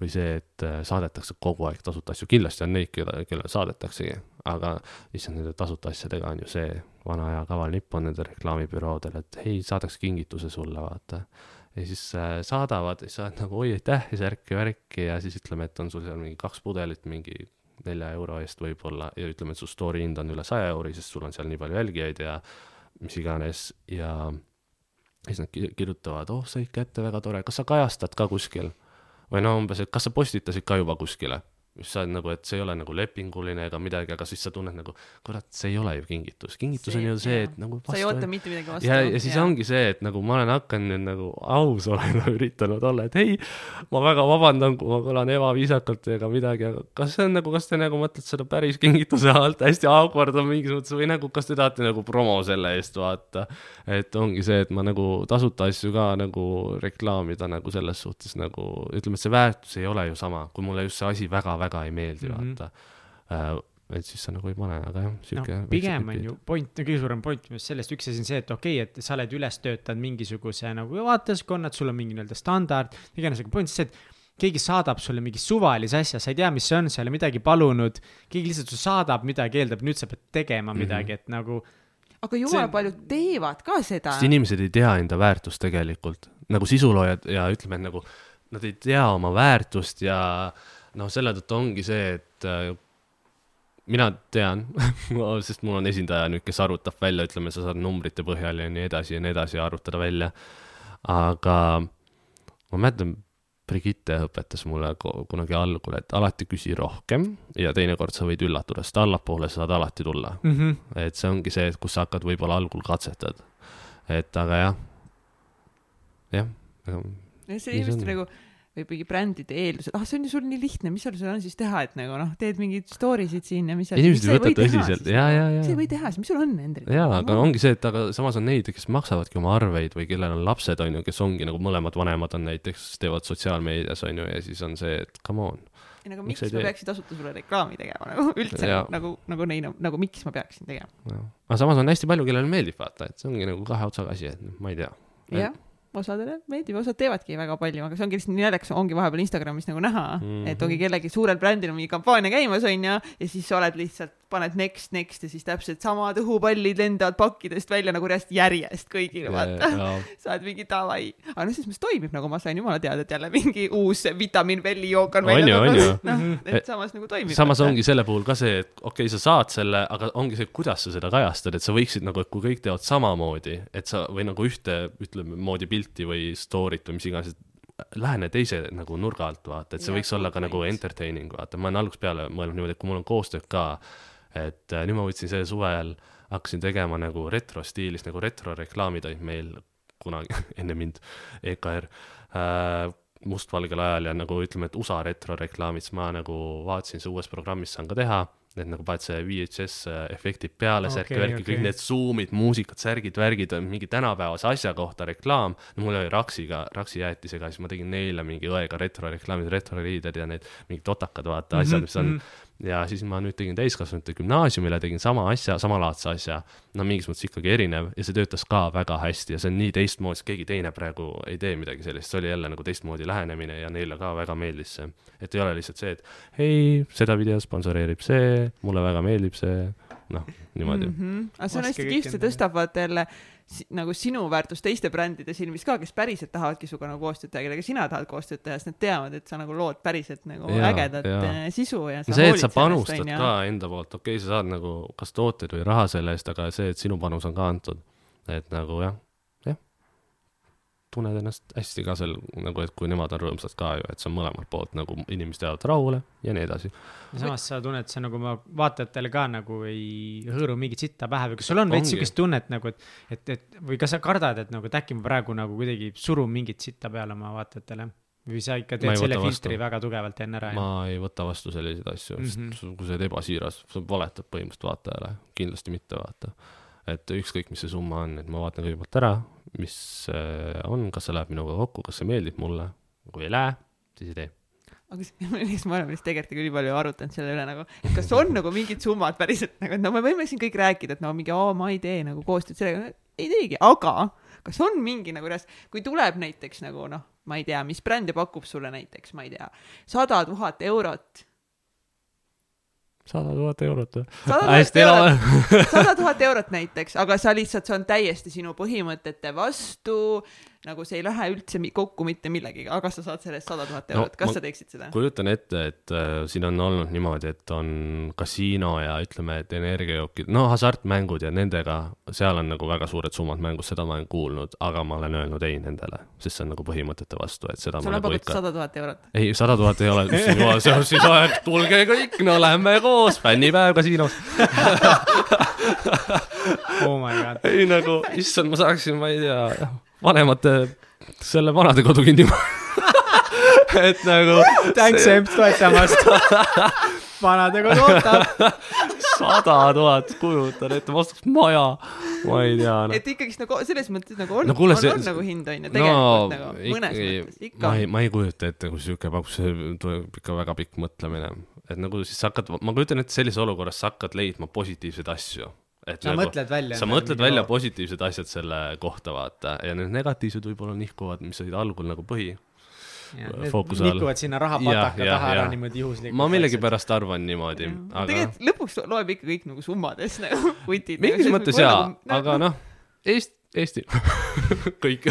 või see, et äh, saadetakse kogu aeg tasuta asju, kindlasti on neid, keda, kellele saadetaksegi, aga issand, nende tasuta asjadega on ju see vana hea kaval nipp on nendel reklaamibüroodel, et hei, saadaks kingituse sulle, vaata. ja siis äh, saadavad, siis sa oled nagu oi aitäh ja särki-värki ja siis ütleme, et on sul seal mingi kaks pudelit mingi nelja euro eest võib-olla ja ütleme, et su story hind on üle saja euri, sest sul on seal nii palju jälgijaid ja mis iganes ja siis nad ki- kirjutavad, oh, said kätte, väga tore, kas sa kajastad ka kuskil? Või no umbes, et kas sa postitasid ka juba kuskile? Mis sa oled nagu, et see ei ole nagu lepinguline ega midagi, aga siis sa tunned nagu, kurat, see ei ole ju kingitus, kingitus see, on ju see, et nagu sa ei oota mitte midagi vastu. ja, ja siis ja. ongi see, et nagu ma olen hakanud nüüd nagu aus olema üritanud olla, et ei, ma väga vabandan, kui ma kõlan ebaviisakalt ega midagi, aga kas see on nagu, kas te nagu mõtlete seda päris kingituse alt, hästi awkward on mingis mõttes või nagu, kas te tahate nagu promo selle eest vaata. et ongi see, et ma nagu tasuta asju ka nagu reklaamida nagu selles suhtes nagu, ütleme, et see väärtus ei ole ju sama, kui mulle just see asi väga-väga väga ei meeldi mm, -hmm. vaata uh, et siis sa nagu ei pane, aga jah, sihuke no,. pigem on ju point, kõige suurem point minu arust sellest, üks asi on see, et okei okay,, et sa oled üles töötanud mingisuguse nagu vaatajaskonna, et sul on mingi nii-öelda standard, iganes, aga point on see, et keegi saadab sulle mingi suvalise asja, sa ei tea, mis see on, sa ei ole midagi palunud, keegi lihtsalt su saadab midagi, eeldab, nüüd sa pead tegema mhm. midagi mm, -hmm. et nagu. aga jumala see... paljud teevad ka seda. sest inimesed ei tea enda väärtust tegelikult, nagu sisuloojad ja ütleme, et nagu nad ei tea oma väärtust ja äh, noh, selle tõttu ongi see, et äh, mina tean sest mul on esindaja nüüd, kes arvutab välja, ütleme, sa saad numbrite põhjal ja nii edasi ja nii edasi arvutada välja. aga ma mäletan, Brigitte õpetas mulle kunagi algul, et alati küsi rohkem ja teinekord sa võid üllatuda, sest allapoole saad alati tulla mm. -hmm. et see ongi see, et kus sa hakkad võib-olla algul katsetad. et aga jah, jah. see just nagu või mingi brändide eeldused, ah see on ju sul nii lihtne, mis sul seal on siis teha, et nagu noh, teed mingeid story sid siin ja mis seal. inimesed ei võta tõsiselt, ja, ja, ja. sa ei või teha, siis mis sul on, Hendrik? jaa, aga ongi see, et aga samas on neid, kes maksavadki oma arveid või kellel on lapsed, on ju, kes ongi nagu mõlemad vanemad on näiteks, teevad sotsiaalmeedias, on ju, ja siis on see, et come on. ei nagu miks, miks ma peaksin tasuta sulle reklaami tegema nagu üldse ja. nagu, nagu neil, nagu miks ma peaksin tegema. aga samas on hästi palju, kellele meeldib vaata, et see ongi nagu kahe otsaga asi, et ma ei tea. jah osadele meeldib, osad teevadki väga palju, aga see ongi lihtsalt nii naljakas, ongi vahepeal Instagramis nagu näha mm, -hmm. et ongi kellegi suurel brändil mingi kampaania käimas, onju, ja siis sa oled lihtsalt paned next, next ja siis täpselt samad õhupallid lendavad pakkidest välja nagu reast järjest kõigile, vaata yeah,. sa oled mingi davai. aga noh, selles mõttes toimib, nagu ma sain jumala teada, et jälle mingi uus vitamiin vellijook on välja tulnud. noh, et samas nagu toimib. samas ongi selle puhul ka see, et okei okay,, sa saad selle, aga ongi see, kuidas sa seda kajastad, et sa võiksid nagu, et kui kõik teevad samamoodi, et sa või nagu ühte, ütleme moodi pilti või story't või mis iganes, lähene teise nagu nurga alt, vaata, et see ja, võiks olla ka nagu entertaining, vaata, ma olen algusest peale mõelnud niimoodi, et kui mul on koostööd ka et äh, nüüd ma võtsin selle suvel, hakkasin tegema nagu retrostiilis, nagu retroreklaamid olid meil kunagi enne mind, EKR äh,, mustvalgel ajal ja nagu ütleme, et USA retroreklaamid, siis ma nagu vaatasin, see uues programmis saan ka teha need nagu paned see VHS äh, efektid peale okay,, särki-värki okay., kõik need zoom'id, muusikad, särgid, värgid, mingi tänapäevase asja kohta reklaam. no mul oli Raksiga, Raksi jäätisega, siis ma tegin neile mingi õega retroreklaamid, retroriided ja need mingid totakad, vaata mm, -hmm, asjad, mis on mm. -hmm ja siis ma nüüd tegin täiskasvanute gümnaasiumile, tegin sama asja, samalaadse asja, no mingis mõttes ikkagi erinev ja see töötas ka väga hästi ja see on nii teistmoodi, sest keegi teine praegu ei tee midagi sellist, see oli jälle nagu teistmoodi lähenemine ja neile ka väga meeldis see. et ei ole lihtsalt see, et hei, seda video sponsoreerib see, mulle väga meeldib see, noh, niimoodi mm. -hmm. aga see on hästi kihvt, see tõstab vaata jälle nagu sinu väärtust teiste brändide silmis ka, kes päriselt tahavadki sinuga nagu koostööd teha, kellega sina tahad koostööd teha, sest nad teavad, et sa nagu lood päriselt nagu ja, ägedat ja. Eh, sisu ja sa see, et sa panustad sellest, ka enda poolt, okei okay,, sa saad nagu kas tooteid või raha selle eest, aga see, et sinu panus on ka antud, et nagu jah tunned ennast hästi ka seal nagu, et kui nemad on rõõmsad ka ju, et see on mõlemalt poolt nagu inimesed jäävad rahule ja nii edasi. ja samas sa tunned, see nagu ma vaatajatele ka nagu ei hõõru mingit sitta pähe või kas sul on veits sihukest tunnet nagu, et, et, et või kas sa kardad, et nagu, et äkki ma praegu nagu kuidagi surun mingit sitta peale oma vaatajatele? või sa ikka teed selle filtri vastu. väga tugevalt enne ära? ma ei võta vastu selliseid asju mm, -hmm. sest kui sa oled ebasiiras, sa valetad põhimõtteliselt vaatajale, kindlasti mitte vaata. et ükskõik, mis see summa on, et ma vaatan kõigepealt ära, mis äh, on, kas see läheb minuga kokku, kas see meeldib mulle, kui ei lähe, siis ei tee. Aga siis me oleme vist tegelikult nii palju arutanud selle üle nagu, et kas on nagu mingid summad päriselt nagu, et no me võime siin kõik rääkida, et no mingi, aa, ma ei tee nagu koostööd sellega, ei teegi, aga kas on mingi nagu reast, kui tuleb näiteks nagu noh, ma ei tea, mis bränd pakub sulle näiteks, ma ei tea, sada tuhat eurot sada tuhat eurot või? sada tuhat eurot näiteks, aga sa lihtsalt, see on täiesti sinu põhimõtete vastu. Nagu see ei lähe üldse mi- kokku mitte millegagi, aga sa saad selle eest sada tuhat No eurot, kas ma- sa teeksid seda? kujutan ette, et äh, siin on olnud niimoodi, et on kasiino ja ütleme, et energiajookid, no hasartmängud ja nendega, seal on nagu väga suured summad mängus, seda ma olen kuulnud, aga ma olen öelnud ei nendele, sest see on nagu põhimõtete vastu, et seda sulle on nagu pakutud ikka. sada tuhat eurot. ei, sada tuhat ei ole, see on siis aeg, tulge kõik, no lähme koos, fännipäev kasiinos. oh my god. ei nagu, issand, ma saaksin, ma ei tea, vanemate, selle vanadekodu kinni et nagu Thanks, Emp, toetamast. vanadekodu ootab. sada tuhat, kujutan ette, ma ostaks maja, ma ei tea no.. et ikkagist nagu selles mõttes nagu on No on, see- on nagu hind on ju, no tegelikult nagu mõnes ikkagi mõttes ikka ma ei, ma ei kujuta ette, kui sihuke pakub, see tuleb ikka väga pikk mõtlemine. et nagu siis sa hakkad, ma kujutan ette, sellises olukorras sa hakkad leidma positiivseid asju. Et sa nagu, mõtled välja. sa mõtled välja. positiivsed asjad selle kohta, vaata, ja need negatiivsed võib-olla nihkuvad, mis olid algul nagu põhi. fookuse all. nikuvad sinna rahapataka jah, taha ära jah. niimoodi juhuslikult. ma millegipärast arvan niimoodi, aga tegelikult lõpuks loeb ikka kõik nagu summades nagu kutid. mingis mõttes jaa, nagu- aga noh, Eesti Eesti, kõik,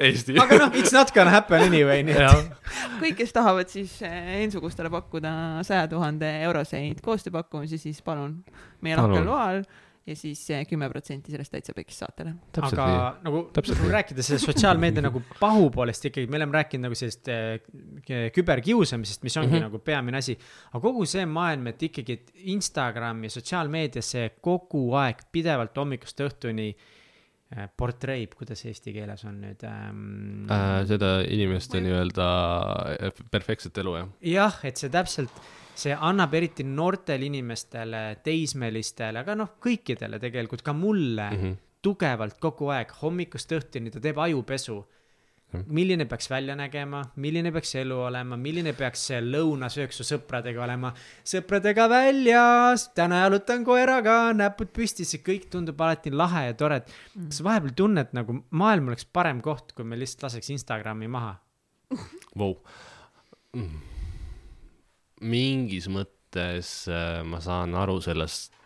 Eesti. aga noh, it's not gonna happen anyway, nii et. kõik, kes tahavad siis eh, Ensugustele pakkuda saja tuhande euroseid koostööpakkumisi, siis palun meie lahkel loal ja siis kümme protsenti sellest täitsa pekis saatele. aga nii. nagu Täpselt nagu nii. rääkides sellest sotsiaalmeedia nagu pahupoolest ikkagi, me oleme rääkinud nagu sellest eh, küberkiusamisest, mis ongi mm. -hmm. nagu peamine asi. aga kogu see maailm, et ikkagi, et Instagram ja sotsiaalmeedia, see kogu aeg pidevalt hommikust õhtuni eh, portreib, kuidas eesti keeles on nüüd ähm, äh, seda inimeste nii-öelda äh, perfektset elu, jah. jah, et see täpselt, see annab eriti noortele inimestele, teismelistele, aga noh, kõikidele tegelikult, ka mulle mm. -hmm. tugevalt kogu aeg hommikust õhtuni, ta teeb ajupesu. Milline peaks välja nägema, milline peaks elu olema, milline peaks see lõunasöök su sõpradega olema. sõpradega väljas, täna jalutan koeraga, näpud püsti, see kõik tundub alati lahe ja tore, et kas sa vahepeal tunned nagu maailm oleks parem koht, kui me lihtsalt laseks Instagrami maha? Vau. mingis mõttes äh, ma saan aru sellest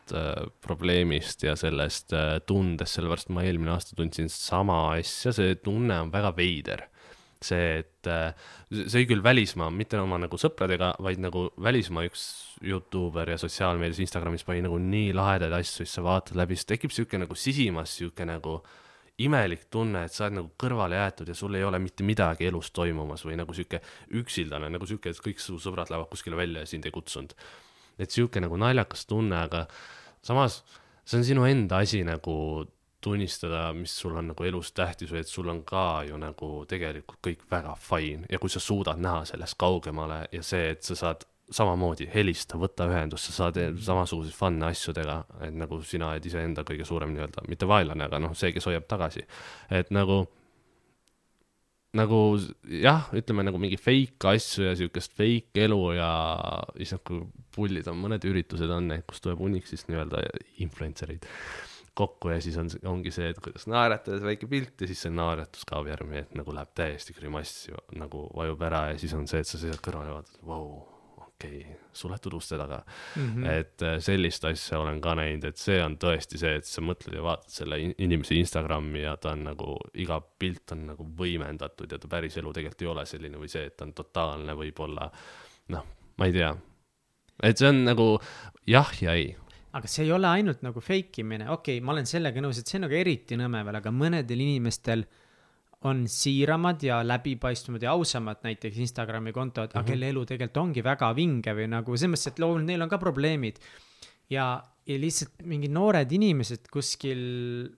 probleemist ja sellest äh, tundest, sellepärast ma eelmine aasta tundsin sama asja, see tunne on väga veider. see, et äh, see oli küll välismaa, mitte oma nagu sõpradega, vaid nagu välismaa üks Youtuber ja sotsiaalmeedias, Instagramis pani nagu nii lahedaid asju, siis sa vaatad läbi, siis tekib sihuke nagu sisimas sihuke nagu imelik tunne, et sa oled nagu kõrvale jäetud ja sul ei ole mitte midagi elus toimumas või nagu sihuke üksildane, nagu sihuke, et kõik su sõbrad lähevad kuskile välja ja sind ei kutsunud. Et sihuke nagu naljakas tunne, aga samas see on sinu enda asi nagu tunnistada, mis sul on nagu elus tähtis või et sul on ka ju nagu tegelikult kõik väga fine ja kui sa suudad näha sellest kaugemale ja see, et sa saad samamoodi helista, võta ühendust, sa saad samasuguseid fun'e asjadega, et nagu sina oled iseenda kõige suurem nii-öelda, mitte vaenlane, aga noh, see, kes hoiab tagasi. et nagu, nagu jah, ütleme nagu mingi fake asju ja siukest fake elu ja issand, kui pullid on, mõned üritused on need, kus tuleb hunnik siis nii-öelda influencer eid kokku ja siis on, ongi see, et kuidas naeratades väike pilt ja siis see naeratus kaob järgi, et nagu läheb täiesti grimass ju nagu vajub ära ja siis on see, et sa seisad kõrval ja vaatad, vau, okei okay,, suletud uste taga Mm mm. -hmm. et äh, sellist asja olen ka näinud, et see on tõesti see, et sa mõtled ja vaatad selle in- inimese Instagrami ja ta on nagu, iga pilt on nagu võimendatud ja ta päris elu tegelikult ei ole selline või see, et ta on totaalne võib-olla noh, ma ei tea. et see on nagu jah ja ei aga see ei ole ainult nagu fake imine, okei okay,, ma olen sellega nõus, et see on nagu eriti nõme veel, aga mõnedel inimestel on siiramad ja läbipaistvamad ja ausamad näiteks Instagrami kontod mm, -hmm. aga kelle elu tegelikult ongi väga vinge või nagu selles mõttes, et loomulikult neil on ka probleemid. ja, ja lihtsalt mingid noored inimesed kuskil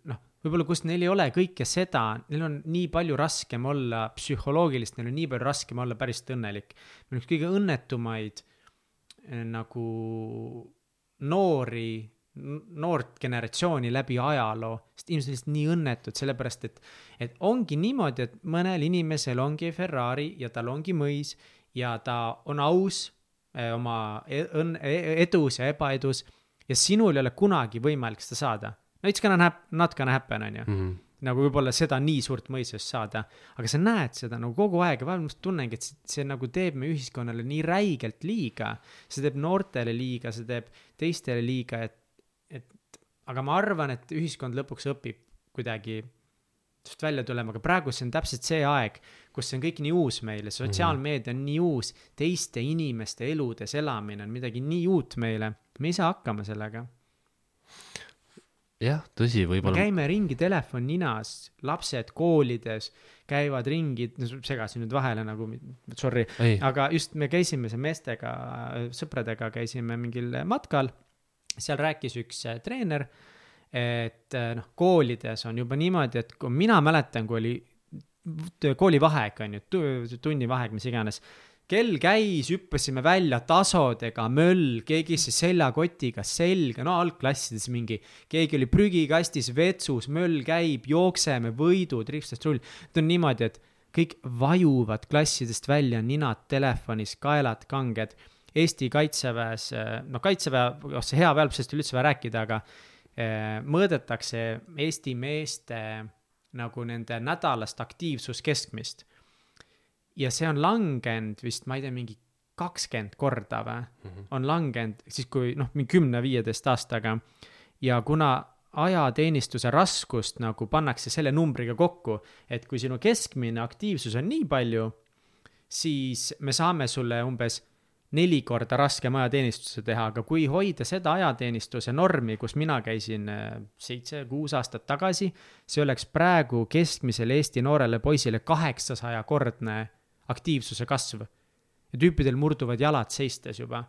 noh, võib-olla kus neil ei ole kõike seda, neil on nii palju raskem olla psühholoogiliselt, neil on nii palju raskem olla päriselt õnnelik. üks kõige õnnetumaid eh, nagu noori, noort generatsiooni läbi ajaloo, sest inimesed on lihtsalt nii õnnetud, sellepärast et, et ongi niimoodi, et mõnel inimesel ongi Ferrari ja tal ongi mõis ja ta on aus eh, oma e- õnn-, edus ja ebaedus ja sinul ei ole kunagi võimalik seda saada. no it's gonna hap-, not gonna happen, on ju mm. -hmm. nagu võib-olla seda nii suurt mõistust saada, aga sa näed seda nagu kogu aeg ja vahel ma tunnengi, et see, see nagu teeb meie ühiskonnale nii räigelt liiga. see teeb noortele liiga, see teeb teistele liiga, et aga ma arvan, et ühiskond lõpuks õpib kuidagi just välja tulema, aga praegu see on täpselt see aeg, kus see on kõik nii uus meile, sotsiaalmeedia on nii uus, teiste inimeste eludes elamine on midagi nii uut meile, me ei saa hakkama sellega. Jah, tõsi, võib-olla käime ringi telefon ninas, lapsed koolides käivad ringi, segasin nüüd vahele nagu, sorry, aga just me käisime seal meestega, sõpradega käisime mingil matkal. Seal rääkis üks äh, treener, et äh, noh, koolides on juba niimoodi, et kui mina mäletan, kui oli koolivaheaeg on ju, tunnivaheaeg, mis iganes kell käis, hüppasime välja tasodega, möll, keegi istus seljakotiga selga, no algklassides mingi, keegi oli prügikastis, vetsus, möll käib, jookseme, võidud, ripstast rull. Need on niimoodi, et kõik vajuvad klassidest välja, ninad telefonis, kaelad kanged. Eesti kaitseväes, no kaitseväe, oh see hea ole üldse vaja rääkida, aga eh, mõõdetakse Eesti meeste nagu nende nädalast aktiivsuskeskmist ja see on langenud vist, ma ei tea, mingi kakskümmend korda või mm, -hmm. on langenud siis, kui noh, mingi kümne-viieteist aastaga. ja kuna ajateenistuse raskust nagu pannakse selle numbriga kokku, et kui sinu keskmine aktiivsus on nii palju, siis me saame sulle umbes neli korda raskem ajateenistuse teha, aga kui hoida seda ajateenistuse normi, kus mina käisin äh, seitse-kuus aastat tagasi, see oleks praegu keskmisele Eesti noorele poisile kaheksasajakordne aktiivsuse kasv. ja tüüpidel murduvad jalad seistes juba.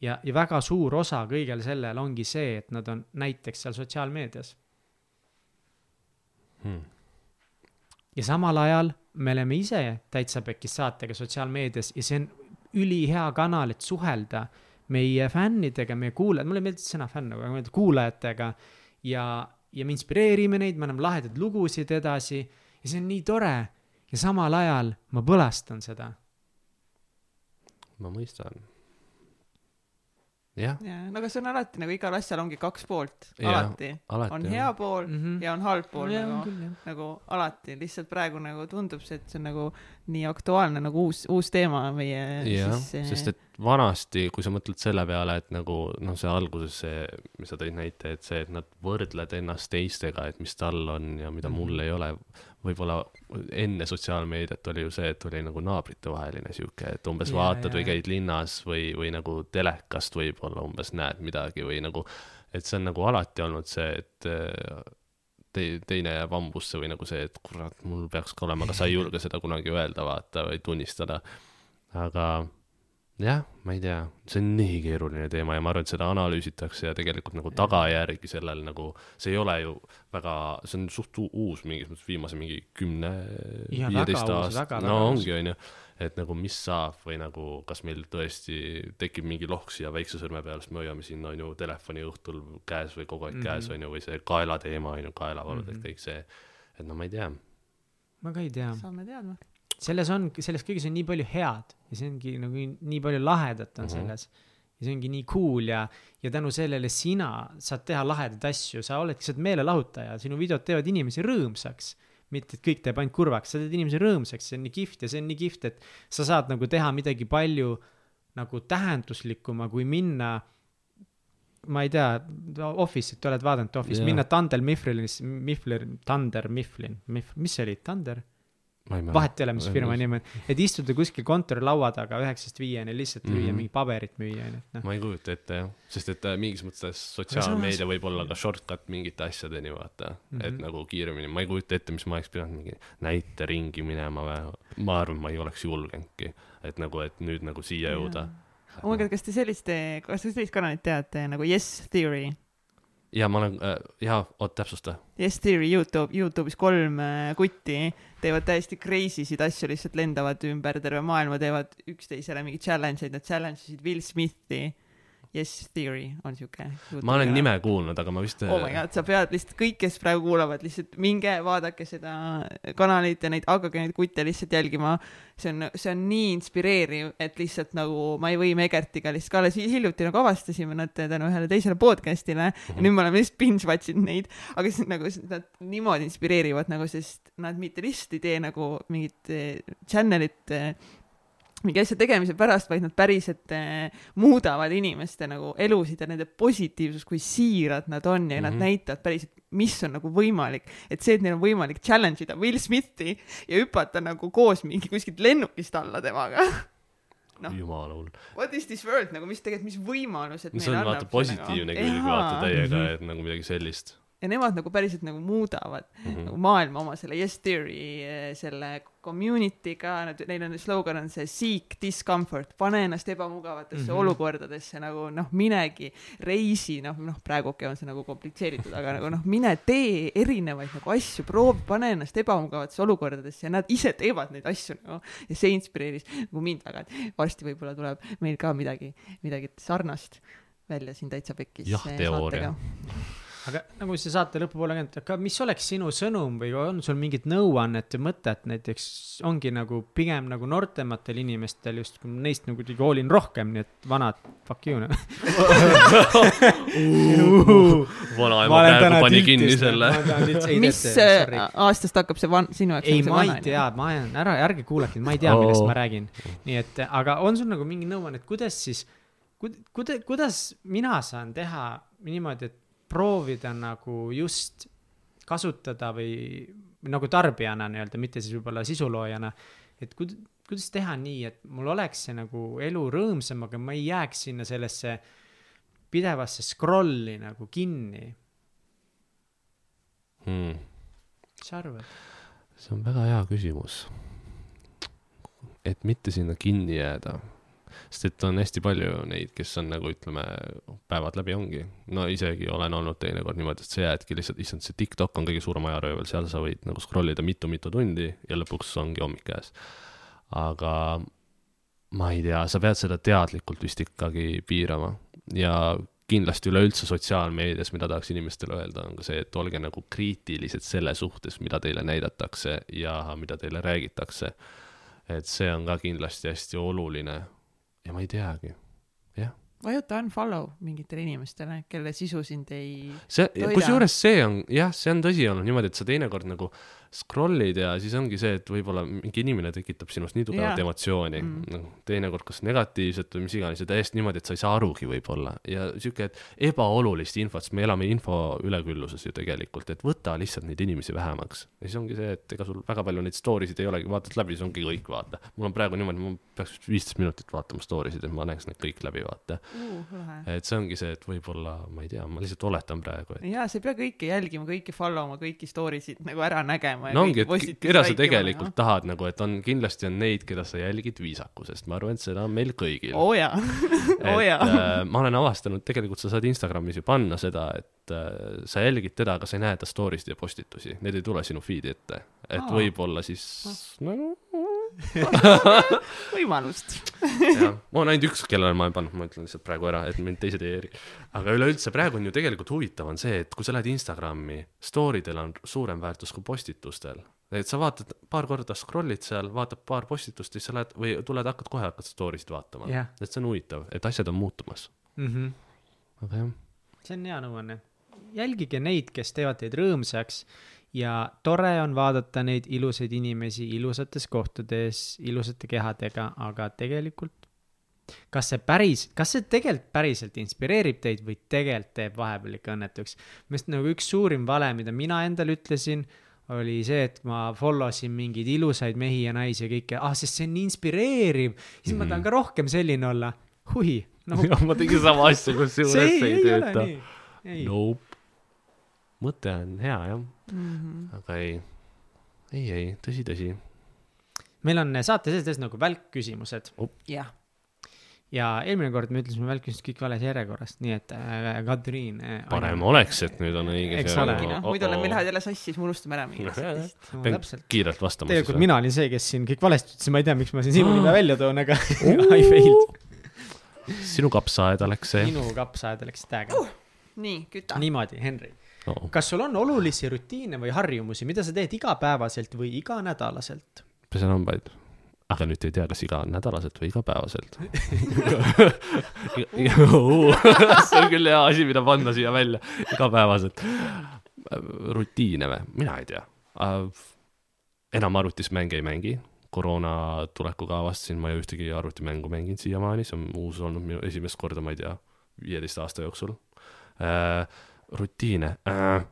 ja, ja väga suur osa kõigel sellel ongi see, et nad on näiteks seal sotsiaalmeedias Hmm. ja samal ajal me oleme ise täitsa pekis saatega sotsiaalmeedias ja see on ülihea kanal, et suhelda meie fännidega, meie kuulajad, mulle ei meeldi sõna fänn, aga ma ütlen kuulajatega. ja, ja me inspireerime neid, me anname lahedaid lugusid edasi ja see on nii tore ja samal ajal ma põlastan seda. ma mõistan. jah, ja no aga see on alati nagu igal asjal ongi kaks poolt, alati. alati on jah. hea pool Mhm. mm -hmm. ja on halb pool Jaa, nagu küll, nagu alati, lihtsalt praegu nagu tundub see, et see on nagu nii aktuaalne nagu uus, uus teema meie jah, siis sest et vanasti, kui sa mõtled selle peale, et nagu noh, see alguses see, mis sa tõid näite, et see, et nad võrdled ennast teistega, et mis tal on ja mida mul ei ole. Võib-olla enne sotsiaalmeediat oli ju see, et oli nagu naabritevaheline sihuke, et umbes ja, vaatad jaa, või käid linnas või, või nagu telekast võib-olla umbes näed midagi või nagu, et see on nagu alati olnud see, et äh, te, teine jääb hambusse või nagu see, et kurat, mul peaks ka olema, aga sa ei julge seda kunagi öelda, vaata, või tunnistada. aga jah, ma ei tea, see on nii keeruline teema ja ma arvan, et seda analüüsitakse ja tegelikult nagu tagajärgi sellel nagu, see ei ole ju väga, see on suht uus mingis mõttes viimase mingi kümne, viieteist aasta, no ongi, onju, et nagu mis saab või nagu kas meil tõesti tekib mingi lohk siia väikse sõrme peale, sest me hoiame siin onju telefoni õhtul käes või kogu aeg mm -hmm. käes onju, või see kaela teema onju, kaelavalud mm, -hmm. et kõik see, et no ma ei tea. Ma ka ei tea, saame teadma. Selles on, selles kõiges on nii palju head ja see ongi nagu nii palju lahedat on mm. -hmm. selles. ja see ongi nii cool ja, ja tänu sellele sina saad teha lahedaid asju, sa oledki, sa oled meelelahutaja, sinu videod teevad inimesi rõõmsaks. mitte, et kõik teeb ainult kurvaks, sa teed inimesi rõõmsaks, see on nii kihvt ja see on nii kihvt, et sa saad nagu teha midagi palju nagu tähenduslikuma, kui minna ma ei tea, Office'it oled vaadanud Office yeah., minna Tandel Mifflinis, Miffler, Tander Mifflin, Miff-, mis see oli, Tander? Ma ei vahet ei ole, mis firma nimi on, et istuda kuskil kontorilaua taga üheksast viieni, lihtsalt lüüa mm. -hmm. mingi paberit müüa, onju, et noh. ma ei kujuta ette jah, sest et äh, mingis mõttes sotsiaalmeedia võib olla ka shortcut mingite asjadeni, vaata mm, -hmm. et Mhm. nagu kiiremini, ma ei kujuta ette, mis ma oleks pidanud mingi näiteringi minema või, ma arvan, ma ei oleks julgenudki, et nagu, et nüüd nagu siia jõuda. oh my god, kas te sellist, kas te sellist kanalit teate nagu Yes Theory? Ja ma olen äh,, jaa, oot täpsusta. Yes Theory Youtube, Youtube'is kolm äh, kutti teevad täiesti crazy sid asju, lihtsalt lendavad ümber terve maailma, teevad üksteisele mingeid challenge eid, nad challenge isid Will Smithi. Yes Theory on siuke. ma olen nime kuulnud, aga ma vist. oh my god, sa pead lihtsalt kõik, kes praegu kuulavad, lihtsalt minge vaadake seda kanalit ja neid, hakake neid kutte lihtsalt jälgima. see on, see on nii inspireeriv, et lihtsalt nagu ma ei või Megertiga lihtsalt ka alles hiljuti nagu avastasime nad tänu ühele teisele podcast'ile mm -hmm. ja nüüd me oleme lihtsalt binge watch inud neid, aga siis nagu nad niimoodi inspireerivad nagu, sest nad mitte lihtsalt ei tee nagu mingit eh, channel'it eh, mingi asja tegemise pärast, vaid nad päriselt eh, muudavad inimeste nagu elusid ja nende positiivsust, kui siirad nad on ja mm -hmm. nad Mhm. näitavad päriselt mis on nagu võimalik, et see, et neil on võimalik challenge ida Will Smithi ja hüpata nagu koos mingi kuskilt lennukist alla temaga no. jumala hull. What is this world nagu, mis tegelikult, mis võimalused no, see on vaata positiivne külg vaata täiega, et nagu midagi sellist ja nemad nagu päriselt nagu muudavad mm -hmm. nagu maailma oma selle Yes Theory eh, selle community'ga, nad, neil on slogan on see seek discomfort, pane ennast ebamugavatesse mm -hmm. olukordadesse nagu noh, minegi reisi, noh, noh praegu okei okay, on see nagu komplitseeritud, aga nagu noh, mine tee erinevaid nagu asju, proovi, pane ennast ebamugavatesse olukordadesse ja nad ise teevad neid asju nagu ja see inspireeris nagu mind väga, et varsti võib-olla tuleb meil ka midagi, midagi sarnast välja siin täitsa pekkis. jah, teooria aga nagu see saate lõpupoole käinud, aga mis oleks sinu sõnum või on sul mingit nõuannet ja mõtet näiteks ongi nagu pigem nagu noortematel inimestel just, neist nagu kuidagi hoolin rohkem, nii et vanad, fuck you noh vanaema praegu pani kinni selle. mis aastast hakkab see van-, sinu jaoks? ei, ma ei tea, ma jään, ära, ärge kuulake, ma ei tea, millest ma räägin. nii et, aga on sul nagu mingi nõuanne, et kuidas siis, kuida-, kuidas mina saan teha niimoodi, et proovida nagu just kasutada või, nagu tarbijana nii-öelda, mitte siis võib-olla sisuloojana, et kud-, kuidas teha nii, et mul oleks see nagu elu rõõmsam, aga ma ei jääks sinna sellesse pidevasse scroll'i nagu kinni hmm.. mis sa arvad? see on väga hea küsimus. et mitte sinna kinni jääda sest et on hästi palju neid, kes on nagu ütleme, päevad läbi ongi. no isegi olen olnud teinekord niimoodi, et sa jäädki lihtsalt, issand, see TikTok on kõige suurem ajaröövel, seal sa võid nagu scroll ida mitu-mitu tundi ja lõpuks ongi hommik käes. aga ma ei tea, sa pead seda teadlikult vist ikkagi piirama ja kindlasti üleüldse sotsiaalmeedias, mida tahaks inimestele öelda, on ka see, et olge nagu kriitilised selle suhtes, mida teile näidatakse ja mida teile räägitakse. et see on ka kindlasti hästi oluline ja ma ei teagi, jah. Vajuta unfollow mingitele inimestele, kelle sisu sind ei see, kusjuures see on, jah, see on tõsi olnud niimoodi, et sa teinekord nagu scroll'id ja siis ongi see, et võib-olla mingi inimene tekitab sinust nii tugevat yeah. emotsiooni mm., noh, teinekord kas negatiivset või mis iganes ja täiesti niimoodi, et sa ei saa arugi võib-olla ja sihuke, et ebaolulist infot, sest me elame info ülekülluses ju tegelikult, et võta lihtsalt neid inimesi vähemaks. ja siis ongi see, et ega sul väga palju neid story sid ei olegi, vaatad läbi, siis ongi kõik, vaata. mul on praegu niimoodi, ma peaks viisteist minutit vaatama story sid, et ma näeks need kõik läbi, vaata uh,. et see ongi see, et võib-olla, ma ei tea, ma lihtsalt oletan praegu et.... jaa, sa ei pea kõike jälgima, kõiki follow ma, kõiki story sid nagu ära nägema tegema. no ongi, et keda sa tegelikult no? tahad nagu, et on, kindlasti on neid, keda sa jälgid viisakusest, ma arvan, et seda on meil kõigil. oo jaa oo jaa. Äh, ma olen avastanud, tegelikult sa saad Instagramis ju panna seda, et äh, sa jälgid teda, aga sa ei näe ta story sid ja postitusi, need ei tule sinu feed'i ette. et võib-olla siis nagu võimalust jah, ma olen ainult üks, kellele ma olen pannud, ma ütlen lihtsalt praegu ära, et mind teised ei eri. aga üleüldse praegu on ju tegelikult huvitav on see, et kui sa lähed Instagrami, story del on suurem väärtus kui postitustel. et sa vaatad paar korda, scroll'id seal, vaatad paar postitust, siis sa lähed või tuled, hakkad kohe hakkad story sid vaatama yeah.. et see on huvitav, et asjad on muutumas mm. -hmm. aga jah. see on hea nõuanne. jälgige neid, kes teevad teid rõõmsaks ja tore on vaadata neid ilusaid inimesi ilusates kohtades, ilusate kehadega, aga tegelikult kas see päris, kas see tegelikult päriselt inspireerib teid või tegelikult teeb vahepeal ikka õnnetuks? minu arust nagu üks suurim vale, mida mina endale ütlesin, oli see, et ma follow sin mingeid ilusaid mehi ja naisi ja kõike, ah, sest see on nii inspireeriv, siis mm -hmm. ma tahan mhm. ka rohkem selline olla. hui no.. ma tegin sama asja, kusjuures see ei, ei tööta. Nope mõte on hea jah mm, -hmm. aga ei, ei, ei, tõsi, tõsi. meil on saate sees tõesti nagu välkküsimused oh.. jah ja eelmine kord me ütlesime välkküsimused kõik vales järjekorras, nii et äh, Katriin äh,. parem on... oleks, et nüüd on õige. eks ole. muidu oleme, meil lähevad jälle sassi, siis me unustame ära mingi asja. pean kiirelt vastama. tegelikult mina olin see, kes siin kõik valesti ütles, ma ei tea, miks ma siin sinu nime välja toon, aga I failed. sinu kapsaaeda läks see. minu kapsaaeda läks täiega uh,. nii, küta. niimoodi, Henri no.. kas sul on olulisi rutiine või harjumusi, mida sa teed igapäevaselt või iganädalaselt? pesen hambaid, aga nüüd ei tea, kas iganädalaselt või igapäevaselt. See on küll hea asi, mida panna siia välja, igapäevaselt. rutiine või, mina ei tea. Uh,. enam arvutis mänge ei mängi. Koroona tulekuga avastasin, ma ei ühtegi arvutimängu mänginud siiamaani, see on uus olnud minu esimest korda, ma ei tea, viieteist aasta jooksul. Äh, rutiine äh,.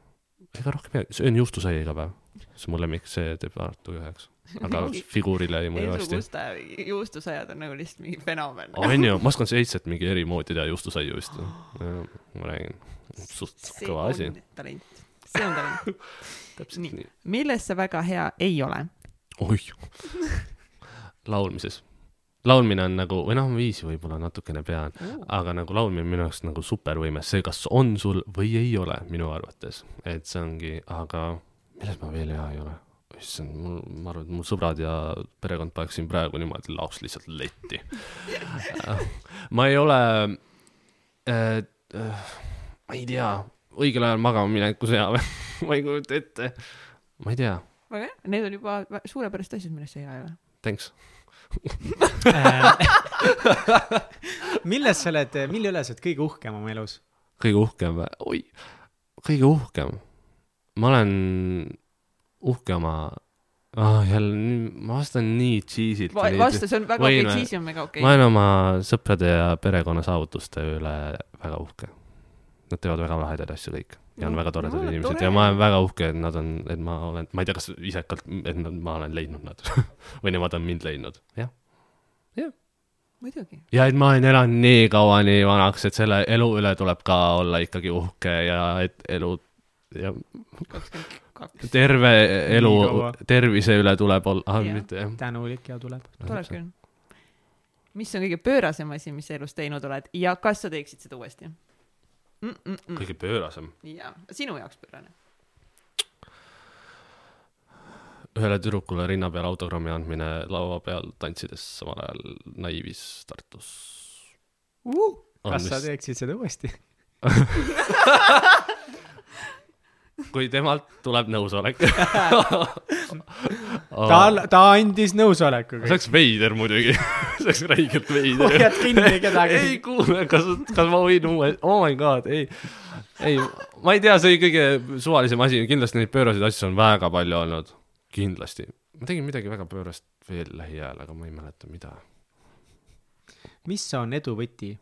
ega rohkem ei, söön juustusaia iga päev. see on mu lemmik, see teeb alati üheks. aga figuurile ei mõju hästi. juustusaiad on nagu lihtsalt mingi fenomen. on ju, ma oskan seitset mingi eri moodi teha juustusaiu vist. ma räägin, suht see kõva asi talent, see on talent. täpselt Nii. nii, milles sa väga hea ei ole? oih, laulmises. Laulmine on nagu, või noh, viisi võib-olla natukene pean, aga nagu laulmine on minu jaoks nagu supervõime, see, kas on sul või ei ole, minu arvates, et see ongi, aga milles ma veel hea ei ole? issand, mul, ma arvan, et mu sõbrad ja perekond paneksin praegu niimoodi laoks lihtsalt letti. ma ei ole äh,, äh, ma ei tea, õigel ajal magama mineku hea või? ma ei kujuta ette. ma ei tea, väga hea, need on juba suurepärased asjad, millest sa hea ei ole. thanks. milles sa oled, mille üle sa oled kõige uhkem oma elus? kõige uhkem või? oi, kõige uhkem. ma olen uhke oma ah,, jälle, ma vastan nii cheesy'lt. vasta, see on väga okei, või? siis on väga okei ma. olen oma sõprade ja perekonna saavutuste üle väga uhke. Nad teevad väga lahedaid asju kõik ja on väga toredad no, inimesed tore. ja ma olen väga uhke, et nad on, et ma olen, ma ei tea, kas isekalt, et nad, ma olen leidnud nad või nemad on mind leidnud, jah. muidugi. ja et ma olen elanud nii kaua nii vanaks, et selle elu üle tuleb ka olla ikkagi uhke ja et elu ja terve elu tervise üle tuleb olla ah,, Jah. mitte jah. tänulik ja tuleb. tuleb küll. mis on kõige pöörasem asi, mis sa elus teinud oled ja kas sa teeksid seda uuesti mm? -mm kõige pöörasem. jaa, sinu jaoks pöörane. ühele tüdrukule rinna peal autogrammi andmine laua peal tantsides samal ajal naiivis Tartus. kas sa teeksid seda uuesti? kui temalt tuleb nõusolek. ta, ta andis nõusoleku. see oleks veider muidugi, see oleks räigelt veider. hoiad kinni kedagi. ei kuule, kas, kas ma võin uue, oh my god, ei, ei, ma ei tea, see oli kõige suvalisem asi, kindlasti neid pööraseid asju on väga palju olnud, kindlasti. ma tegin midagi väga pöörast veel lähiajal, aga ma ei mäleta, mida. mis on edu võti?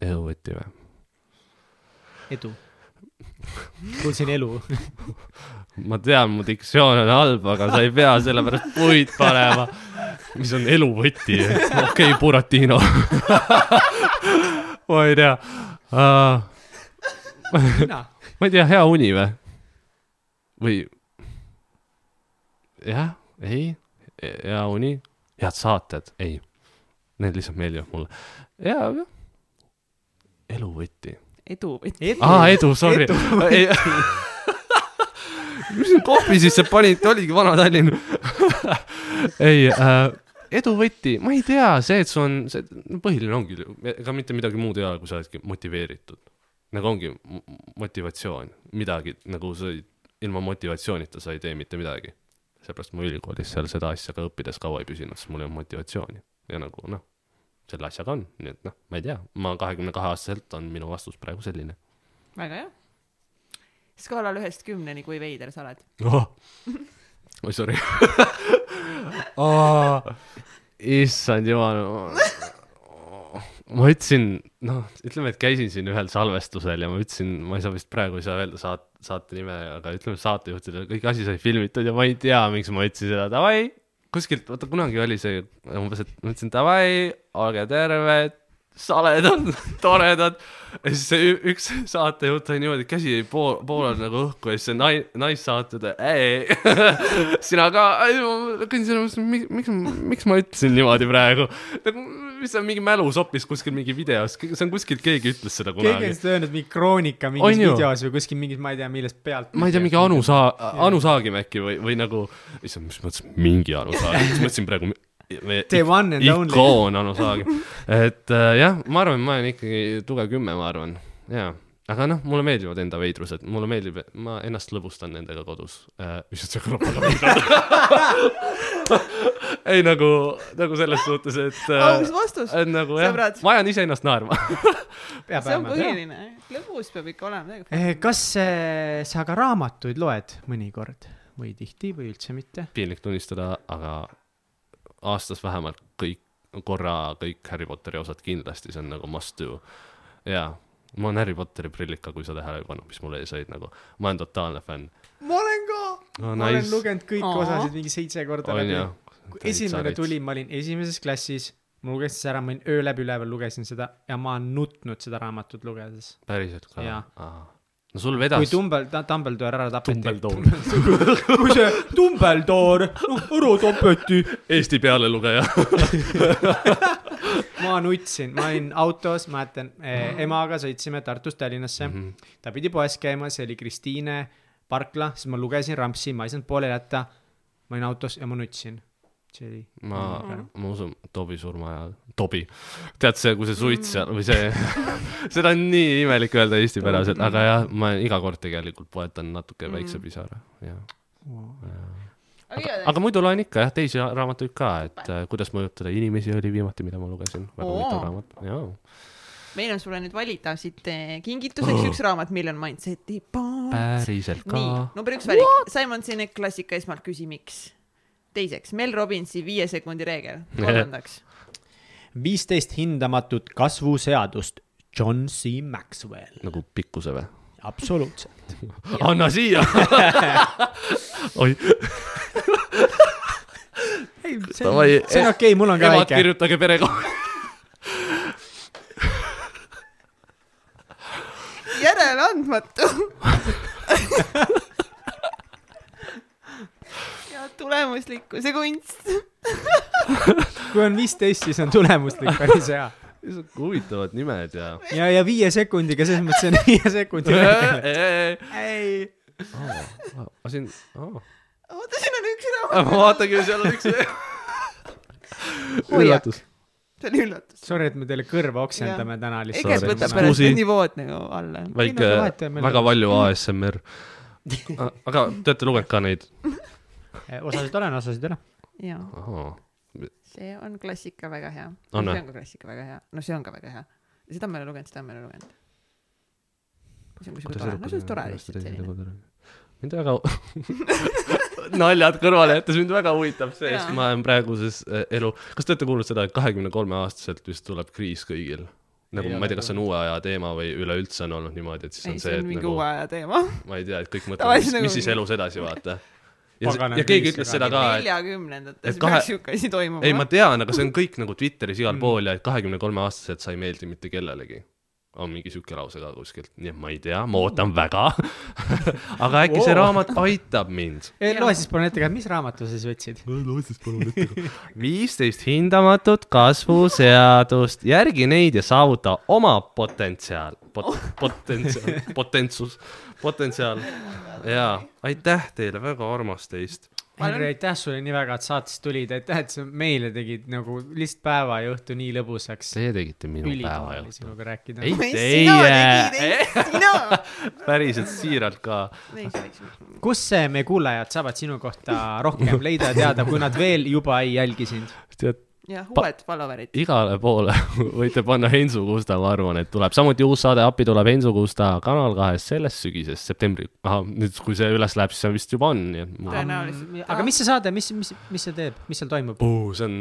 eluvõti või? edu. Kuulsin elu. ma tean, mu diktsioon on halb, aga sa ei pea sellepärast puid panema. mis on eluvõti, okei okay,, Buratino. ma ei tea uh,. ma ei tea, hea uni või? või? jah, ei, hea uni, head saated, ei. Need lihtsalt meeldivad mulle. ja, jah. eluvõti. edu. edu. aa, edu, sorry. mis sa kohvi sisse panid, oligi Vana-Tallinn. ei äh,, eduvõti, ma ei tea, see, et sul on, see põhiline ongi, ega mitte midagi muud ei ole, kui sa oledki motiveeritud. nagu ongi motivatsioon, midagi nagu sa ei- ilma motivatsioonita sa ei tee mitte midagi. seepärast ma ülikoolis seal seda asja ka õppides kaua ei püsinud, sest mul ei olnud motivatsiooni ja nagu noh, selle asjaga on, nii et noh, ma ei tea, ma kahekümne kahe aastaselt on minu vastus praegu selline väga hea. skaalal ühest kümneni, kui veider sa oled? oh. oi, sorry oh,. issand jumal. ma ütlesin, noh, ütleme, et käisin siin ühel salvestusel ja ma ütlesin, ma ei saa vist praegu ei saa öelda saat-, saate nime, aga ütleme saatejuhtidele, kõik asi sai filmitud ja ma ei tea, miks ma ütlesin seda, davai. kuskilt, vaata kunagi oli see umbes, et ma ütlesin davai, olge terved, saledad, toredad. ja siis see üks saatejuht sai niimoodi, käsi jäi pool, poolel nagu õhku ja siis see nai-, naissaatejuht, ei, sina ka, selle mõttes, miks, miks ma ütlesin niimoodi praegu. nagu, see on mingi mälusopis kuskil mingi videos, see on kuskil, keegi ütles seda keegi on kunagi. seda öelnud mingi kroonika On mingis ju? videos või kuskil mingis, ma ei tea, millest pealt. ma ei tea, mingi Anu Saa-, Anu Saagim äkki või, või nagu, issand, mis mõttes mingi Anu Saagim, ma mõtlesin praegu The one and only. ikoon Anu Saagim. et äh, jah, ma arvan, ma olen ikkagi tugev kümme, ma arvan, jaa. Aga noh, mulle meeldivad enda veidrused, mulle meeldib, ma ennast lõbustan nendega kodus äh,. mis see kõlab väga veidralt. ei nagu, nagu selles suhtes, et aus äh, vastus. et nagu jah sõbrad., ma ajan iseennast naerma. see on. põhiline. lõbus peab ikka olema. Eh, kas eh, sa ka raamatuid loed mõnikord või tihti või üldse mitte? piinlik tunnistada, aga aastas vähemalt kõik, korra kõik Harry Potteri osad kindlasti, see on nagu must do. jaa, ma olen Harry Potteri prillika, kui sa tähele ei pannud, mis mul ees olid nagu, ma olen totaalne fänn ma olen ka. no,. ma olen lugenud kõik Aa. osasid mingi seitse korda on läbi kui esimene tuli, ma olin esimeses klassis, ma lugesin seda ära, ma olin öö läbi üleval, lugesin seda ja ma olen nutnud seda raamatut lugedes. päriselt ka no sul kui vedas. Dumbel-, Dumbledore ära tapeti. Kui see Dumbledore, ära tapeti. Eesti pealelugeja. ma nutsin, ma olin autos, mäletan eh,, emaga sõitsime Tartust Tallinnasse mm. Mhm. -hmm. ta pidi poes käima, see oli Kristiine parkla, siis ma lugesin Rampsi, ma ei saanud pooleli jätta. ma olin autos ja ma nutsin. see oli. ma, ma usun, Tobi surma ajal, Tobi, tead see, kui see suits seal või see, seda on nii imelik öelda eestipäraselt, aga jah, ma iga kord tegelikult poetan natuke väikse pisara, jah. Aga, aga muidu loen ikka jah, teisi raamatuid ka, et äh, kuidas mõjutada. Inimesi oli viimati, mida ma lugesin, väga huvitav raamat, jaa. meil on sulle nüüd valida siit kingituseks üks raamat Million Mindseti. päriselt ka? Nii, number üks valik, Simon Sinek klassika esmalt küsi, miks. teiseks, Mel Robbinsi viie sekundi reegel. kolmandaks, viisteist hindamatut kasvuseadust, John C. Maxwell, nagu pikkuse või? absoluutselt. anna siia! Oi, ei, see on, see on okei okay,, mul on ka emad väike. kirjutage perekonna. järeleandmatu. ja tulemuslikkuse kunst. kui on viisteist, siis on tulemuslik, päris hea. huvitavad nimed ja. ja, ja viie sekundiga, selles mõttes on viie sekundi ei. ma siin, aa, oota, siin on üks ma raamat. vaatangi, seal on üks Hoia. üllatus. see oli üllatus. Sorry, et me teile kõrva oksendame täna Egert lihtsalt. Sorry. võtab pärast nivood nagu alla. väike väga on- palju ASMR. aga te olete lugenud ka neid? osasid olen, osasid ei ole. jaa, see on klassika väga hea. On see on ka klassika väga hea, no see on ka väga hea. seda ma ei ole lugenud, seda ma ei ole lugenud. see on kusjuures tore, no see on tore lihtsalt selline. mind väga, naljad kõrvale jättes mind väga huvitab see, sest ma olen praeguses äh, elu, kas te olete kuulnud seda, et kahekümne kolme aastaselt vist tuleb kriis kõigil? nagu Ei ma ei tea, kas see on uue aja teema või üleüldse on olnud niimoodi, et siis ei, on see see, on et mingi nagu uue aja teema. ma ei tea, et kõik mõtlevad, Tavaliselt mis, nagu mis siis elus edasi vaata. ja, ja keegi ütles seda ka, et neljakümnendates et kahe- peaks siuke asi toimuma. ei, ma tean, aga see on kõik nagu Twitteris igal pool ja et kahekümne kolme aastaselt sa ei meeldi mitte kellelegi. On mingi siuke lause ka kuskilt, nii et ma ei tea, ma ootan väga. aga äkki see Oo. raamat aitab mind. loe siis palun ette ka, mis raamatu sa siis võtsid? viisteist hindamatut kasvuseadust, järgi neid ja saavuta oma potentsiaal pot,, potentsiaal, potentsus, potentsiaal. jaa, aitäh teile, väga armas teist. Henri, aitäh sulle nii väga, et saatesse tulid, aitäh, et sa meile tegid nagu lihtsalt päeva ja õhtu nii lõbusaks. Teie tegite minu päeva ja oli sinuga rääkida. ei teie, päriselt siiralt ka. kus meie kuulajad saavad sinu kohta rohkem leida ja teada, kui nad veel juba ei jälgi sind? tead, jah, uued follower'id. igale poole võite panna Hensu Kusta, ma arvan, et tuleb samuti uus saade appi tuleb Hensu Kusta Kanal kahes sellest sügisest, septembri, ahah, nüüd kui see üles läheb, siis see vist juba on, nii et ma... tõenäoliselt. aga mis see saade, mis, mis, mis see teeb, mis seal toimub? see on,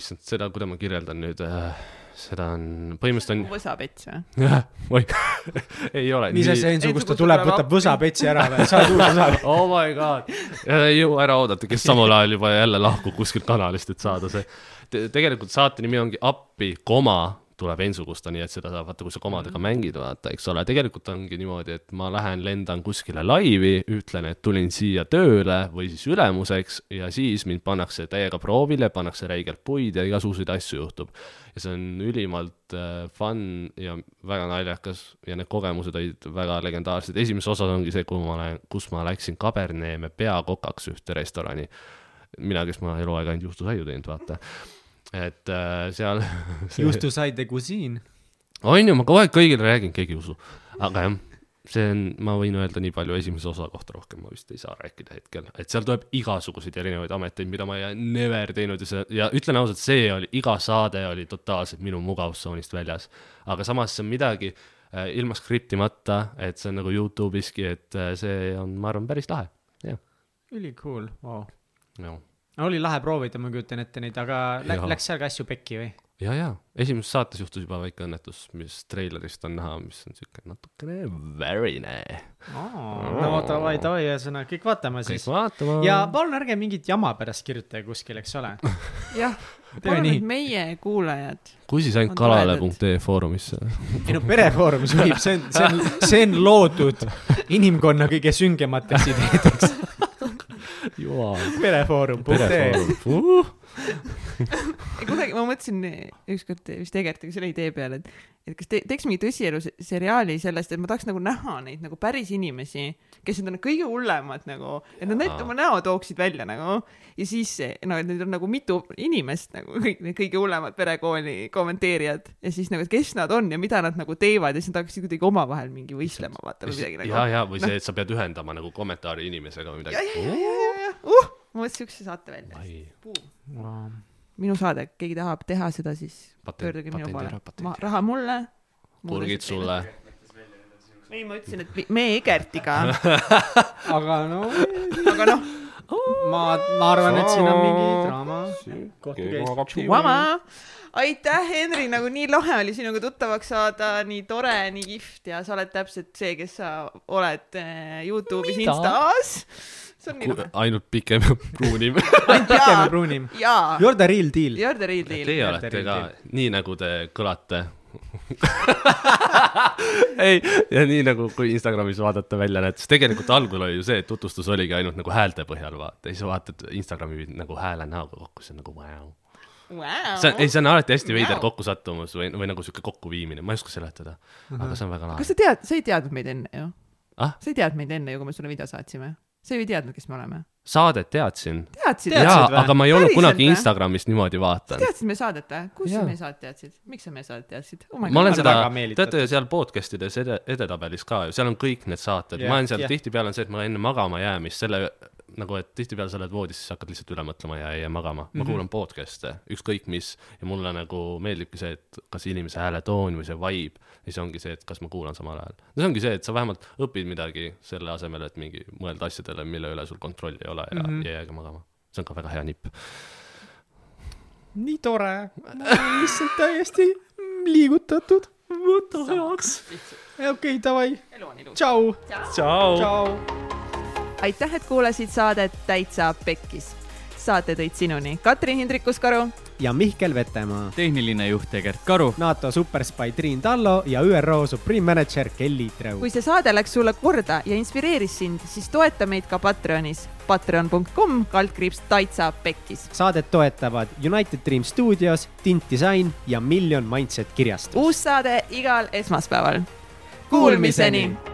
issand, seda, kuidas ma kirjeldan nüüd äh,, seda on, põhimõtteliselt on, võsapets või? jah, oi, ei ole. mis asja Enso Enso Kusta Kusta tuleb, võtab võsapetsi ära või, saad uue võsa? oh my god, ei jõua ära oodata, kes samal ajal juba jälle lahkub kuskilt kanalist, et saada see Te. tegelikult saate nimi ongi appi, koma tuleb Ensu Kusta, nii et seda saab vaata, kui sa komadega mängid, vaata, eks ole, tegelikult ongi niimoodi, et ma lähen, lendan kuskile laivi, ütlen, et tulin siia tööle või siis ülemuseks ja siis mind pannakse täiega proovile, pannakse räigelt puid ja igasuguseid asju juhtub. ja see on ülimalt äh, fun ja väga naljakas ja need kogemused olid väga legendaarsed, esimeses osas ongi see, kuhu ma lähen, kus ma läksin Kaberneeme peakokaks ühte restorani. mina, kes ma eluaeg ainult juustusaiu teinud, vaata. Et äh, seal Justu sai de cuisine. on ju, ma kogu aeg kõigile räägin, keegi ei usu, aga jah, see on, ma võin öelda nii palju esimese osa kohta rohkem ma vist ei saa rääkida hetkel, et seal tuleb igasuguseid erinevaid ameteid, mida ma ei never teinud ja see ja ütlen ausalt, see oli, iga saade oli totaalselt minu mugavustsoonist väljas. aga samas see on midagi äh, ilma skriptimata, et see on nagu Youtube'iski, et äh, see on, ma arvan, päris lahe, jah, ülikool, vau. jah. Oli lahe proovida, ma kujutan ette neid, aga lä Jaa. läks seal ka asju pekki või? ja, ja esimeses saates juhtus juba väike õnnetus, mis treilerist on näha, mis on siuke natukene verine. no davai, davai, ühesõnaga kõik vaatame kõik siis. ja palun ärge mingit jama pärast kirjutage kuskil, eks ole. jah, palun, et. meie kuulajad, kui siis ainult kalale.ee foorumisse. ei no perefoorum sobib, see on, see on, see on loodud inimkonna kõige süngemateks ideedeks. jumal. perefoorum.ee. perefoorum. kunagi ma mõtlesin ükskord vist Egertiga selle idee peale, et, et kas te, teeks mingi tõsielu se- seriaali sellest, et ma tahaks nagu näha neid nagu päris inimesi, kes on kõige hullemad nagu, et nad Aa. oma näo tooksid välja nagu ja siis no et neid on nagu mitu inimest nagu kõik need kõige hullemad perekooli kommenteerijad ja siis nagu, et kes nad on ja mida nad nagu teevad ja siis nad hakkasid kuidagi omavahel mingi võistlema vaata või midagi nagu. ja, ja, või see, et sa pead ühendama nagu kommentaari inimesega või midagi. uh, ma mõtlesin siukse saate välja. minu saade, keegi tahab teha seda, siis Patent- pöörduge minu poole ma, raha mulle. purgid sulle. ei, ma ütlesin, et me Egertiga, aga no aga noh, ma, ma arvan, et siin on mingi draama. kohtu käis. vama. aitäh, Henri, nagu nii lahe oli sinuga tuttavaks saada, nii tore, nii kihvt ja sa oled täpselt see, kes sa oled eh, Youtube'is? Instas. See on nii lahe. ainult pikem ja pruunim. ainult pikem ja pruunim. You are the real deal. you are the real deal. Teie olete ka nii, nagu te kõlate. ei, ja nii nagu, kui Instagramis vaadata välja näed, siis tegelikult algul oli ju see, et tutvustus oligi ainult nagu häälte põhjal vaata, siis vaatad Instagrami nagu hääle näoga kokku, see on nagu vau. wow. see on, ei, see on alati hästi veider Vau. kokkusattumus või, või nagu sihuke kokkuviimine, ma ei oska seletada, aga see on väga kas lahe. sa tead, sa ei teadnud meid enne ju? ah, sa ei teadnud meid enne ju, kui me sulle video saatsime. Sa ju ei teadnud, kes me oleme. saadet teadsin. teadsid? Teadsid jaa aga ma ei olnud Päriselt kunagi? Instagramis niimoodi vaadanud. teadsid meie saadet või? kus sa meie saadet teadsid? miks sa meie saadet teadsid oh? ma olen seda teate seal podcast ides ede, edetabelis ka ju, seal on kõik need saated yeah,, ma olen seal yeah. tihtipeale on see, et ma enne magama jäämist selle nagu, et tihtipeale sa oled voodis, siis hakkad lihtsalt üle mõtlema ja ei jää magama. ma mm. -hmm. kuulan podcast'e, ükskõik mis ja mulle nagu meeldibki see, et kas inimese hääletoon või see vibe ja siis ongi see, et kas ma kuulan samal ajal. no see ongi see, et sa vähemalt õpid midagi selle asemel, et mingi mõelda asjadele, mille üle sul kontrolli ei ole ja mm. -hmm. ja jääge magama. see on ka väga hea nipp. nii tore. ma olen lihtsalt täiesti liigutatud. võta heaks. okei, davai, ilus. tšau, tšau. tšau. aitäh, et kuulasid saadet Täitsa Pekkis. saate tõid sinuni Katrin Hindrikus-Karu, ja Mihkel Vetemaa, tehniline juht Egert Karu. NATO superspai Triin Tallo ja ÜRO Supreme Manager Kelly Treu. kui see saade läks sulle korda ja inspireeris sind, siis toeta meid ka Patreonis patreon.com kaldkriips Täitsa Pekkis. saadet toetavad United Dream Studios, Tint Disain ja Million Mindset kirjastus. uus saade igal esmaspäeval. Kuulmiseni! Kuulmiseni!